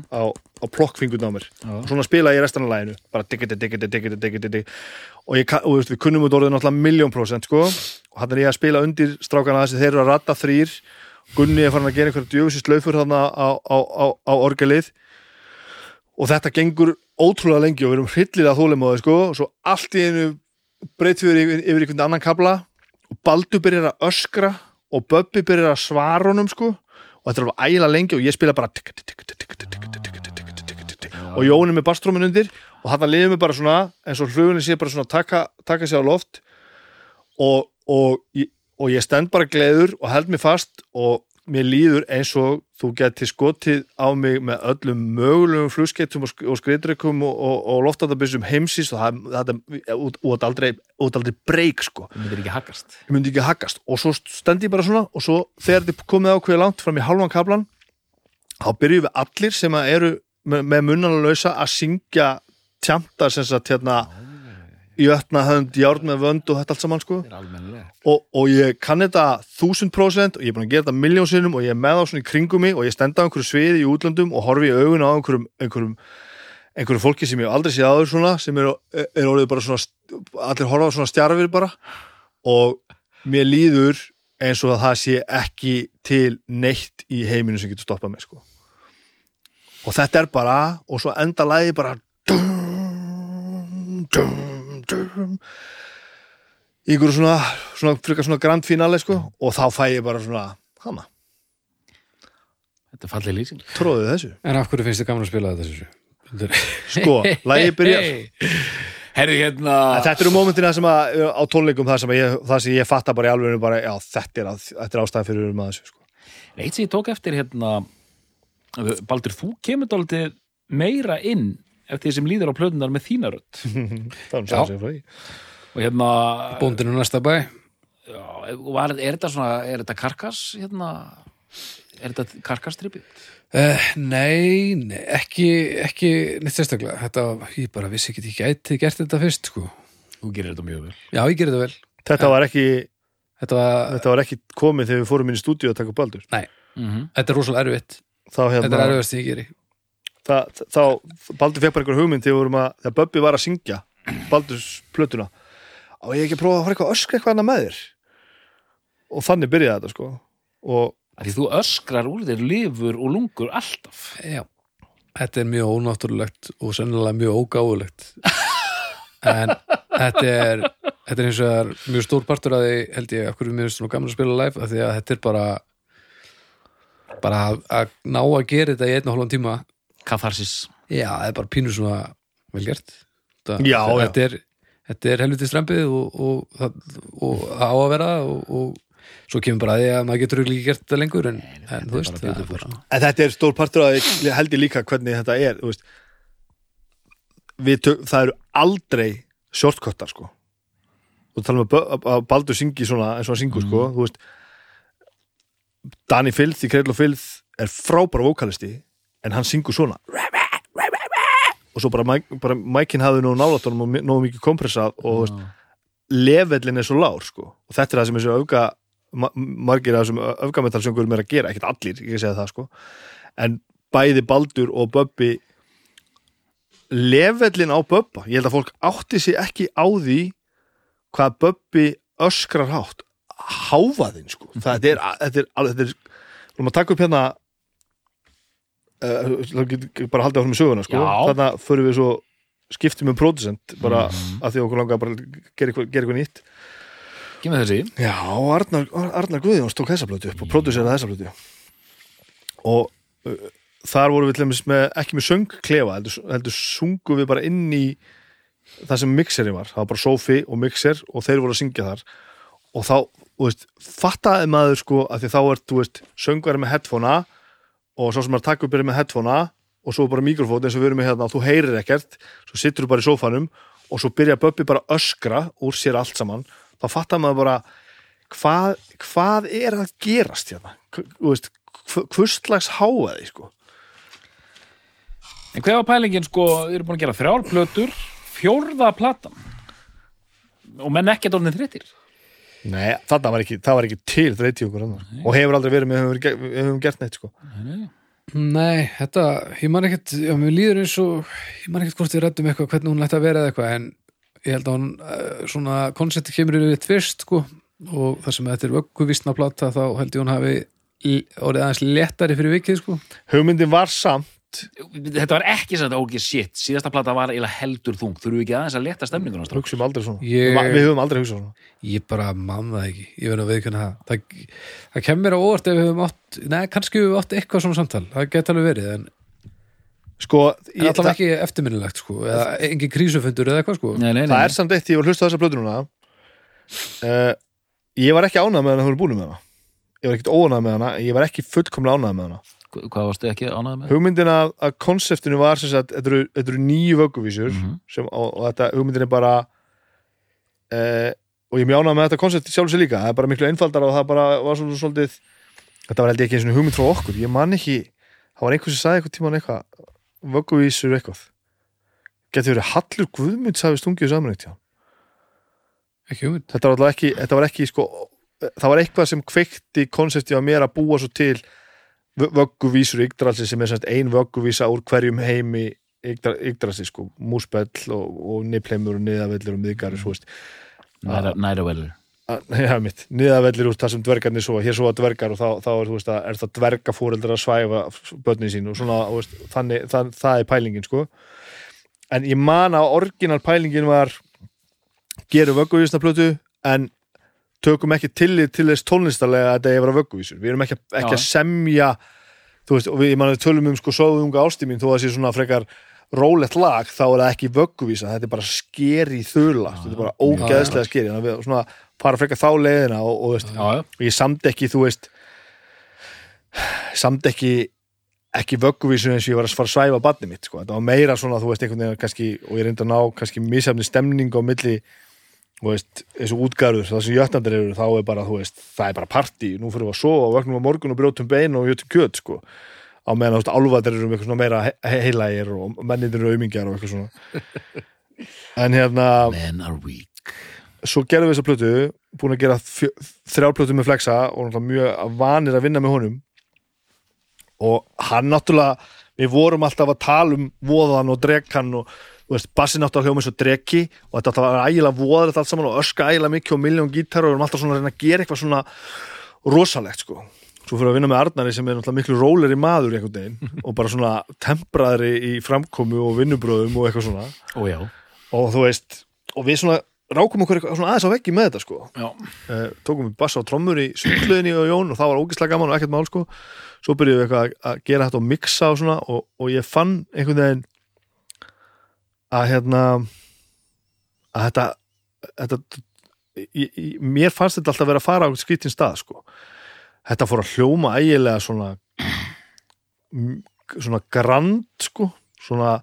Speaker 2: á, á plokkfingun á mér. Og svona spila ég restan af læginu bara diggiti, diggiti, diggiti, diggiti, og, ég, og veist, við kunnum út orðið náttúrulega miljón prósent sko. Og hann er ég að spila undir strákana þessi þeir eru að ratta þrýr Gunni er farin að gera einhverja djöfisist laufur þarna á, á, á, á orgelið. Og þetta gengur ótrúlega lengi og við erum hryllilega þólimáði sko og svo allt í einu breytið við yfir, yfir einhvern annan kabla og Baldur byrjar að öskra og Böbbi byrjar að svara honum sko og þetta er alveg ægila lengi og ég spila bara og Jónum er barstrómin undir og hann lefið mig bara svona en svo hlugunni sé bara svona taka, taka sér á loft og, og, og ég stend bara gleður og held mér fast og mér líður eins og þú geti skotið á mig með öllum mögulegum flugskettum og, sk og skriðdreikum og, og, og loftatabissum heimsins og það, það, út, út aldrei, aldrei breyk sko.
Speaker 3: Það myndir ekki haggast.
Speaker 2: Ég myndi ekki haggast. Og svo stend ég bara svona og svo þegar er komið ákveði langt fram í halvan kablan þá byrjum við allir sem eru með, með munnana lausa að syngja tjamtar sem sagt hérna jötna hönd, járn með vönd og þetta allt saman sko. Og, og ég kann þetta þúsund prósent og ég er búin að gera þetta miljón sinnum og ég er með á svona í kringum mig og ég stend á einhverju sviði í útlöndum og horfi í augun á einhverjum, einhverjum einhverjum fólki sem ég aldrei séð áður svona sem er, er orðið bara svona allir horfa á svona stjarfir bara. Og mér líður eins og að það sé ekki til neitt í heiminu sem getur stoppað mig sko. Og þetta er bara og svo enda lagi bara dum, dum, í ykkur svona, svona, frekar svona grand finale sko og þá fæ ég bara svona hana,
Speaker 3: Þetta er fallið lýsing
Speaker 2: tróðið þessu
Speaker 1: En af hverju finnst þið gaman að spila þetta þessu? Þetta
Speaker 2: sko, lægi <laughs> byrjar
Speaker 3: Herri hérna
Speaker 2: Þetta eru mómentina sem að á tónleikum það sem, að ég, það sem ég fatta bara í alveg bara, já, þetta er, að, þetta er ástæðan fyrir um að þessu sko.
Speaker 3: Eitt sem ég tók eftir hérna Baldur, þú kemur dálítið meira inn eftir því sem líður á plötunar með þína rödd. <laughs>
Speaker 2: Það er um
Speaker 1: Já.
Speaker 2: sæðan sem frá því
Speaker 3: og hérna
Speaker 1: Bóndinu næsta bæ.
Speaker 3: Já, var, er þetta svona, er þetta karkas hérna, er þetta karkastripið?
Speaker 1: uh, Nei, nei, ekki ekki neitt sérstaklega. Þetta, ég bara vissi ekki, ég gæti gert þetta fyrst sko.
Speaker 3: Þú gerir þetta mjög vel.
Speaker 1: Já, ég gerði þetta vel.
Speaker 2: Þetta var ekki,
Speaker 1: Þetta var,
Speaker 2: þetta var ekki komið þegar við fórum inn í stúdíu að taka baldur.
Speaker 1: Nei,
Speaker 3: mm -hmm.
Speaker 1: þetta er rosalega erfitt.
Speaker 2: Þá
Speaker 1: Þetta
Speaker 2: hérna,
Speaker 1: er erfitt sem ég geri
Speaker 2: það, þá Baldur fekk bara einhver hugmynd þegar, við vorum að, þegar Böbbi var að syngja Baldurs plötuna. Og ég ekki að prófa að fara eitthvað að öskra eitthvað annað með þér? Og þannig byrjaði þetta sko. Og
Speaker 3: Því þú öskrar úr þér lifur og lungur alltaf.
Speaker 1: Já, þetta er mjög ónáttúrulegt og sennilega mjög ógáfulegt. <laughs> En þetta er þetta er eins og það er mjög stór partur að því held ég af hverju mér finnst svona gaman að spila live af því að þetta er bara bara að, að ná að gera þetta í og hálfan tíma
Speaker 3: Katharsis.
Speaker 1: Já, það er bara pínu svona vel gert. Þetta,
Speaker 2: Já, já.
Speaker 1: þetta er, þetta er helviti strempið og, og, það- og það á að vera og, og svo kemur bara að því að maður getur ekki gert þetta lengur en, en þú veist,
Speaker 3: bara
Speaker 1: það er bara
Speaker 2: En þetta er stór partur að ég held ég líka hvernig þetta er tök, það eru aldrei shortcuttar sko. Og tala um að, að Baldur syngi svona eins og hann syngur sko þú veist. Danny Filth í Kreidl og Filth er frábæra vokalisti en hann syngur svona. Og svo bara, bara mækin hafði nú nálatunum og nógu mikið kompressað og veist, levellin er svo lár sko. Og þetta er það sem þessu öfga ma margir af þessum öfgametalsöngurum er að gera, ekkert allir, ég segja það sko. En bæði Baldur og Böbbi levellin á Böbba, ég held að fólk átti sig ekki á því hvað Böbbi öskrar hátt. Háfaðinn sko. Þetta er, þetta er, þetta er við erum að taka upp hérna þá getur bara haldið áfram með söguna sko,
Speaker 3: Já.
Speaker 2: þarna förum við svo skiptum um producent bara að því okkur langar bara að gera eitthvað, nýtt.
Speaker 3: Gif með þessi.
Speaker 2: Já, Arnar, Arnar Guðjóns tók þessa blötu upp og prodúseraði þessa blötu og uh, þar vorum við til dæmis með, ekki með söngklefa heldur, heldur sungu við bara inn í það sem mixeri var, það var bara sofi og mixer og þeir voru að syngja þar. Og þá, þú veist, fattaði maður sko að því þá er, þú veist, söngveri með headphonea og svo sem að taka upp er með headphonea og svo bara mikrofón eins og við erum með hérna og þú heyrir ekkert, svo sittur þú bara í sófanum og svo byrja Böbbi bara öskra úr sér allt saman, þá fattar maður bara hvað, hvað er að gerast hérna, hvurslags háaði, sko.
Speaker 3: En hver var pælingin sko, við erum búin að gera þrjár plötur fjórða platan. Og menn ekkert orðin þreyttir
Speaker 2: Nei, þarna var ekki, það var ekki til annar og hefur aldrei verið með, við höfum, við höfum gert neitt, sko.
Speaker 1: Nei, þetta, ég man ekkert já, mér líður eins og, ég man ekkert hvort við rættum eitthvað, hvernig hún ætti að vera eða eitthvað en ég held að hún, uh, svona koncepti kemur yfir eitt fyrst, sko. Og það sem þetta er vögguvísna plata þá held ég hún hafi orðið aðeins léttari fyrir vikið, sko.
Speaker 2: Hugmyndin var samt
Speaker 3: Þetta var ekki sem þetta ógið shit. Síðasta plata var eiginlega heldur þung. Þurfum við ekki aðeins að leta stemninguna strax
Speaker 2: hugsaum aldrei svona.
Speaker 1: Ég-
Speaker 2: við, við höfum aldrei hugsað svona.
Speaker 1: Ég bara man það ekki, ég verð að viðkynna það. Það, það kemur á óvart ef við höfum átt nei, kannski við höfum átt eitthvað svona samtal. Það geta alveg verið, en,
Speaker 2: sko,
Speaker 1: en
Speaker 2: það,
Speaker 1: ekki eftirminnilegt, sko eða engin krísufundur eða eitthvað, sko.
Speaker 3: Nei, nei, nei,
Speaker 2: það er samt eitt, ég var að hlusta á þessa plötu núna. Uh, ég var ekki ánægð með hana þegar við búin með hana. Ég var ekkert óánægð með hana, ég var ekki fullkomlega ánægð með hana
Speaker 3: Hvað varstu ekki ánægð með?
Speaker 2: hugmyndin að, að konseptinu var sem sagt, þetta eru, þetta eru nýju vögguvísur
Speaker 3: Mhm.
Speaker 2: sem, og, og þetta hugmyndin er bara uh, og ég ánægð með þetta konsept sjálf sér líka, það er bara miklu einfaldara og það bara var svona svolítið þetta var held ég ekki eins og hugmynd frá okkur. Ég man ekki, það var einhver sem sagði eitthvað tíman eitthvað, vögguvísur eitthvað. Getur verið Hallur Guðmunds hafi stungið saman eitt, já
Speaker 1: ekki hugmynd.
Speaker 2: Þetta var ekki, þetta var ekki sko, það var eitthvað sem kveikti konsepti á mér að búa svo til vögguvísur Yggdralsi sem er ein vögguvísa úr hverjum heimi Yggdra- Yggdralsi sko, músbell og, og nipleimur og niðavellir og miðgar svo veist,
Speaker 3: Næra, næra velur
Speaker 2: að, <laughs> ja, mitt, niðavellir úr það sem dvergarnir svo, hér svo að dvergar og þá, þá er, veist, að, er það dvergafóreldrar að svæfa börnin sín og svona, þú veist, þannig, það, það er pælingin sko. En ég man að orginal pælingin var gerum vögguvísna plötu en tökum ekki tillit til þess tónlistarlega að þetta er að vera vögguvísur við erum ekki, ekki
Speaker 3: Já.
Speaker 2: að semja þú veist, og við, við tölum um sko sóðunga ástímin, þó að það sé svona frekar rólegt lag, þá er það ekki vögguvísa þetta er bara skeri þula þetta er bara ógeðslega skeri þannig að við svona fara frekar þá leiðina og, og, veist,
Speaker 3: Já, já.
Speaker 2: og ég samt ekki, þú veist samt ekki ekki vögguvísu eins og ég var að fara að svæfa badni mitt, sko, þetta var meira svona þú veist, einhvern veginn kannski, og ég reyndi að ná kannski misjafni stemning á milli veist, og útgarður, sem jötnandir eru þá er bara, þú veist, það er bara partí. Nú fyrir við að sofa og vögnum á morgun og brjótum bein og jötum kjöt, sko. Á meðan, þú veist, álfatir eru um eitthvað svona meira he he heilægir og mennindir eru aumingjar og eitthvað svona. <laughs> En hérna
Speaker 3: Men are weak.
Speaker 2: svo gerðum við þessa plötu búin að gera fjö- þrjár plötu með Flexa og mjög vanir að vinna með honum. Og hann náttúrulega við vorum alltaf að tala um voðan og drekkan og veist, bassin náttúrulega hljóma eins og dreki og þetta vera ægilega voðalegt allt saman og öska ægilega mikið og miljón gítar og við erum alltaf svona að reyna að gera eitthvað svona rosalegt sko. Svo fyrir að vinna með Arnari sem er miklu róleri maður einhvern veginn <laughs> og bara svona tempraðri í framkomu og vinnubröðum og eitthvað svona.
Speaker 3: Ó
Speaker 2: og þú veist, og við svona rákum okkur eitthvað svona aðeins á veggi með þetta sko. Uh, tókum við bassa og trommur í sundluðinni og Jón og það var ógislega gaman og ekkert mál sko. Svo byrjuðum við eitthvað að- gera þetta og mixa og svona og, og ég fann einhvern veginn að hérna að þetta, þetta ég, ég, mér fannst þetta alltaf vera að fara á skrítin stað sko. Þetta fór að hljóma ægilega svona svona grand sko svona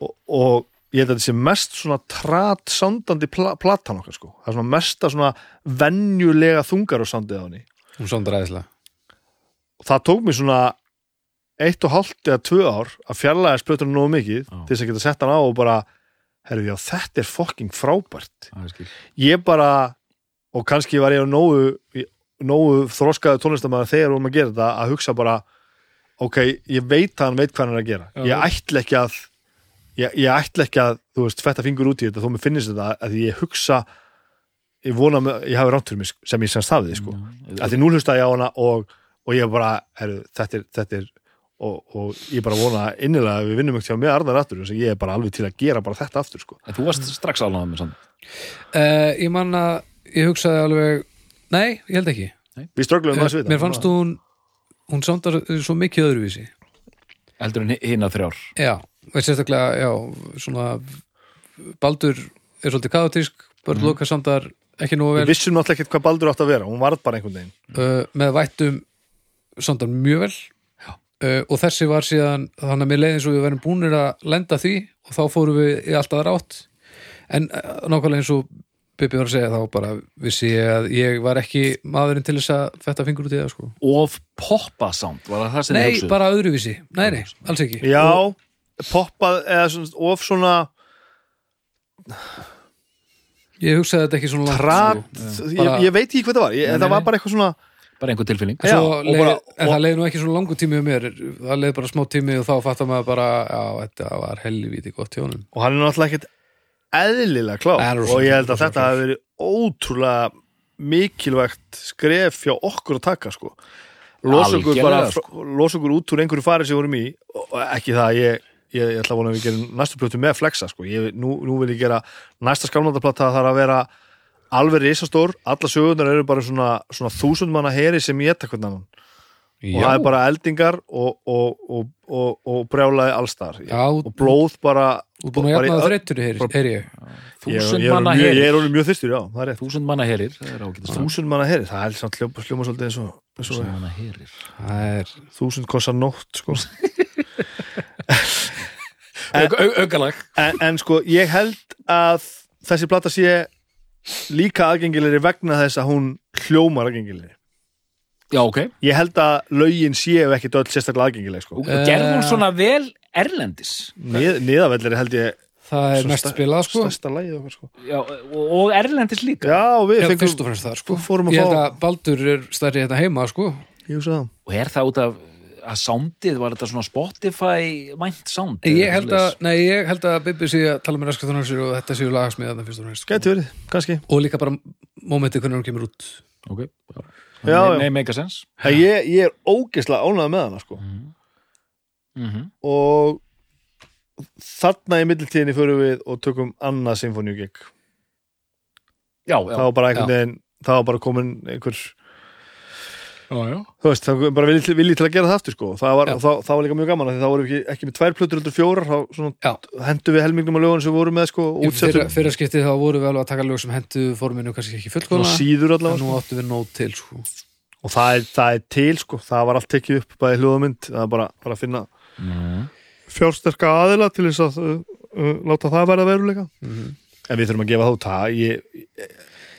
Speaker 2: og, og ég held að þetta sé mest svona trat sándandi pla platan okkar sko. Það er svona mesta svona venjulega þungar og sándið á henni.
Speaker 1: Hún sondar æðislega
Speaker 2: og það tók mér svona eitt og hálft eða tvö ár að fjarlæða splötunum nógu mikið
Speaker 3: Já.
Speaker 2: til þess að geta sett hann á og bara herru, já, þetta er fucking frábært.
Speaker 3: Það skil.
Speaker 2: Ég bara og kannski var ég á nógu nógu þroskaðu tónlistamæður þegar við erum að gera þetta að hugsa bara ok, ég veit að hann veit hvað hann er að gera.
Speaker 1: Já,
Speaker 2: ég ætla ekki að ég, ég ætla ekki að, þú veist, fetta fingur út í þetta þó mér finnist þetta, að ég hugsa ég vona, með, ég hafi rámt fyrir mig sem ég semst hafið, sko. Að því nú hlusta ég á hana og, og ég bara, herru, þetta er, þetta er og, og ég bara vona innilega að við vinnum ekki hjá með Arnar aftur að ég er bara alveg til að gera bara þetta aftur, sko.
Speaker 3: En þú varst strax ánægð með sann
Speaker 1: uh, ég man að ég hugsaði alveg nei, ég held ekki.
Speaker 2: Við ströglum
Speaker 1: uh,
Speaker 2: að svita
Speaker 1: mér fannst hún hún sondar svo mikið öðruvísi.
Speaker 3: Heldur en hinn að þrjár.
Speaker 1: Já, og sérstaklega já, svona Baldur er svolítið kaotísk Börn Loka sondar ekki nógu
Speaker 2: við
Speaker 1: vel.
Speaker 2: vissum náttúrulega ekkert hvað Baldur átt að vera hún varð bara einhvern veginn.
Speaker 1: Uh, með vættum sondar mjög vel uh, og þessi var síðan þannig að mér leiðin svo við verðum búnir að lenda því og þá fórum við í alltaf rátt en uh, nákvæmlega eins og Bibi var að segja þá bara vissi ég að ég var ekki maðurinn til þess að fetta fingur út í það sko
Speaker 3: Of poppa sound, var það það sem þið
Speaker 1: Nei,
Speaker 3: hugsuðu?
Speaker 1: bara öðruvísi, nei, nei, alls ekki
Speaker 2: já, poppað eða svona, of svona
Speaker 1: Ég hugsaði þetta ekki svona langt
Speaker 2: trat,
Speaker 1: sko.
Speaker 2: ég, ég veit ekki hvað það var ég,
Speaker 3: Nei,
Speaker 2: það
Speaker 3: nei,
Speaker 2: var
Speaker 3: nei.
Speaker 2: bara eitthvað svona
Speaker 3: Bara einhver tilfinning.
Speaker 2: Já,
Speaker 1: leið,
Speaker 2: bara-
Speaker 1: en
Speaker 2: og-
Speaker 1: það leiði nú ekki svona langu tími um mér. Það leiði bara smá tími og þá fattar maður bara já, þetta var helvíti gott hjónum
Speaker 2: og hann er náttúrulega ekkert eðlilega
Speaker 1: rosa
Speaker 2: og ég held að þetta hafi verið ótrúlega mikilvægt skref hjá okkur að taka sko. Losa okkur,
Speaker 3: Algjörlega,
Speaker 2: bara,
Speaker 3: sko.
Speaker 2: losa okkur út úr einhverju fari sem við vorum í. Og ekki það, ég, ég, ég ætla að vona að við gerum næstu plötu með flexa sko. Ég, nú, nú vil ég gera næsta skamlandaplata þarf að vera alveg risastór. Alla sögurnar eru bara svona, svona þúsund manna heri sem ég eitthvað annan. Og það er bara eldingar og, og, og, og, og brjálaði allstar.
Speaker 1: Já,
Speaker 2: og blóð bara
Speaker 1: er búin að jafna það ég.
Speaker 2: Ég,
Speaker 3: Þúsund
Speaker 2: er
Speaker 3: manna
Speaker 2: mjög, ég er orðin mjög þyrstur, já, það er rétt.
Speaker 3: Þúsund manna er stað
Speaker 2: þúsund manna heri, það er samt hljóma, hljóma svolítið eins og,
Speaker 3: Þúsund
Speaker 2: og
Speaker 3: manna herir
Speaker 1: Það er
Speaker 2: þúsund kossa nótt sko. <laughs>
Speaker 3: Augalag
Speaker 2: en, en sko, ég held að þessi plata sé líka aðgengilegri vegna þess að hún hljómar aðgengilegri.
Speaker 3: Já, ok.
Speaker 2: Ég held að lögin séu ekki öll sérstaklega aðgengileg sko.
Speaker 3: Og gerði hún svona vel erlendis?
Speaker 2: Nið, niðavellari held ég
Speaker 1: Það er mest spilað sko.
Speaker 2: stærsta lagið okkar sko.
Speaker 3: Já, og, og erlendis líka?
Speaker 2: Já, við
Speaker 1: Já,
Speaker 2: fengum
Speaker 1: fyrst og fremst það sko.
Speaker 2: fórum að
Speaker 1: Ég held að Baldur er stærri þetta heima sko.
Speaker 2: Ég hugsa það
Speaker 3: Og er það út af að soundið, var þetta svona Spotify vænt sound?
Speaker 1: Ég held að, nei, ég held að Bibi sé að tala með raskatónansir og þetta séu lagasmiðan fyrst og fremst sko.
Speaker 2: gæti verið, kannski
Speaker 1: og líka bara mómentið hvernig hún kemur út
Speaker 3: Ok, já
Speaker 2: Já.
Speaker 3: Nei, nei, make a sense
Speaker 2: En ég, ég er ógeðslega ánægð með hana sko.
Speaker 3: mm -hmm.
Speaker 2: og þarna í middeltíðinni förum við og tökum annað symfóníugik
Speaker 3: já, já,
Speaker 2: það var bara einhvern veginn það var bara komin einhver
Speaker 3: já, já.
Speaker 2: Þú veist, það var bara viljið vilji til að gera það aftur sko. það var, það, það var líka mjög gaman af því það voru ekki, ekki með tvær plötur heldur fjórar þá hendu við helmingnum á lögunum sem við vorum með sko,
Speaker 1: Í fyrra,
Speaker 2: útsettum
Speaker 1: fyrra skiptið þá voru við alveg að taka lög sem hendu forminu kannski ekki fullkona
Speaker 2: síður
Speaker 1: en nú
Speaker 2: sko.
Speaker 1: áttu við nót til sko.
Speaker 2: og það er, það er til sko. það var allt tekið upp bæði hljóðamynd það er bara, bara að finna
Speaker 3: Mm.
Speaker 2: fjársterka aðila til þess að uh, uh, láta það verða veruleika
Speaker 1: Mhm.
Speaker 2: en við þurfum að gefa þá það ég,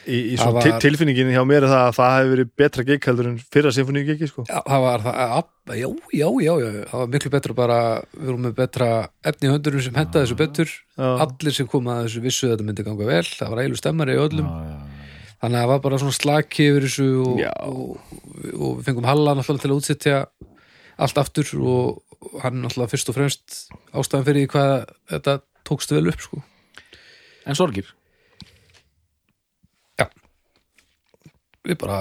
Speaker 2: í, í
Speaker 1: var-
Speaker 2: var... tilfinningin hjá mér er það að það hefur verið betra gig heldur en fyrra symfóníu gigi sko.
Speaker 1: Já, það var það, já, já, já, já, það var miklu betra bara, við vorum með betra efni í höndurum sem henda þessu betur
Speaker 2: Já.
Speaker 1: allir sem kom að þessu vissu að þetta myndi ganga vel, það var eilu stemmari í öllum
Speaker 3: Já, já,
Speaker 1: þannig að það var bara svona slaki yfir þessu og,
Speaker 2: Já.
Speaker 1: og, og við fengum Halla náttúrulega til að útsetja allt aftur og hann náttúrulega fyrst og fremst ástæðan fyrir því hvað þetta tókst vel upp sko.
Speaker 3: En sorgir
Speaker 1: við bara,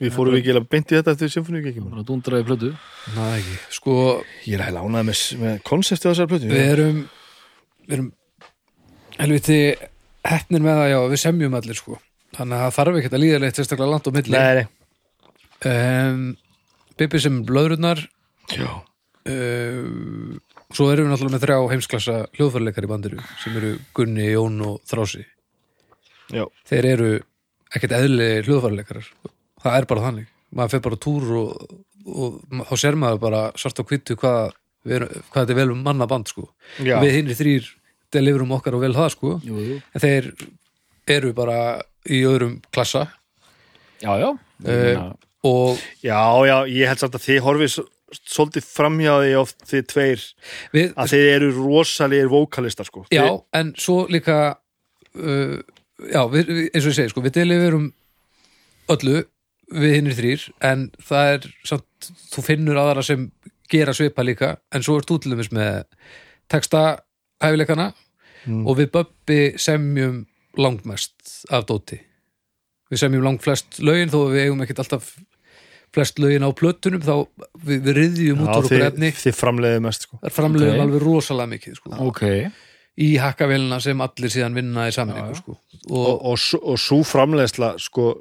Speaker 2: við fórum ekki að beint í þetta eftir symfóníu gigi
Speaker 3: bara dundraði plötu
Speaker 1: næ ekki sko,
Speaker 2: ég er heila ánægð með, með konsepti á þessar plötu
Speaker 1: við erum við erum helviti heppnir með það, já, við semjum allir sko. þannig að það þarf ekki að líða leitt sérstaklega langt á milli
Speaker 2: nei, nei.
Speaker 1: um, Bibi sem blöðrurnar
Speaker 2: Já.
Speaker 1: um, svo erum við náttúrulega með þrjá heimsklassa hljóðfærleikar í bandiru sem eru Gunni, Jón og Þrási
Speaker 2: Já.
Speaker 1: þeir eru ekkert eðli hljóðfærleikarar það er bara þannig, maður fer bara túr og, og þá sér maður bara svart á kvittu hvað, við hvað þetta er vel um manna band sko,
Speaker 2: Já.
Speaker 1: við hinni þrýr deliverum okkar og vel það sko
Speaker 3: Jú, jú.
Speaker 1: en þeir eru bara í öðrum klassa
Speaker 3: Já, já
Speaker 1: Eh, og
Speaker 2: já, já, ég held samt að þið horfið svolítið framhjá því oft þið tveir
Speaker 1: við,
Speaker 2: að þið eru rosalegir vókalistar sko.
Speaker 1: Já,
Speaker 2: Þið-
Speaker 1: en svo líka uh, já, við, eins og ég segi sko, við deliverum öllu við hinnir þrýr, en það er samt, þú finnur aðra sem gera svipa líka, en svo er þú til dæmis með texta hæfileikana
Speaker 2: Mm.
Speaker 1: og við Böbbi semjum langmest af dóti við semjum langflest lögin þó að við eigum ekkert alltaf flest lögin á plötunum þá við, við riðjum út úr okkur efni
Speaker 2: þið framleiðið mest sko.
Speaker 1: framleiðum
Speaker 3: Ok.
Speaker 1: alveg rosalega mikið sko
Speaker 3: Ok
Speaker 1: í hakkavélina sem allir síðan vinna í sammenningu sko.
Speaker 2: og,
Speaker 1: og,
Speaker 2: og, svo framleiðsla sko,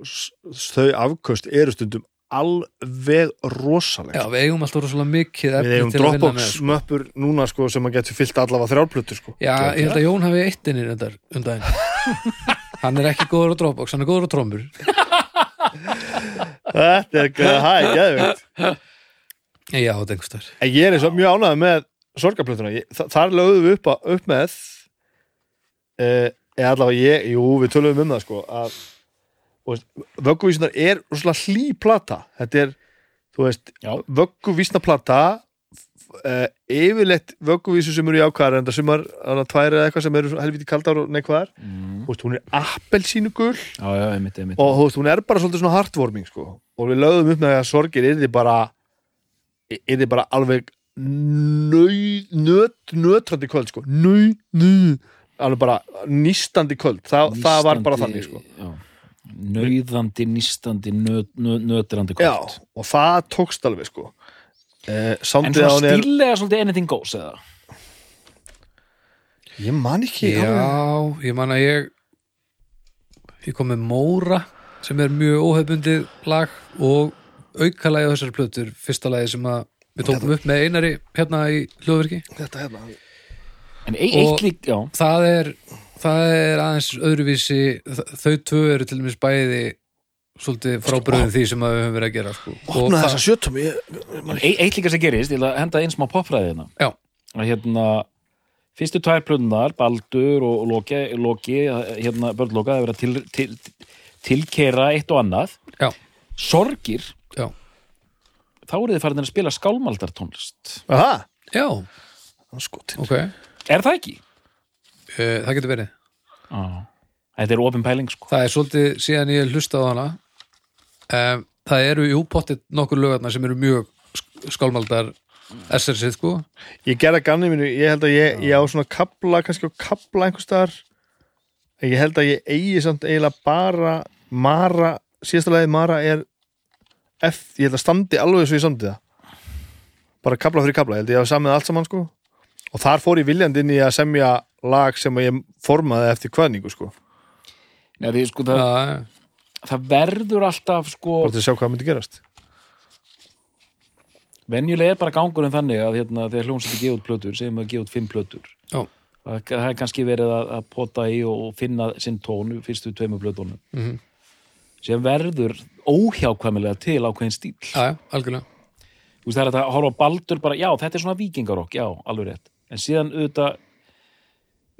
Speaker 2: þau afköst eru stundum alveg rosaleg.
Speaker 1: Já, við eigum alltaf rosalega mikið
Speaker 2: við eigum Dropbox
Speaker 1: sko.
Speaker 2: möppur núna sko, sem að getur fyllt allavega þrjálplötur sko.
Speaker 1: já, ég held að Jón hafi eitt inni reyndar um daginn. <laughs> Hann er ekki góður á Dropbox, hann er góður á trommur <laughs>
Speaker 2: þetta er ekki hæ, geðvikt
Speaker 1: já, þetta er einhverstaðar
Speaker 2: en ég er eins og mjög ánægð með sorgarplötuna. Ég, þa- þar lögðum við upp, að, upp með eh, eða allavega ég jú, við töluðum um það sko að vögguvísnar er rosalega hlý plata. Þetta er, þú veist vögguvísna plata uh, yfirleitt vögguvísu sem eru í ákvæðar en það sumar hana tvær eða eitthvað sem eru helviti kaldar og neikvæðar.
Speaker 3: Mm.
Speaker 2: hún er appelsínu gul
Speaker 3: Já, já, einmitt, einmitt.
Speaker 2: Og veist, hún er bara svolítið svona heartwarming sko. og við lögðum upp með að sorgir er þið bara er þið bara alveg nötrandi kvöld sko. nöð, nöð alveg bara nýstandi kvöld Þa, það var bara þannig sko.
Speaker 3: já. Nauðandi, nýstandi, nöt, nötrandi
Speaker 2: já,
Speaker 3: kvöld
Speaker 2: og það tókst alveg sko. eh,
Speaker 3: En svona
Speaker 2: hún er
Speaker 3: stílega svolítið anything goes eða?
Speaker 2: ég man ekki alveg.
Speaker 1: já, ég man að ég ég kom með Móra sem er mjög óhefbundið lag og aukalagi á þessari plötur fyrsta lagi sem að við tókum upp með einari hérna í hljóðverki.
Speaker 2: Þetta hérna.
Speaker 3: En e
Speaker 1: Og-
Speaker 3: eitt lík, já.
Speaker 1: það er, það er aðeins öðruvísi þau tvö eru til dæmis bæði svolítið frábröðin því sem að við höfum verið að gera sko. og
Speaker 2: opna þessa sjötum ég,
Speaker 3: e Eitt líka sem gerist, ég að henda einn smá popfræðina
Speaker 1: Já.
Speaker 3: að hérna fyrstu tvær plöndar, Baldur og Loki, Loki hérna börnloka, það er verið að til, til, tilkera eitt og annað.
Speaker 1: Já,
Speaker 3: Sorgir, þá eru þið farin að spila skálmaldartónlist.
Speaker 2: Aha,
Speaker 1: já,
Speaker 2: skotin.
Speaker 1: Ok.
Speaker 3: Er það ekki?
Speaker 1: uh, það getur verið.
Speaker 3: Já. Þetta er opin pæling sko.
Speaker 1: Það er svolítið síðan ég hlusta á hana. Um, það eru jú pottið nokkur lögarnar sem eru mjög sk- skálmaldar SR-sið sko.
Speaker 2: Ég gerði að ganni mínu, ég held að ég, ég á svona kabla, kannski á kabla einhvers staðar. En ég held að ég eigi samt eiginlega bara Mara, síðasta lagi Mara er F, ég held að standi alveg svo ég samdi það. Bara kabla fyrir kabla, ég held að ég hafa samið allt saman sko. Og þar fór ég viljandi inn í að semja lag sem ég formaði eftir kvæðningu sko.
Speaker 3: Nei, því, sko, það,
Speaker 1: Já,
Speaker 3: það verður alltaf sko,
Speaker 2: bara til að sjá hvað myndi gerast.
Speaker 3: Venjulega er bara gangurinn þannig að hérna, þegar hljómsætti gefa út plötur, segjum að gefa út fimm plötur.
Speaker 1: Já,
Speaker 3: það, það er kannski verið að, að pota í og finna sinn tón fyrstu tveimur plötunum.
Speaker 1: Mhm.
Speaker 3: Sem verður óhjákvæmilega til ákveðin stíl
Speaker 1: já, já, algjörlega.
Speaker 3: Þú veist, það er að horfa á baldur bara, já, þetta er svona vikingarokk, já, alveg rétt. En síðan auðvitað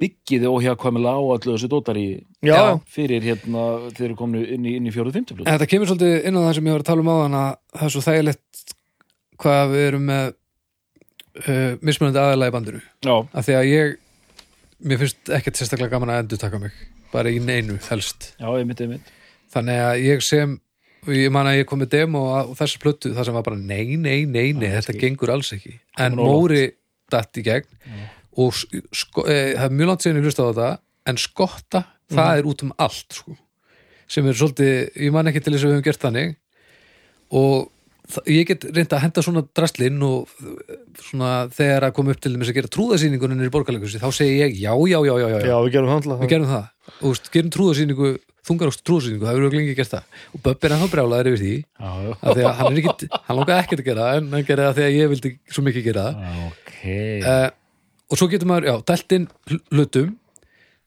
Speaker 3: byggiði óhjákvæmilega á allu þessu dótari
Speaker 2: Já, já.
Speaker 3: fyrir hérna þeir eru komnu inn í, í fjóruð fimmtu plötu.
Speaker 1: En þetta kemur svolítið inn á það sem ég var að tala um áðan að það er svo þægilegt hvað við erum með uh, mismunandi aðalega í bandinu.
Speaker 3: Já,
Speaker 1: af því að ég mér finnst ekkert sérstaklega gaman að endur taka mig bara í neinu helst.
Speaker 3: Já, einmitt, einmitt
Speaker 1: þannig að ég sem og ég man að ég kom með demo á þessu plötu það sem var bara nei, nei, nei, nei þetta gengur alls ekki. En. Móri datt í gegn og sko, e, það er mjög langt síðan ég hlusta á þetta en skotta, það er út um allt sko. sem er svolítið ég man ekki til þess að við höfum gert þannig. Og ég get reynd að henda svona draslinn og svona þegar að koma upp til þess að gera trúðasýningunum í borgarleikursi, þá segi ég já, já, já, já, já,
Speaker 2: Já, við gerum
Speaker 1: við gerum það. Og veist, gerum trúðasýningu þungaróst trúðasýningu, það hefur lengi gert það. Og Böbbi er ennþá brjálaður yfir því af því að hann er ekki, hann langaði ekkert að gera en hann gerði það þegar ég vildi svo mikið gera það.
Speaker 3: Ok.
Speaker 1: Uh, og svo getur maður, já, dælt inn hl- hlutum.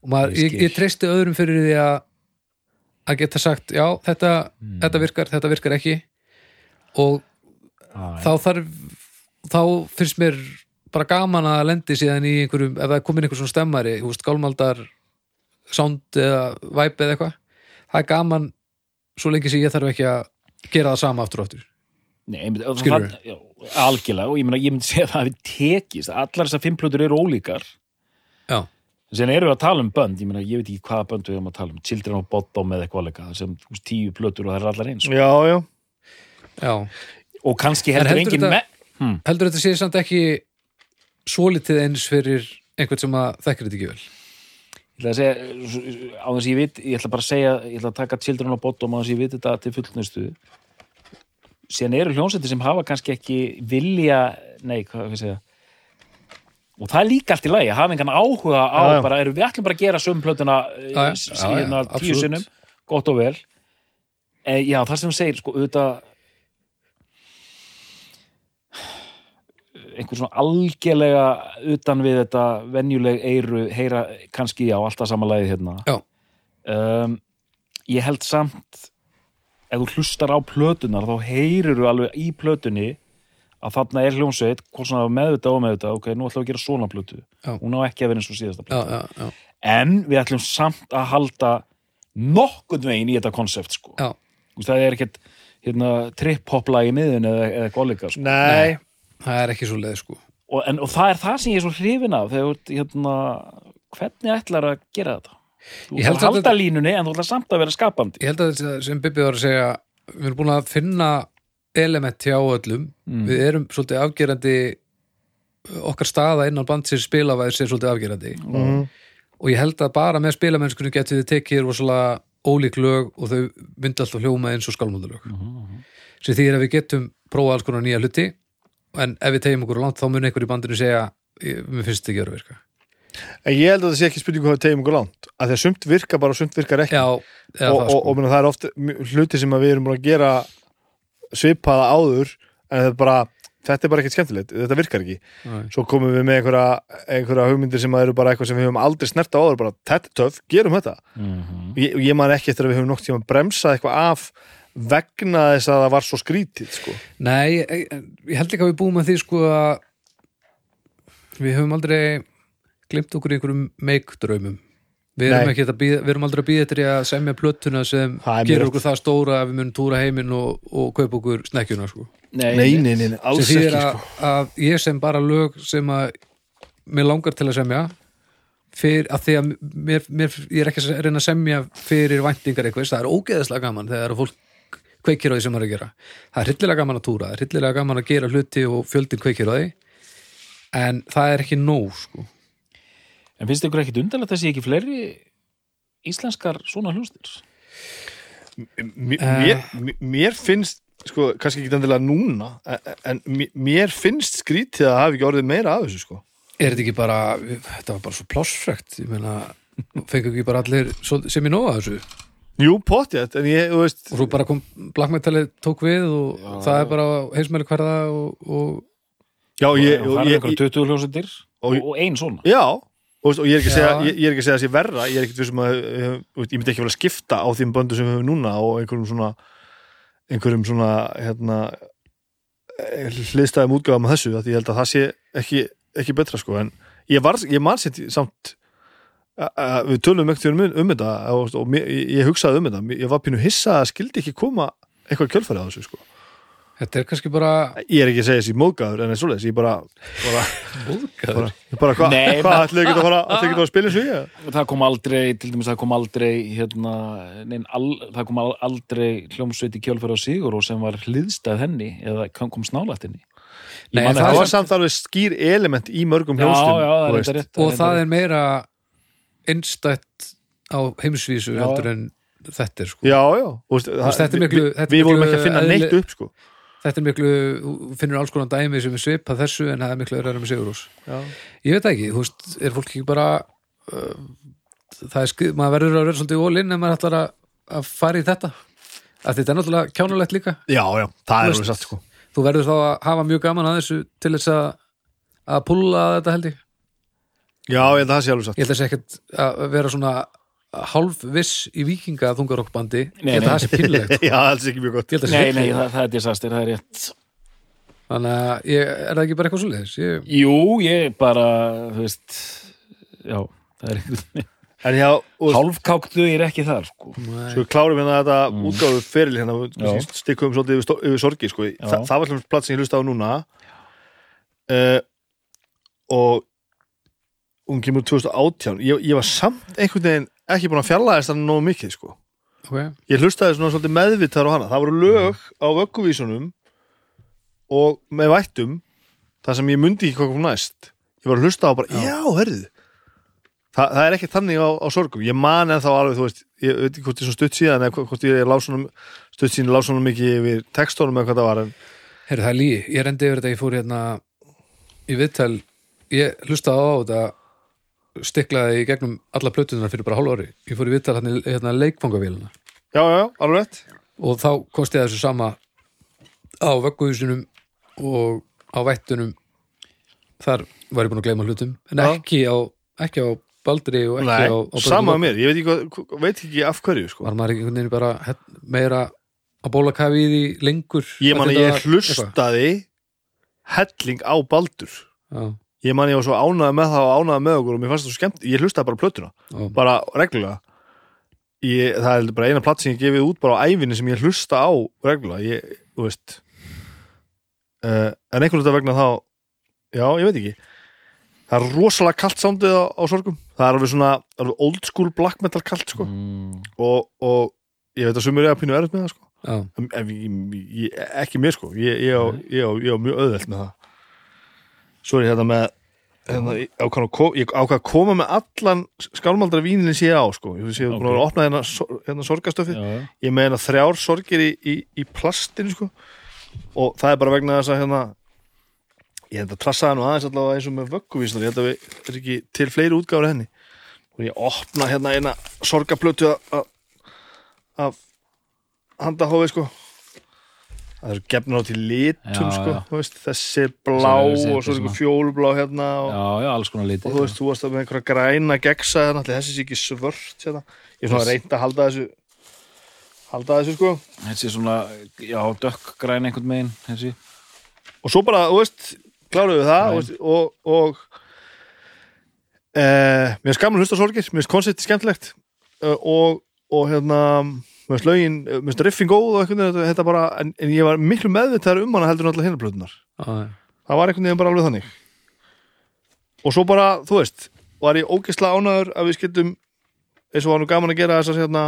Speaker 1: Og maður,
Speaker 3: Ég
Speaker 1: ég, treysti öðrum fyrir því að að geta sagt, já, þetta þetta virkar, þetta virkar ekki. Og
Speaker 3: Já,
Speaker 1: þá þarf þá finnst mér bara gaman að lendi síðan í einhverjum, ef það er komin einhver svona stemmari, veist, gálmaldar sound eða vibe eða eitthvað það er gaman svo lengi sem ég þarf ekki að gera það sama aftur og aftur.
Speaker 3: Nei, og
Speaker 1: Skilurðu?
Speaker 3: það- já, algjörlega og ég, meina, ég myndi segja að það hafi tekist. Allar þessar fimm plötur eru ólíkar.
Speaker 1: Já,
Speaker 3: Sen erum við að tala um bönd, ég meina, ég veit ekki hvaða bönd við erum að tala um, Children of Bottom eða eitthvað leika, sem tíu plötur og það er allar eins.
Speaker 2: Já, já,
Speaker 1: já.
Speaker 3: Og kannski heldur
Speaker 1: heldur
Speaker 3: engin
Speaker 1: þetta-
Speaker 3: með... Hm.
Speaker 1: heldur þetta sé samt ekki svolítið eins fyrir einhvern sem að þekkir þetta ekki vel
Speaker 3: ætla að segja, á þess að ég veit, ég ætla bara að segja, ég ætla að taka Children of Bottom á þess að ég veit þetta til fullnustu. Síðan eru hljónsætti sem hafa kannski ekki vilja, nei, hvað segja, og það er líka allt í lagi, hafa engan áhuga á,
Speaker 2: já.
Speaker 3: bara, erum við ætlum bara að gera söm plötuna
Speaker 1: Já, já, já, já,
Speaker 3: síðan tíu sinnum, gott og vel. E, já, það sem þú segir, sko, auðvitað, einhver svona algjörlega utan við þetta venjuleg eiru heyra kannski á alltaf samanlæði hérna
Speaker 1: Já.
Speaker 3: um, ég held samt ef þú hlustar á plötunar þá heyrir þú alveg í plötunni að þarna er hljómsveit hvort svona meðvitað og meðvitað ok, nú ætlum við að gera svona plötu
Speaker 1: Já.
Speaker 3: hún á ekki að vera eins og síðasta plötu
Speaker 1: já, já,
Speaker 3: en við ætlum samt að halda nokkurn veginn í þetta konsept sko.
Speaker 1: já.
Speaker 3: Þú veist, það er ekkert hérna, trip-hop-lag í miðun eða, eða golika sko.
Speaker 2: nei,
Speaker 1: það er ekki svo leið sko.
Speaker 3: Og, en, og það er það sem ég er svo hrifin af þegar hérna, hvernig ætlar að gera þetta? Þú ætlar að
Speaker 1: að
Speaker 3: halda línunni en þú ætlar samt að vera skapandi.
Speaker 1: Ég held að þetta sem Bibi var að segja við erum búin að finna element hjá öllum.
Speaker 3: Mm.
Speaker 1: við erum svolítið afgerandi okkar staða innan bandsins spilavæðis er svolítið afgerandi.
Speaker 2: Mm,
Speaker 1: og ég held að bara með spilamennskunni getur þið tekið rosalega ólík lög og þau myndi alltaf hljóma eins og skálmöldulög sem því að við getum prófað alls konar nýja hluti en ef við tegjum okkur langt þá mun einhver í bandinu segja "Ég- mér finnst þetta ekki að að virka
Speaker 2: en ég held að það sé ekki spurningu hvað við tegjum okkur langt að því að sumt virkar bara og sumt virkar ekki.
Speaker 1: Já, eða
Speaker 2: og,
Speaker 1: það
Speaker 2: og,
Speaker 1: sko.
Speaker 2: og, og það er oft mj- hluti sem að við erum búin að gera svipaða áður en þetta er bara, þetta er bara ekkert skemmtilegt þetta virkar ekki,
Speaker 1: Nei.
Speaker 2: svo komum við með einhverja, einhverja hugmyndir sem eru bara eitthvað sem við höfum aldrei snert á áður, bara þetta er töff, gerum þetta.
Speaker 3: Mhm.
Speaker 2: ég, ég man ekki eftir að við höfum nokt tíma bremsað eitthvað af vegna þess að það var svo skrítið sko.
Speaker 1: Nei, ég, ég held ekki að við búum að því sko að við höfum aldrei glimt okkur í einhverjum meikdraumum við erum,
Speaker 2: Nei.
Speaker 1: ekki að bíða, við erum aldrei að býða eftir í að semja plötuna sem
Speaker 2: er rétt.
Speaker 1: okkur það stóra að við munum túra heiminn og, og kaupa okkur snekkjuna sko.
Speaker 3: nei,
Speaker 2: nei, nei, nei, nei,
Speaker 1: sem
Speaker 2: alls ekki sko.
Speaker 1: að ég sem bara lög sem að mér langar til að semja fyrir að því að mér, mér, ég er ekki að reyna að semja fyrir væntingar eitthvað, það er ógeðslega gaman þegar fólk kveikir á því sem maður er að gera það er hryllilega gaman að túra, það er hryllilega gaman að gera hluti og fjöldin kveikir á því en það er ekki nóg sko.
Speaker 3: en finnst ykkur ekkit undarlegt að sé ekki fleiri íslenskar svona hljóstir
Speaker 2: M-
Speaker 1: Eh.
Speaker 2: mér, mér- mér finnst sko, kannski ekki endilega núna en, en mér- finnst skrítið að hafa ekki orðið meira af þessu sko.
Speaker 1: er þetta ekki bara, þetta var bara svo plássfrekt ég meina, fengur ekki bara allir sem ég nóga þessu
Speaker 2: Jú, pottjætt, en ég, þú veist
Speaker 1: og svo bara kom Black Metalið tók við og
Speaker 3: Já.
Speaker 1: það er bara heimsmæli hverða og, og
Speaker 2: Já, ég,
Speaker 3: það
Speaker 2: og
Speaker 3: er
Speaker 2: ég,
Speaker 3: einhverjum 20 hljómsveitir.
Speaker 2: og-
Speaker 3: og, og ein svona.
Speaker 2: Já, og, veist, og ég er ekki að segja, ég, ég er ekki að segja að það sé verra ég er ekki vissum að eh, þú veist, ég myndi ekki vel að skipta á þeim böndu sem við höfum núna og einhverjum svona einhverjum svona hérna hliðstæðum útgáðum að þessu af því ég held að það sé ekki, ekki betra sko en ég var, ég man sér samt við tölum ekkert um, um þetta og, og ég, ég hugsaði um þetta. Ég var pínu hissa að skildi ekki koma eitthvað kjölfæri á þessu sko.
Speaker 1: Þetta er kannski bara
Speaker 2: ég er ekki að segja þessi móðgæður en það er svoleiðis, ég bara bara,
Speaker 1: móðgæður
Speaker 2: bara, bara hvað hva,
Speaker 3: men-
Speaker 2: ætlaði ekki að að spila eins og ég?
Speaker 3: Það kom aldrei, til dæmis það kom aldrei hérna, nein, al, það kom al- aldrei hljómsveit í kjölfæri á Sigur og sem var hliðstæð henni eða kom, kom snálætt henni.
Speaker 1: Nei, það
Speaker 2: var samt alveg skýr element í mörgum
Speaker 3: já,
Speaker 2: hljónstum
Speaker 3: já, það er þetta rétt
Speaker 1: og það er meira einstætt á heimsvísu heldur en þetta er sko.
Speaker 2: Já, já, veist, það,
Speaker 1: þetta er miklu-
Speaker 2: við,
Speaker 1: þetta er
Speaker 2: við vorum ekki að finna neitt upp sko.
Speaker 1: þetta er miklu, finnur alls konar dæmi sem er svipað þessu en það er miklu öðrar með Sigurús
Speaker 2: já.
Speaker 1: ég veit ekki, þú veist, er fólk ekki bara uh, það er skrið, maður verður að vera svolítið ólinn ef maður ætlar að, að fara í þetta. Að þetta er náttúrulega kjánulegt líka.
Speaker 2: Já, já, það er alveg satt sko.
Speaker 1: þú verður þá að hafa mjög gaman að þessu til þess að að púlla þetta held ég
Speaker 2: já, ég held að það sé alveg satt.
Speaker 1: Ég held þess ekkert að vera svona hálf viss í vikinga þungarokkbandi. Ég
Speaker 3: Nei,
Speaker 1: held að það sé pínlegt <laughs>
Speaker 2: já, það er ekki mjög gott.
Speaker 1: Ég að
Speaker 3: Nei,
Speaker 1: sé
Speaker 3: nei, það, það er disaster, það er rétt.
Speaker 1: Þannig að ég, er það ekki bara eitthvað svoleiðis? Ég,
Speaker 3: Jú, ég bara, þú veist Já, það er
Speaker 2: og
Speaker 3: Hálfkáktu er ekki þar, sko.
Speaker 1: Nei,
Speaker 2: sko klárum hérna þetta
Speaker 3: Mm.
Speaker 2: útgáfu feril hérna, stikkum svolítið yfir, yfir sorgi sko. Þa, það var hljóms plats sem ég hlusta á núna. Uh, og hún kemur 2018 ég, ég var samt einhvern veginn ekki búin að fjarlæðast hann nógu mikið sko.
Speaker 1: okay.
Speaker 2: ég hlustaði svona svolítið meðvitaður á hana. Það voru lög á vögguvísunum og með vættum það sem ég mundi ekki hvað kom næst. Ég var að hlusta á bara, já, herðu Þa, það er ekki þannig á, á sorgum. Ég man en þá alveg, þú veist ég veit ekki hvort ég svo stutt síðan eða hvort- ég stutt síðan lá svona mikið yfir textónum eða hvað það var en
Speaker 1: Herru, það er lígi, ég rendi yfir þetta ég fór hérna í viðtal. Ég hlustaði á þetta stiklaði í gegnum alla plötunar fyrir bara hálf ári. Ég fór í viðtal hérna, hérna leikfangavélina.
Speaker 2: Já, já, já, alveg rétt.
Speaker 1: Og þá kosti þessu sama á vögguhúsunum og á vættunum. Þar var ég búin að gleyma hlutum en ekki á, ekki á Baldri og ekki
Speaker 2: Nei,
Speaker 1: á, á
Speaker 2: sama mér, ég veit ekki, veit ekki af hverju sko.
Speaker 1: var maður ekki einhvern veginn bara hett- meira að bóla kafi í lengur
Speaker 2: ég man að ég hlustaði helling á Baldur.
Speaker 1: Já,
Speaker 2: ég man ég var svo ánæði með það og ánæði með okkur og mér fannst það svo skemmt, ég hlustaði bara plötuna
Speaker 1: já,
Speaker 2: bara reglulega. Ég, það er bara eina platt sem ég gefið út bara á ævinni sem ég hlusta á reglulega. Ég, þú veist uh, en einhvern veginn vegna þá já, ég veit ekki. Það er rosalega kalt sándið á, á sorgum. Það er alveg svona alveg old school black metal kalt sko.
Speaker 3: Mm,
Speaker 2: og, og ég veit að sumur er að pínu erut með það sko. En, en ég, ég, ekki mér sko. Ég, ég, á, ég, ég mjög auðvelt með það svo er ég hérna með hérna, ég ákvað að koma með allan skálmaldra vínin sem ég á sko. Ég sé að að opna hérna, hérna
Speaker 3: já.
Speaker 2: ég með hérna þrjár sorgir í, í, í plastinu sko. Og það er bara vegna þess að hérna ég held að trassaði nú aðeins allavega eins og með vögguvísnar ég held að við er ekki til fleiri útgáfur af henni? Og ég opna hérna eina af af handahófi sko það eru gefnur á til litum
Speaker 3: Já,
Speaker 2: sko,
Speaker 3: já.
Speaker 2: veist, þessi er blá
Speaker 3: er
Speaker 2: og svo er fjólblá hérna og,
Speaker 3: já, já, alls konar liti
Speaker 2: og þú veist, þú varst með einhverja græna gegsa hérna, þessi sé ekki svört hérna. ég er svona reynd að halda þessu halda þessu sko.
Speaker 3: Þessi svona, já, dökkgræn einhvern megin þessi,
Speaker 2: og svo bara, þú veist, kláruðu það veist, og, og e, mér finnst gaman að hlusta sorgir mér finnst koncepti skemmtilegt. E, og, og hérna mér finnst lögin, eh, mér finnst riffing góð og þetta bara, en, en ég var miklu meðvitaðar um hana heldur en allar
Speaker 1: já.
Speaker 2: það var einhvern veginn bara alveg þannig. Og svo bara, þú veist var ég ógeðslega ánæður að við skildum eins og var nú gaman að gera þessar hérna,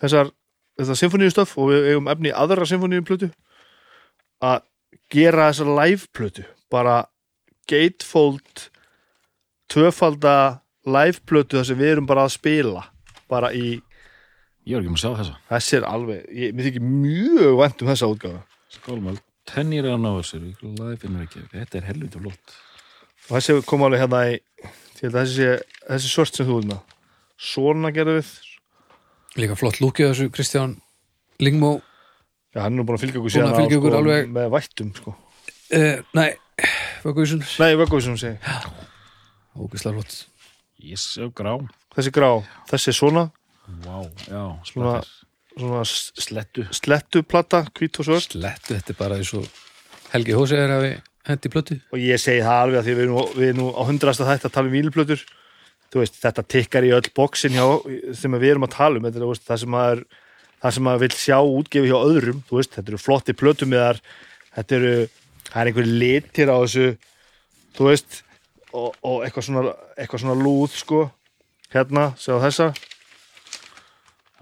Speaker 2: þessar þetta symfóníustöf og við eigum efni í aðra symfóníuplötu að gera þessar live plötu bara gatefold tvöfalda live plötu þar sem við erum bara að spila bara í,
Speaker 3: ég var ekki með að sjá þessa.
Speaker 2: Þessi er alveg ég, mér þykir mjög vænt um þessa útgáfa
Speaker 3: skálmöld, tennir að ná þessu live in Reykjavík, þetta er helviti flott.
Speaker 2: Og þessi kom alveg hérna í þessi, sé- þessi svört sem þú erum með. Svona gerðu við.
Speaker 1: Líka flott lúkið þessu Kristján Lingmó
Speaker 2: Já, hann er nú búin að fylgja okkur síðan á,
Speaker 1: fylgja okkur
Speaker 2: sko,
Speaker 1: alveg-
Speaker 2: með vættum sko.
Speaker 1: uh, nei, Vögguvísun
Speaker 2: Nei, hún segi
Speaker 1: ógislega flott.
Speaker 3: Yes, grá.
Speaker 2: Þessi grá, þessi er svona
Speaker 3: Vá, já,
Speaker 2: Svona-
Speaker 3: svona slettu.
Speaker 2: slettuplata, hvít og svört.
Speaker 1: Slettu, þetta er bara eins og Helgi Hósegar hafi hendi plötu.
Speaker 2: Og ég segi það alveg að því við erum, við erum nú á hundrasta þetta að tala um víluplötur þú veist, þetta tikkar í öll bóksin hjá, sem við erum að tala um. Þetta er veist, það sem maður það sem maður vill sjá útgefi hjá öðrum. Veist, þetta eru flotti plötumiðar þetta eru, það er einhver litir á þessu þú veist og, og eitthvað svona eitthvað svona lúð sko. Hérna, sjá þessa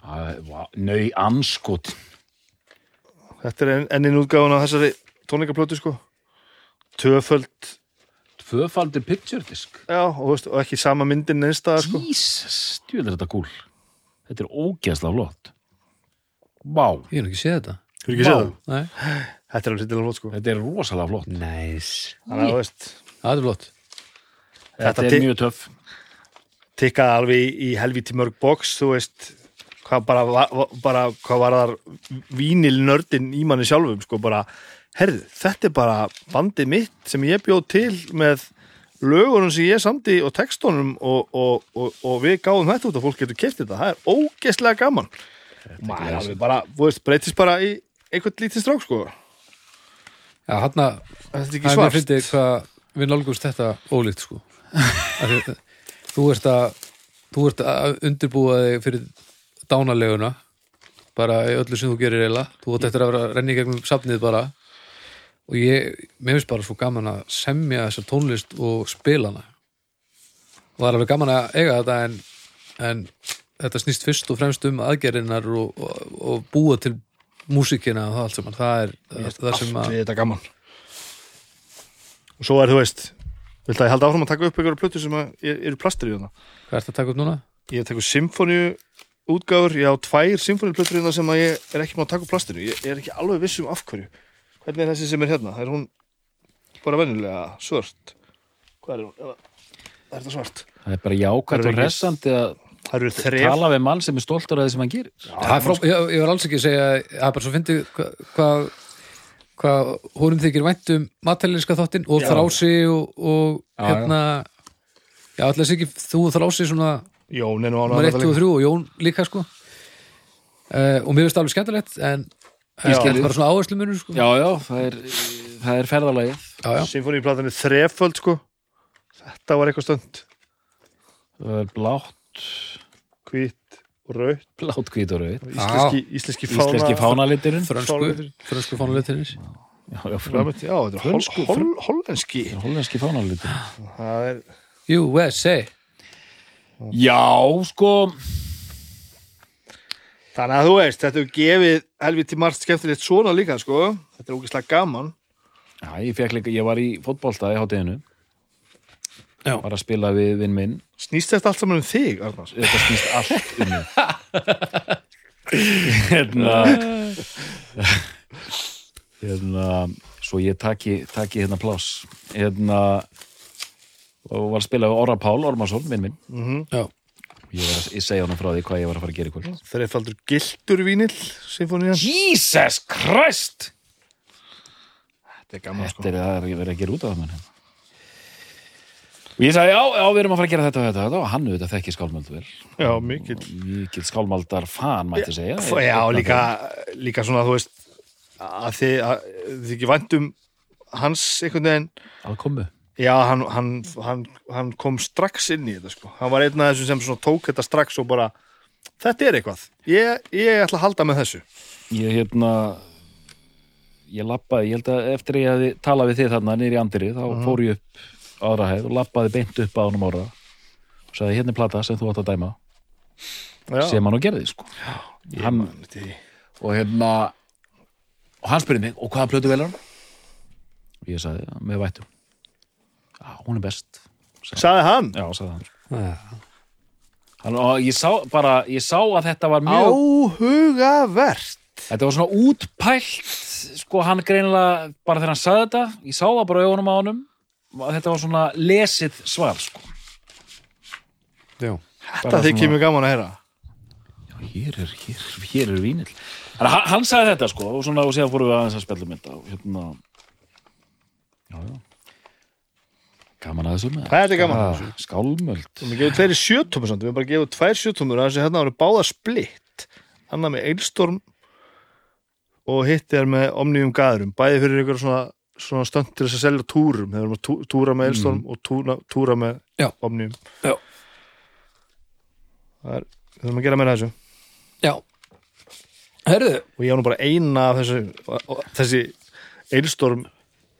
Speaker 3: Nau anskot
Speaker 2: þetta er enn- ennin útgáfun á þessari tónleikaplötu sko. Töföld,
Speaker 3: Tvöfaldur picture disk
Speaker 2: já, og, veist, og ekki sama myndin einstæða sko.
Speaker 3: Jesus, djúvel er þetta gúl Þetta er ógeðslega flott. Vá,
Speaker 1: ég hef ekki séð þetta.
Speaker 2: Þú ekki séð það?
Speaker 1: nei,
Speaker 2: Þetta er alveg sittilega flott sko.
Speaker 3: Þetta er rosalega flott.
Speaker 1: Næs
Speaker 2: Þannig að þú veist
Speaker 1: það er flott.
Speaker 3: Þetta
Speaker 2: Þetta
Speaker 3: er mjög töff.
Speaker 2: tikkaði alveg í, í helvíti mörg box þú veist hvað bara, bara hvað var þar vínilnördin í manni sjálfum sko bara, herðu, þetta er bara bandið mitt sem ég bjóð til með lögunum sem ég samdi og textunum og, og, og, og við gáðum þetta út og fólk getur keft þetta, það er ógeðslega gaman. Maður alveg bara, þú veist, breytist bara í einhvern lítið strák sko.
Speaker 1: Já, hann að
Speaker 2: þetta er
Speaker 1: Það
Speaker 2: ekki
Speaker 1: er mér
Speaker 2: svart.
Speaker 1: fyndið hvað við nálgumst þetta ólíkt sko. <laughs> Þú ert að þú ert að undirbúa þig fyrir dánaleguna bara öllu sem þú gerir eiginlega. Þú ert eftir að vera að renni gegnum safnið bara. Og ég, mér finnst bara svo gaman að semja þessa tónlist og spila hana. Og það er alveg gaman að eiga þetta en, en þetta snýst fyrst og fremst um aðgerðinar og, og, og búa til músíkina og það allt saman. Það er það, það sem að
Speaker 2: þetta gaman. Og svo er þú veist vilt að ég halda áfram að taka upp einhverju plötu sem að er- eru plastur í þarna?
Speaker 1: Hvað er þetta að taka upp núna?
Speaker 2: ég tekur symfóníu útgáfur ég á tvær symfóníuplötur hérna sem að ég er ekki má að taka upp plastinu. Ég er ekki alveg viss um af hverju. Hvernig er þessi sem er hérna, er hún bara venjulega svört? Hvað er hún? Það er þetta svart?
Speaker 3: Það er bara jákvæmt
Speaker 2: Það
Speaker 3: og hressandi að
Speaker 2: það
Speaker 3: tala við mann sem er stoltur af því sem hann gerir.
Speaker 1: Það er frá, ég, ég var alls ekki að segja það er bara svo fyndið hvað hva, hva, húnum þykir vænt um matælinska þáttinn og
Speaker 2: Já.
Speaker 1: þrási og, og
Speaker 3: Já,
Speaker 1: hérna já, alltaf ekki þú og þrási svona
Speaker 2: Jón er nú
Speaker 1: nummer 1,
Speaker 2: ánægður
Speaker 1: 2 og 3 og Jón líka sko. Uh, og mér finnst það alveg skemmtilegt en þetta
Speaker 3: þig.
Speaker 1: er bara svona áherslu munur sko.
Speaker 3: Já, já, það er, það er ferðalagið.
Speaker 1: Já, já.
Speaker 2: symfóníuplatan er þreföld sko. Þetta var eitthvað stönd.
Speaker 3: Það er blátt,
Speaker 2: hvít og raut
Speaker 3: blátt hvít og rauð
Speaker 2: íslenski, íslenski fána
Speaker 3: Íslenski fánaliturinn.
Speaker 1: Frönsku, frönsku fánalitinnis
Speaker 3: Já, já,
Speaker 2: já,
Speaker 3: frönsku
Speaker 2: þetta er hol,
Speaker 3: Frönsku-
Speaker 2: hol, hollenski.
Speaker 3: Hollenski fánaliturinn.
Speaker 2: Það er
Speaker 1: USA
Speaker 3: Já, sko
Speaker 2: Þannig að þú veist, þetta hefur gefið helviti margt skemmtilegt svona líka, sko. Þetta er ógeðslega gaman.
Speaker 3: Já, ég fekk líka, ég var í fótbolta í hátíðinu
Speaker 1: Já.
Speaker 3: Var að spila við vinn minn
Speaker 2: Snýst þetta allt saman um þig, Arnars?
Speaker 3: Þetta snýst allt um mig <laughs> Hérna <laughs> Hérna Svo ég taki, taki hérna pláss Hérna og var að spila við Orra Pál Ormarsson, vinn minn.
Speaker 2: Mm
Speaker 1: já,
Speaker 3: ég var að ég segja honum frá því hvað ég var að fara að gera í kvöld.
Speaker 2: Þreifaldur gildur vínill, symfónían.
Speaker 3: Jesus Christ!
Speaker 2: Þetta er gaman,
Speaker 3: Þetta er það er verið að gera út af það mann. og ég sagði já, já, við erum að fara að gera þetta og þetta, og þetta. Og hann auðvitað þekki skálmöld vel.
Speaker 2: Já, mikill.
Speaker 3: mikil skálmaldar fan mætti segja.
Speaker 2: F- Já, líka, líka svona, þú veist, að þið, að, þið ekki væntum hans einhvern veginn.
Speaker 3: að komu
Speaker 2: Já, hann, hann, hann, hann kom strax inn í þetta, sko. Hann var einn af þessum sem tók þetta strax og bara, þetta er eitthvað. Ég, ég ætla að halda með þessu.
Speaker 3: ég hérna ég lappaði, ég held að eftir ég hefði talað við þið þarna niður í andiri þá fór ég upp aðra hæð og lappaði beint upp á honum ára og sagði hérna er plata sem þú átt að dæma
Speaker 2: Já,
Speaker 3: sem hann og gerði sko
Speaker 2: ég
Speaker 3: hann,
Speaker 2: man eftir því.
Speaker 3: og hérna og hann spurði mig, og hvaða plötu velar hann? og ég sagði, með vættum já, hún er best
Speaker 2: Sagði hann?
Speaker 3: já, sagði hann
Speaker 1: já.
Speaker 3: hann og ég sá bara, ég sá að þetta var mjög
Speaker 2: Áhugavert.
Speaker 3: Þetta var svona útpælt sko hann greinilega, bara þegar hann sagði þetta ég sá það bara augunum á honum að þetta var svona lesið svar sko.
Speaker 1: já.
Speaker 2: Þetta þykir mjög gaman að heyra.
Speaker 3: hér er, hér, hér er vínill Þannig að hann- hann sagði þetta sko og svona og síðan fórum við aðeins að um þetta og hérna já, já gaman að þessu með.
Speaker 2: Það er gaman? Að
Speaker 3: Ah, skálmöld.
Speaker 2: Við gefum tveiri sjötumur samt, við bara gefum tvær sjötumur að þessi hérna voru báða splitt Hanna með eilstorm og hitt er með omnýjum gaðurum. Bæði fyrir ykkur svona, svona stönd til þess að selja túrum. Þeir eru að tú- túra með eilstorm og túra, túra með
Speaker 1: Já.
Speaker 2: omnýjum
Speaker 1: Já.
Speaker 2: Það er, við þurfum að gera meira þessu.
Speaker 1: Já. Herðu,
Speaker 2: og ég á nú bara eina af þessu þessi eilstorm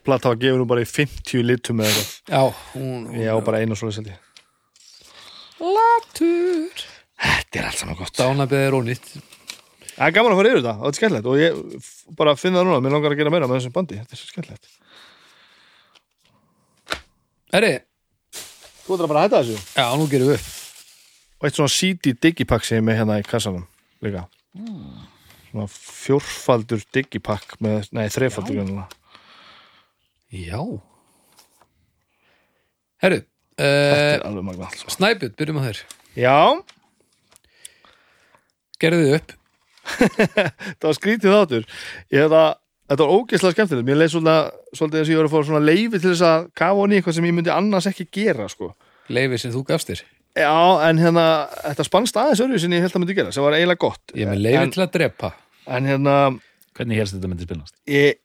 Speaker 2: plata var gefið nú bara í 50 litum eða eitthvað,
Speaker 1: já, hún, hún
Speaker 2: ég á bara eina svo seldi
Speaker 1: Latur.
Speaker 2: Þetta er allt saman gott.
Speaker 1: Dánabæði er ónýtt.
Speaker 2: Það er gaman að fara yfir þetta, þetta er skemmtilegt. Og ég bara finn það núna, mér langar að gera meira með þessum bandi, þetta er svo skemmtilegt.
Speaker 1: Herri,
Speaker 2: Þú ætlar bara að hætta þessu?
Speaker 1: Já, nú gerum við upp.
Speaker 2: Og eitt svona CD digipack sem ég með hérna í kassanum líka. Svona fjórfaldur digipack með, nei, þrefaldur.
Speaker 1: Já. Herru
Speaker 2: Þetta
Speaker 1: uh. Snæbjörn, byrjum á þér.
Speaker 2: Já,
Speaker 1: Gerðu þið upp. <laughs>
Speaker 2: Það var skrítið þáttur. Þetta, þetta var ógeðslega skemmtilegt. Mér leið svolítið, að ég var að fá svona leifi til þess að kafa honni eitthvað sem ég myndi annars ekki gera sko.
Speaker 1: Leifi sem þú gafst þér.
Speaker 2: Já, en hérna, þetta spannst aðeins örfið sem ég held að myndi gera, sem var eiginlega gott.
Speaker 1: Ég með leifi
Speaker 2: en,
Speaker 1: til að drepa.
Speaker 2: en hérna,
Speaker 3: Hvernig helst þetta myndi spilnast?
Speaker 2: ég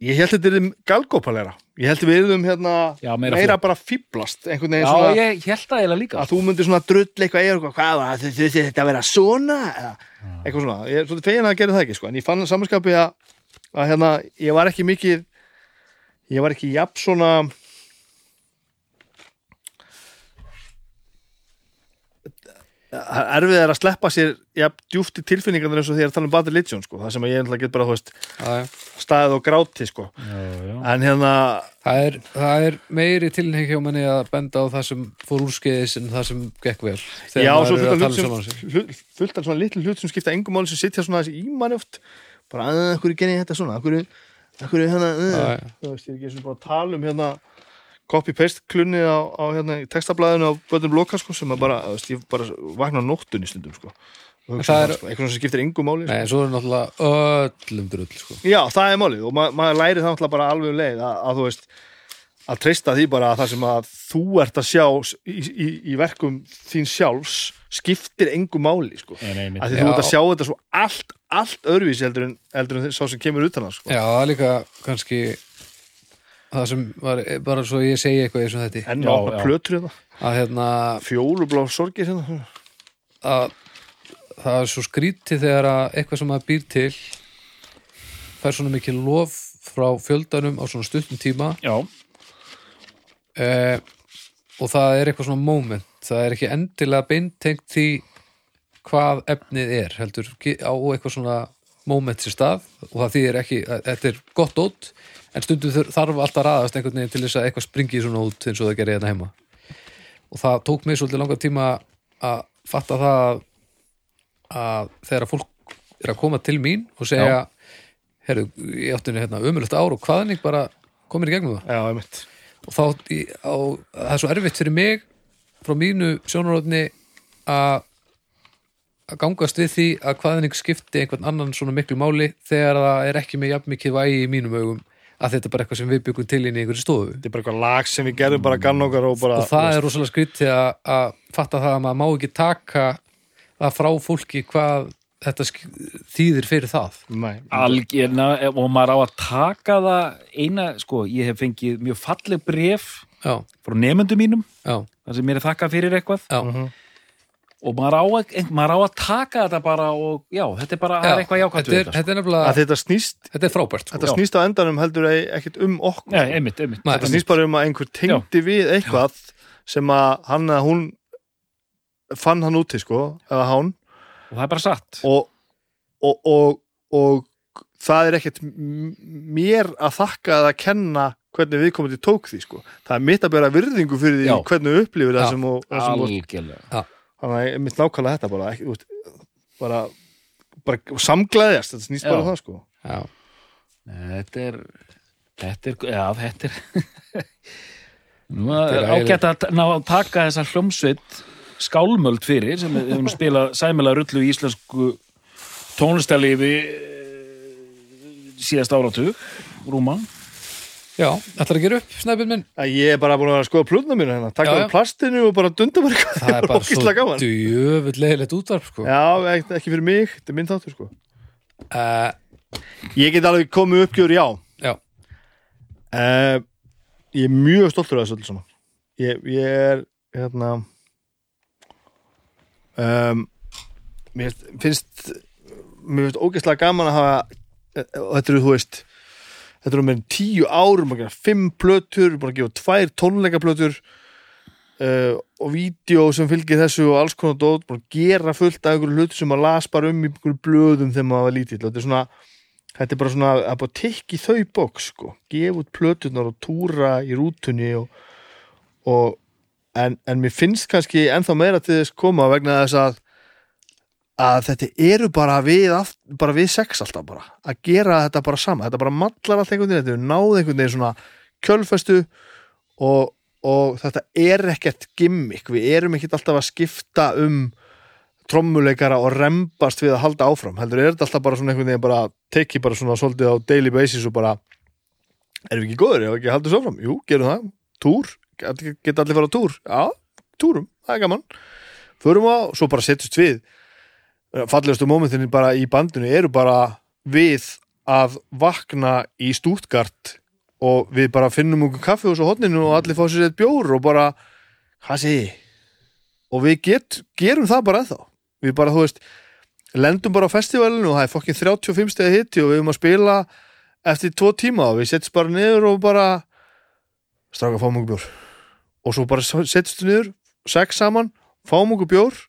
Speaker 2: ég held þetta er galgópalega ég held við erum hérna
Speaker 3: Já, meira
Speaker 2: meira, bara fýblast
Speaker 3: Já,
Speaker 2: svona
Speaker 3: ég held það eiginlega líka.
Speaker 2: Að þú myndir svona drull eitthvað eða eitthvað, hvað þið þið þetta að vera svona? Eða eitthvað svona, ég er svolítið fegin að gera það ekki sko, en ég fann samanskapi að, að hérna, ég var ekki mikið ég var ekki jafn svona erfið er að sleppa sér jafn djúft í tilfinningarnir eins og því að tala um Bad Religion sko, það sem að ég ætla get bara veist, staðið og gráti sko.
Speaker 3: Já, já.
Speaker 2: en hérna
Speaker 1: Það er, það er meiri tilhengi hjá manni að benda á það sem fór úrskeiðis en það sem gekk vel þegar
Speaker 2: Já, svo
Speaker 1: er
Speaker 2: fullt
Speaker 1: að
Speaker 2: af svona litlu hlut sem skipta engum máli sem sitja svona þessi í manni oft bara að hverju genið þetta svona að hverju, að hverju hérna
Speaker 1: Já, já.
Speaker 2: þú veist, ég er ekki sem bara að tala um hérna copy-paste klunni á, á hérna í textablaðinu á Bönnum Loka sko, sem að bara, veist, ég bara vakna á nóttunni stundum sko,
Speaker 1: það
Speaker 2: það, sko, eitthvað sem skiptir engum máli
Speaker 1: Nei,
Speaker 2: sko.
Speaker 1: en svo er náttúrulega öllum drull sko.
Speaker 2: Já, það er málið og ma maður læri það náttúrulega bara alveg um leið að, að þú veist að treysta því bara að það sem að þú ert að sjá í, í, í verkum þín sjálfs skiptir engum máli sko.
Speaker 3: Nei, nei, nei.
Speaker 2: að því þú ert að sjá þetta svo allt, allt öðruvísi heldur en, heldur en sá sem kemur utan að sko.
Speaker 1: Já, það er líka kannski það sem var bara svo ég segi eitthvað eins og þetta
Speaker 2: en
Speaker 3: Já,
Speaker 2: já,
Speaker 3: já.
Speaker 2: plötur hérna.
Speaker 1: Að hérna
Speaker 2: fjólublá sorgir hérna.
Speaker 1: Að það er svo skrítið þegar að eitthvað sem maður býr til fær svona mikið lof frá fjöldanum á svona stuttum tíma.
Speaker 3: Já,
Speaker 1: eh, og það er eitthvað svona moment. Það er ekki endilega beintengt því hvað efnið er heldur á eitthvað svona moment sér stað og það þýðir ekki að þetta er gott út en stundum þarf alltaf að raðast einhvern veginn til þess að eitthvað springi svona út eins og það gerir hérna heima. Og það tók mig svolítið langa tíma að fatta það að, þegar að fólk er að koma til mín og segja herru, ég átti henni hérna umulegt ár og hvaðning bara komir í gegnum það.
Speaker 2: Já, einmitt.
Speaker 1: Og þá í, á, það er svo erfitt fyrir mig frá mínu sjónaróðni að að gangast við því að hvaðning skipti einhvern annan svona miklu máli þegar það er ekki með jafn mikið vægi í mínum augum að þetta er bara eitthvað sem við byggum til inn í einhverju stofu.
Speaker 2: Þetta er bara eitthvað lag sem við gerðum bara gann okkar og bara
Speaker 1: og það er rosalega skrítið að, að fatta það að maður má ekki taka það frá fólki hvað þetta þýðir fyrir það.
Speaker 2: Nei,
Speaker 3: algjörna og maður á að taka það eina, sko, ég hef fengið mjög falleg bref
Speaker 1: já,
Speaker 3: frá nefndum mínum,
Speaker 1: já,
Speaker 3: þar sem mér er þakkað fyrir eitthvað.
Speaker 1: Já,
Speaker 2: Mhm.
Speaker 3: Og maður á, að, maður á að taka þetta bara og já, þetta er bara, það er eitthvað jákvæmt
Speaker 1: þetta
Speaker 3: þetta sko.
Speaker 1: þetta er nefnilega,
Speaker 2: að þetta snýst
Speaker 1: þetta er frábært sko.
Speaker 2: þetta
Speaker 3: Já.
Speaker 2: snýst á endanum heldur ei- ekkert um okkur
Speaker 3: Nei, einmitt, einmitt
Speaker 1: Nei,
Speaker 2: þetta snýst bara um að einhver tengdi við eitthvað sem að hann eða hún fann hann úti sko eða hann
Speaker 3: og það er bara satt
Speaker 2: og, og, og, og það er ekkert mér að þakka að kenna hvernig viðkomandi tók því sko það er mitt að bera virðingu fyrir því
Speaker 3: Já.
Speaker 2: hvernig upplifir það
Speaker 1: Já.
Speaker 2: sem og, það sem og
Speaker 3: algjörlega
Speaker 2: þannig að ég mitt nákvæmlega þetta bara, ekki, út, bara, bara samglæðjast þetta snýst
Speaker 3: Já.
Speaker 2: bara um það sko.
Speaker 1: Já,
Speaker 3: Nei, þetta er þetta er, já, þetta er <laughs> nú er ágætt að ná að taka þessa hljómsveit skálmöld fyrir sem við hefum spilað sæmilega rullu í íslensku tónlistarlifi eh, síðast áratug rúman
Speaker 1: Já, ætlar að gera upp, snæpinn minn?
Speaker 2: Ég er bara búin að vera að skoða plúna mínu hérna.
Speaker 1: Já.
Speaker 2: um plastinu og bara eitthvað.
Speaker 1: Það er <laughs> bara svo leiðilegt útvarp sko.
Speaker 2: Já, ekki, fyrir mig, þetta er minn þáttur sko.
Speaker 1: Uh,
Speaker 2: Ég get alveg komið uppgjör, já.
Speaker 1: Já,
Speaker 2: uh, Ég er mjög stoltur af þessu Ég, ég er hérna um, Mér finnst Mér finnst ógeðslega gaman að hafa og þetta eru, þú veist þetta eru með tíu ár, maður gera fimm plötur, að gefa tvær tónleikaplötur uh, og vídeo sem fylgir þessu og alls konar dót, að gera fullt af einhverju hluti sem maður las bara um í einhverju blöðum þegar maður var lítill. Þetta er svona þetta er bara svona að bara tikki þau bóks sko, gefa út plötunar og túra í rútunni og, og en, en mér finnst kannski ennþá meira til þess koma vegna þess að að þetta eru bara við bara við sex alltaf bara. Að gera þetta bara sama, þetta bara mallar allt einhvern veginn, þetta er náð einhvern veginn svona kjölfestu og, og þetta er ekkert gimmick, við erum ekkert alltaf að skipta um trommuleikara og rembast við að halda áfram. Heldur er þetta alltaf bara svona einhvern veginn bara teki bara svona svolítið á daily basis og bara erum við ekki góður, erum við ekki að halda svo áfram? Jú, gerum það, túr. Geta allir fara á túr, já, túrum. Það er gaman, förum á svo bara setjast við fallegustu mómentinni bara í bandinu eru bara við að vakna í Stuttgart og við bara finnum okkur kaffi hos á hotninu og allir fá sér eitt bjór og bara, hvað sé ég? Og við get, gerum það bara ennþá. Við bara, þú veist lendum bara á festivalinu og það er fokkin 35 stegi hitti og við erum að spila eftir tvo tíma og við setjum bara niður og bara stráka fáum okkur bjór. Og svo bara setjumst við niður sex saman, okkur bjór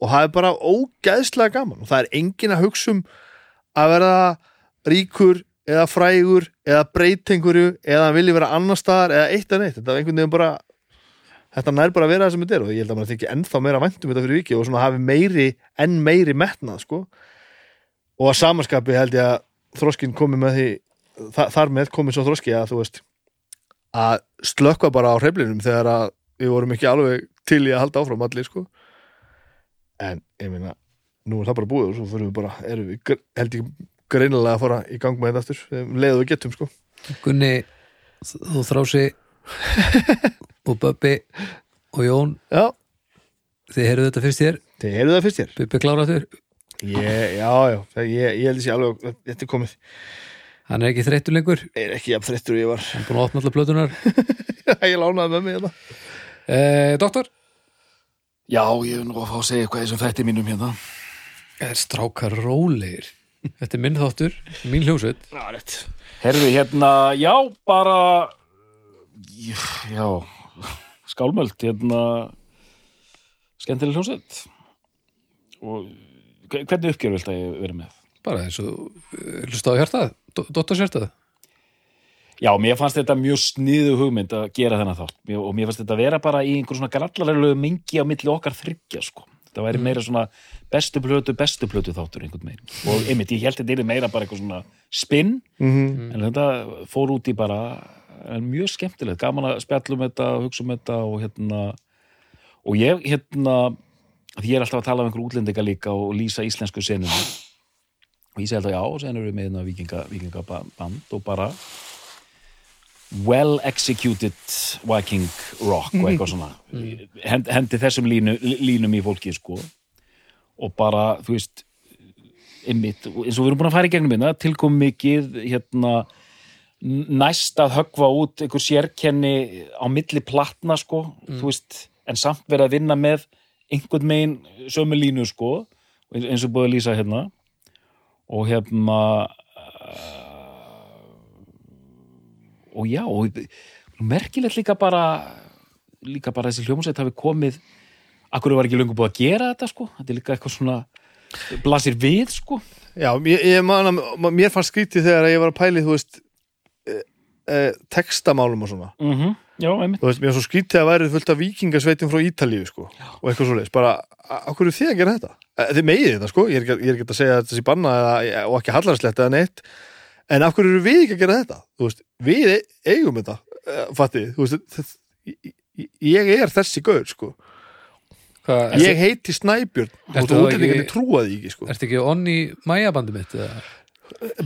Speaker 2: og það er bara ógeðslega gaman. Og það er engin að hugsa um að verða ríkur eða frægur eða breytinguru eða hann vilji vera annar staðar eða eitt en eitt. Þetta er einhvern veginn bara þetta nær bara að vera það sem þetta er og ég held að maður þykja ennþá meira væntum þetta fyrir viki og svona hafi meiri enn meiri metnað sko. Og að samanskapi held ég að þroskin komi með því þa þar með komið svo þroski að þú veist að slökka bara á hreflinum þegar að við vorum ekki alveg til í að halda áfram allir sko en ég meina, nú er það bara búið og svo fyrir við bara, erum við held ég greinilega að fara í gang með þetta aftur. Um leið og við getum sko.
Speaker 1: Gunni þú þrási <laughs> og Böbbi og Jón.
Speaker 2: Já,
Speaker 1: þið heyrðu þetta fyrst þér,
Speaker 2: þið heyrðu það fyrst þér
Speaker 1: Bubbi kláraður
Speaker 2: ég, Já, já, ég, ég held þessi alveg þetta er komið,
Speaker 1: hann er ekki þreyttur lengur,
Speaker 2: er ekki jafn þreyttur og ég var.
Speaker 1: Hann er búin að opna allar plötunar <laughs>
Speaker 2: ég lánaði með mig þetta
Speaker 1: eh, Doktor,
Speaker 3: Já, ég er nú að fá að segja eitthvað í þessum þætti mínum hérna.
Speaker 1: Er strákar rólegir? Þetta er minn þáttur, mín hljósveit
Speaker 2: Já, rétt.
Speaker 3: Herðu, hérna, já, bara já skálmöld, hérna skemmtileg hljósett og hve- hvernig uppgjör vilt að ég vera með?
Speaker 1: bara eins og eh, hlusta á hjartað Dottorshjartað
Speaker 3: Já, mér fannst þetta mjög sniðu hugmynd að gera þennan þátt. Og mér fannst þetta vera bara í einhver svona grallarlegu mingi á milli okkar þryggja, sko. Þetta væri meira svona bestu plötu, bestu plötu þáttur einhvern veginn. Og einmitt, ég held þetta er meira bara eitthvað svona spinn
Speaker 2: mm
Speaker 3: en þetta fór út í bara mjög skemmtilegt, gaman að spjalla um þetta og hugsa um þetta og hérna og ég hérna því ég er alltaf að tala um einhver útlendinga líka og lýsa íslensku senunum og ég segi alltaf já, sen erum við með hérna vikinga, vikingaband og bara well executed viking rock og eitthvað svona. Hend, hendi þessum línu, línum í fólki sko. Og bara, þú veist einmitt, eins og við erum búin að fara í gegnum hérna, tilkom mikið hérna næst að höggva út einhver sérkenni á milli platna sko, þú veist en samt verið að vinna með einhvern megin sömu línu sko eins- og búið að lýsa hérna. Og hérna og já og merkilegt líka bara líka bara þessi hljómsveit hafi komið akkur var ekki löngu búið að gera þetta sko? Þetta er líka eitthvað svona blasir við sko.
Speaker 2: Já, ég, ég man að mér fannst skrítið þegar ég var að pæli, þú veist e, e, textamálum og svona.
Speaker 3: Mm -hmm. já, einmitt.
Speaker 2: Þú veist, mér var svo skrítið að væri fullt af vikingasveitum frá Ítalíu, sko, og eitthvað svo leis bara, á hverju þið að gera þetta? E, Þið megið þetta, sko, ég er ekki, ég er ekki að segja að þetta sé banna eða, og ekki hallarslegt eða neitt en af hverju eru við ekki að gera þetta? Veist, við e- eigum þetta e, fattið, veist ég- er þessi gaur, sko
Speaker 1: Hvað,
Speaker 2: ég heiti Snæbjörn
Speaker 1: Ertu
Speaker 2: og útlendingarnir trúaði ekki sko.
Speaker 1: Ertu ekki onni mæjabandi mitt?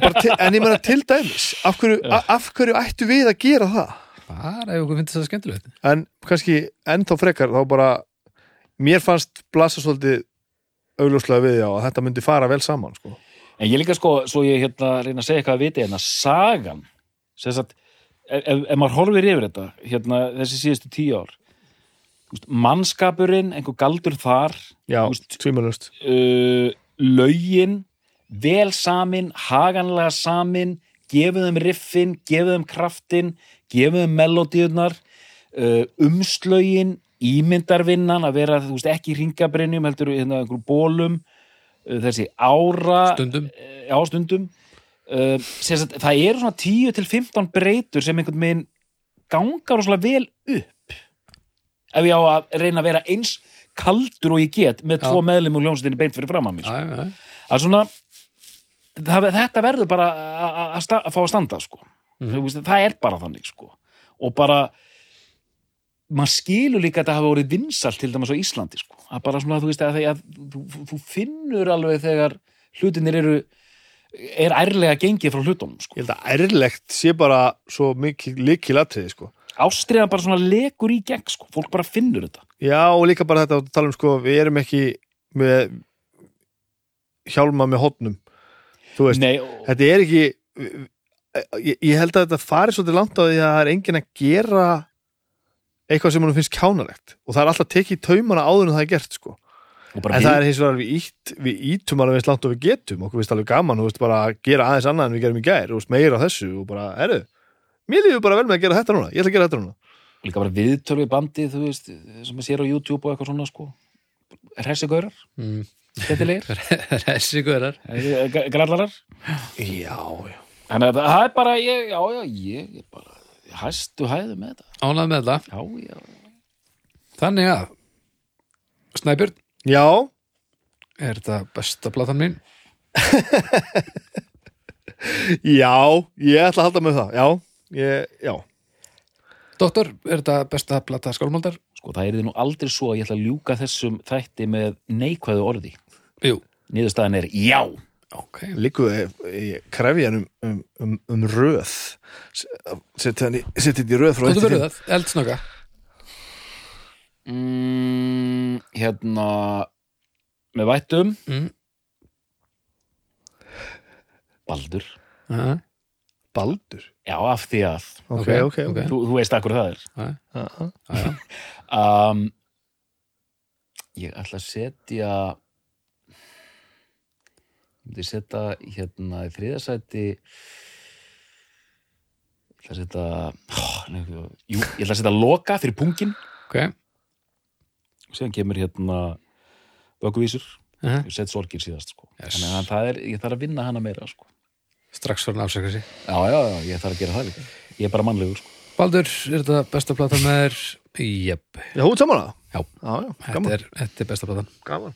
Speaker 2: Bara til, en ég meina til dæmis af hverju, af hverju ættu við að gera það
Speaker 1: Bara ef okkur finnst það skemmtilegt
Speaker 2: en kannski ennþá frekar þá bara mér fannst blasa svolítið augljóslega við já að þetta myndi fara vel saman sko.
Speaker 3: En ég líka sko, svo ég hérna reyna að segja eitthvað að viti hérna, sagan sem sagt, ef, ef, ef maður horfir yfir þetta, hérna þessi síðustu tíu ár veist, mannskapurinn, einhver galdur þar
Speaker 2: já, tvímalust
Speaker 3: uh, lögin vel samin, haganlega samin gefið þeim riffin, gefið þeim kraftin gefið þeim melodíunar uh, umslögin ímyndarvinnan að vera, veist, ekki í ringabrennjum heldur hérna einhverjum bólum þessi ára
Speaker 1: Stundum
Speaker 3: eh, á stundum uh, sagt, það eru svona 10 til 15 breytur sem einhvern veginn gangar og vel upp ef ég á að reyna að vera eins kaldur og ég get með
Speaker 1: Já.
Speaker 3: tvo meðlum og ljónsettinni beint fyrir fram að mér
Speaker 1: Já, já, já.
Speaker 3: er svona það, þetta verður bara að- að að að fá að standa sko. Veist, það er bara þannig sko. og bara maður skilur líka að þetta hafa verið vinsalt til dæmis á Íslandi sko. að bara svona, þú veist, að, að, þú, þú- þú finnur alveg þegar hlutinir eru er ærlega gengið frá hlutunum sko.
Speaker 2: ég held að ærlegt sé bara svo mikið líkilatriði sko.
Speaker 3: ástriðan bara svona lekur í gegn sko. fólk bara finnur þetta
Speaker 2: já og líka bara þetta að tala um sko, við erum ekki með hjálma með hotnum þú veist,
Speaker 3: Nei, og,
Speaker 2: þetta er ekki ég, ég held að þetta fari svolítið langt á því að það er enginn að gera eitthvað sem hann finnst kjánalegt. Og það er alltaf tekið í taumana áður en það er gert sko.
Speaker 3: og
Speaker 2: en
Speaker 3: við,
Speaker 2: það er hins vegar við, ít, við ítum alveg eins langt og við getum. Okkur finnst alveg gaman, þú veist, bara að gera aðeins annað en við gerum í gær, veist, meira á þessu og bara, erðu, mér lífið bara vel með að gera þetta núna. Ég ætla að gera þetta núna.
Speaker 3: Líka bara viðtölu í bandi þú veist, sem maður sér á YouTube og eitthvað svona sko. hressi gaurar,
Speaker 1: Mm. guðrar <laughs>
Speaker 3: grallarar.
Speaker 2: Já, já.
Speaker 3: Þannig að það er bara, ég, já, já, ég, ég bara, hæstu hæðu með þetta.
Speaker 1: Ánað með það
Speaker 3: Já, já.
Speaker 1: Þannig að Snæbjörn,
Speaker 2: Já,
Speaker 1: er þetta besta platan mín? <laughs>
Speaker 2: já, ég ætla að halda með það Já, ég, já
Speaker 1: Doktor, er þetta besta plata skálmaldar?
Speaker 3: Sko, það er þið nú aldrei svo að ég ætla að ljúka þessum þætti með neikvæðu orði.
Speaker 1: Jú,
Speaker 3: Niðurstaðan er já.
Speaker 1: Ok
Speaker 2: Liggu í krefjan um, um, um, um röð Setja þetta í röð frá
Speaker 1: Hvað
Speaker 2: fimm.
Speaker 1: það? Eldsnögga
Speaker 3: Mm, hérna, með vættum,
Speaker 1: mm.
Speaker 3: baldur.
Speaker 1: Aha,
Speaker 2: Baldur
Speaker 3: Já, af því að,
Speaker 2: Ok,
Speaker 1: Ok,
Speaker 2: ok, ok,
Speaker 1: ok.
Speaker 3: þú, þú veist akkur það er.
Speaker 1: já,
Speaker 2: Aha.
Speaker 1: já, já. <laughs>
Speaker 3: Um, ég ætla að setja, ég myndi setja hérna í þriðasæti, ég ætla að setja, oh, jú, ég ætla að setja loka fyrir pungin.
Speaker 1: Ok
Speaker 3: síðan kemur hérna vökuvísur,
Speaker 1: Aha.
Speaker 3: ég set sorgir síðast sko.
Speaker 1: Yes.
Speaker 3: þannig að það er, ég þarf að vinna hana meira sko.
Speaker 1: Strax fyrir sig
Speaker 3: já, já, já, ég þarf að gera það líka ég er bara mannlegur sko.
Speaker 1: Baldur, er þetta besta platan með þér? Jöp,
Speaker 2: Já, hún saman það?
Speaker 1: Já.
Speaker 2: Já, já,
Speaker 1: þetta er, þetta er besta platan
Speaker 2: gaman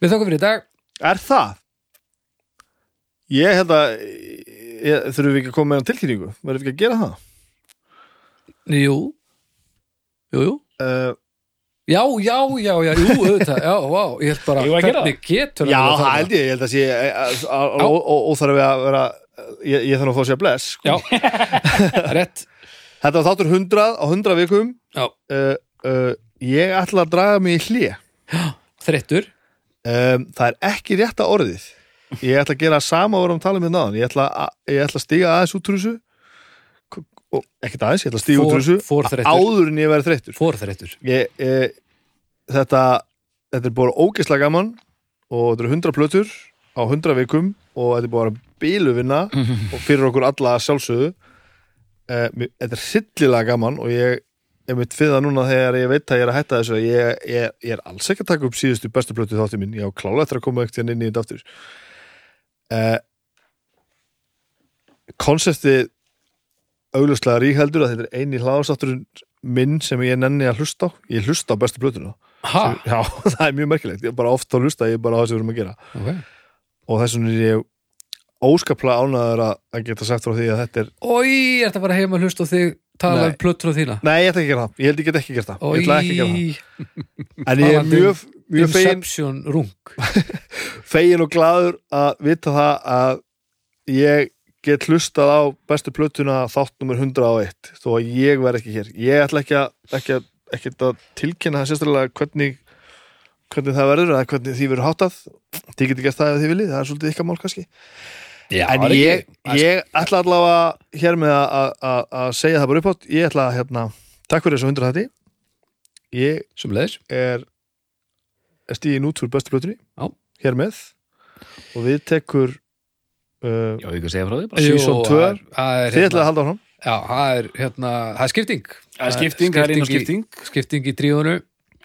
Speaker 1: Við þakka fyrir í dag
Speaker 2: Er það? Ég held að ég, þurfum við ekki að koma með hann tilkynningu? Verðum við ekki að gera það?
Speaker 1: Jú. Jú, jú.
Speaker 2: Uh,
Speaker 1: Já, já, já, já, jú, auðvitað, já, vá, ég held bara,
Speaker 3: að
Speaker 1: hvernig getur
Speaker 2: já, það held ég, ég held að sé
Speaker 1: Já.
Speaker 2: óþarf við að vera ég, ég þarf að fá sér bless sko.
Speaker 1: Já, <laughs> rétt.
Speaker 2: Þetta var þáttur 100 á 100 vikum.
Speaker 1: Já,
Speaker 2: uh, uh, Ég ætla að draga mig í hlje <gasps>
Speaker 1: þreyttur
Speaker 2: um, Það er ekki rétta orðið. Ég ætla að gera sama og vorum að tala um þetta náðan Ég ætla að, ég ætla að stiga aðeins út úr þessu. K- og ekkert aðeins, ég ætla að stiga út úr
Speaker 1: For-
Speaker 2: þessu.
Speaker 1: forþreyttur.
Speaker 2: áður en ég verði þreyttur. Ég, þetta, þetta er búin ógeðslega gaman og þetta eru 100 plötur á 100 vikum og þetta er búin að bíluvinna <laughs> og fyrir okkur alla sjálfsögðu. Þetta er sillilega gaman og ég er mitt fyrir það núna þegar ég veit að ég er að hætta þessu ég, ég, ég er alls ekki að taka upp síðustu bestu plötu þáttu mín, ég á klála eftir að koma ekkert inn í þetta aftur. Eh, konseptið augljóslega ríkheldur að þetta er eini hlaðastátturinn minn sem ég nenni að hlusta á. Ég hlusta á bestu plötuna.
Speaker 1: Ha,
Speaker 2: Já, <laughs> það er mjög merkilegt, ég er bara oft að hlusta ég er bara á það sem við erum að gera.
Speaker 1: Ok.
Speaker 2: Og þess vegna er ég óskaplega ánæður að, að geta sagt frá því að þetta er
Speaker 1: Ói, að tala um plötur á þína
Speaker 2: Nei, ég ætla ekki að gera það, ég held ég get ekki gert það. Ég ætla ekki að gera það. En ég er
Speaker 1: um
Speaker 2: mjög, mjög fegin,
Speaker 1: Inception rung <laughs>
Speaker 2: fegin og glaður að vita það að ég get hlustað á bestu plötuna þátt nummer 101 þó að ég verð ekki hér. Ég ætla ekki að, ekki að, ekki að tilkynna það sérstaklega hvernig hvernig það verður eða hvernig því verður háttað. Þið getur gert það ef þið viljið, það er svolítið ykkar mál kannski
Speaker 1: Já,
Speaker 2: en ég, ég ætla allavega hér með að- að- að að segja það bara upp átt ég ætla að hérna, takk fyrir þessu 100 þetta ég er, er stíðin út fyrir bestu plötunni.
Speaker 1: Já.
Speaker 2: hér með. Og við tekur uh,
Speaker 3: Já, ég að segja frá því.
Speaker 1: Það er,
Speaker 2: þið ætlaði
Speaker 1: hérna,
Speaker 2: að halda áfram.
Speaker 1: Já, það er, hérna, það er skipting.
Speaker 3: Það er skipting, það er einu skipting
Speaker 1: í, skipting. í tríðunu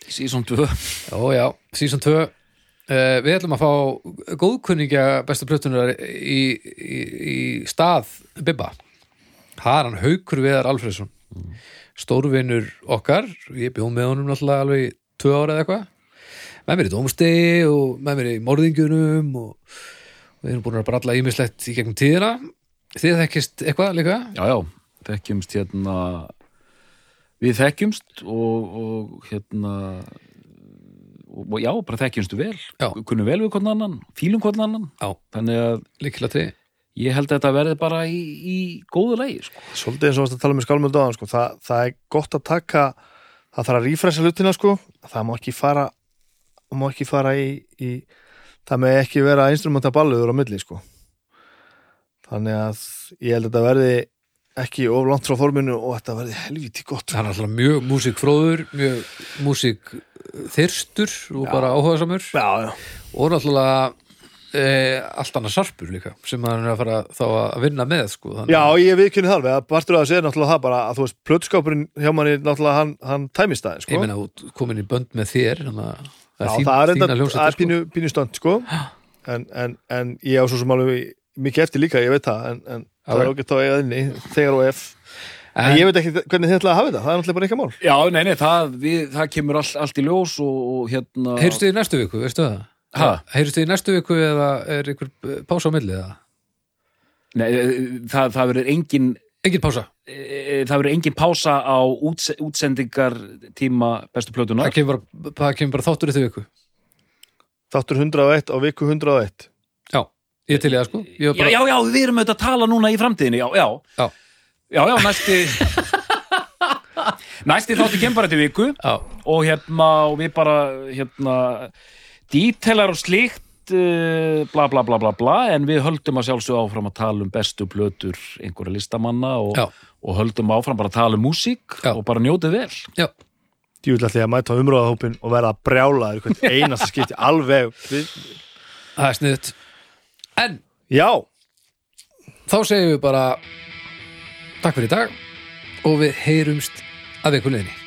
Speaker 3: Season 2
Speaker 1: Já, já, season 2 uh, Við ætlum að fá góðkunningja bestu plötunar í, í, í stað Bibba. Það hann Haukur Viðar Alfredsson stórvinur okkar. Ég bjóð með honum náttúrulega alveg tvö ára eða eitthvað. Með mér í dómstegi og með mér í morðingjunum og, og við erum búin að bralla ímislegt í gegnum tíðina. Þið þekkist eitthvað líka?
Speaker 3: Já, já, þekkjumst hérna Við þekkjumst og, og hérna og, og já, bara þekkjumstu vel
Speaker 1: Já.
Speaker 3: kunnum vel við hvern annan, fílum hvern annan
Speaker 1: Já.
Speaker 3: þannig að
Speaker 1: líkilatri
Speaker 3: ég held að þetta verði bara í, í góðu lagi sko.
Speaker 2: svolítið eins og að tala með skálmöldu á sko. það, það er gott að taka það þarf að rífresa hlutina sko. það má ekki fara má ekki fara í, í það með ekki vera instrumenta balluður á milli sko. þannig að ég held að þetta verði ekki of langt frá forminu og þetta verði helviti gott
Speaker 1: Það er alltaf mjög músikfróður, mjög músikþyrstur og bara áhugasamur
Speaker 2: já, já.
Speaker 1: og náttúrulega e, allt annað sarpur líka sem hann er að fara þá að vinna með sko.
Speaker 2: Já, ég viðkynni það alveg að partur þessu er náttúrulega það bara að þú veist, plötskapurinn hjá manni náttúrulega hann, hann tæmist
Speaker 1: ég
Speaker 2: sko.
Speaker 1: meina út komin í bönd með þér þannig að
Speaker 2: Já,
Speaker 1: þín-
Speaker 2: enda
Speaker 1: hljómsveitir,
Speaker 2: það er
Speaker 1: sko.
Speaker 2: pínu, pínu stönd sko. <gasps> en, en, en ég á svo sem alveg mikið eftir líka, ég veit það en, en það er
Speaker 1: Já.
Speaker 2: ágætt á eiga inni þegar og ef en,
Speaker 1: en,
Speaker 2: ég veit ekki hvernig þið ætlaði að hafa þetta, það er náttúrulega bara eitthvað mál
Speaker 3: Já, nei, nei, það, við, það kemur all, allt í ljós og, og hérna
Speaker 1: heyrstu þið í næstu viku, veistu það?
Speaker 3: Ha?
Speaker 1: heyrstu þið í næstu viku eða er ykkur pása á milli eða?
Speaker 3: nei, það, það verður engin
Speaker 1: engin pása,
Speaker 3: e, það verður engin pása á úts, útsendingar tíma bestu plötunar
Speaker 1: það kemur bara, það kemur bara þáttur í þau viku
Speaker 2: þáttur 101 á viku 101
Speaker 1: já, ég til ég það sko. Ég var
Speaker 3: já,
Speaker 1: bara,
Speaker 3: já, já, við erum auðvitað að tala núna í framtíðinni Já, já,
Speaker 1: Já.
Speaker 3: já, já næsti <laughs> Næsti þáttu kemur bara til viku.
Speaker 1: Já,
Speaker 3: og hérna, og við bara hérna, dítelar og slíkt uh, bla bla bla bla bla en við höldum að sjálfsög áfram að tala um bestu plötur einhverja listamanna og, og höldum áfram bara að tala um músík
Speaker 1: Já.
Speaker 3: og bara njótið vel.
Speaker 1: Já,
Speaker 2: ég að mæta á umröðahópin og verða að brjála einhvern einasta skipti alveg.
Speaker 1: Það er sniðut en
Speaker 2: já,
Speaker 1: þá segjum við bara takk fyrir í dag og við heyrumst að ykkur leiðinni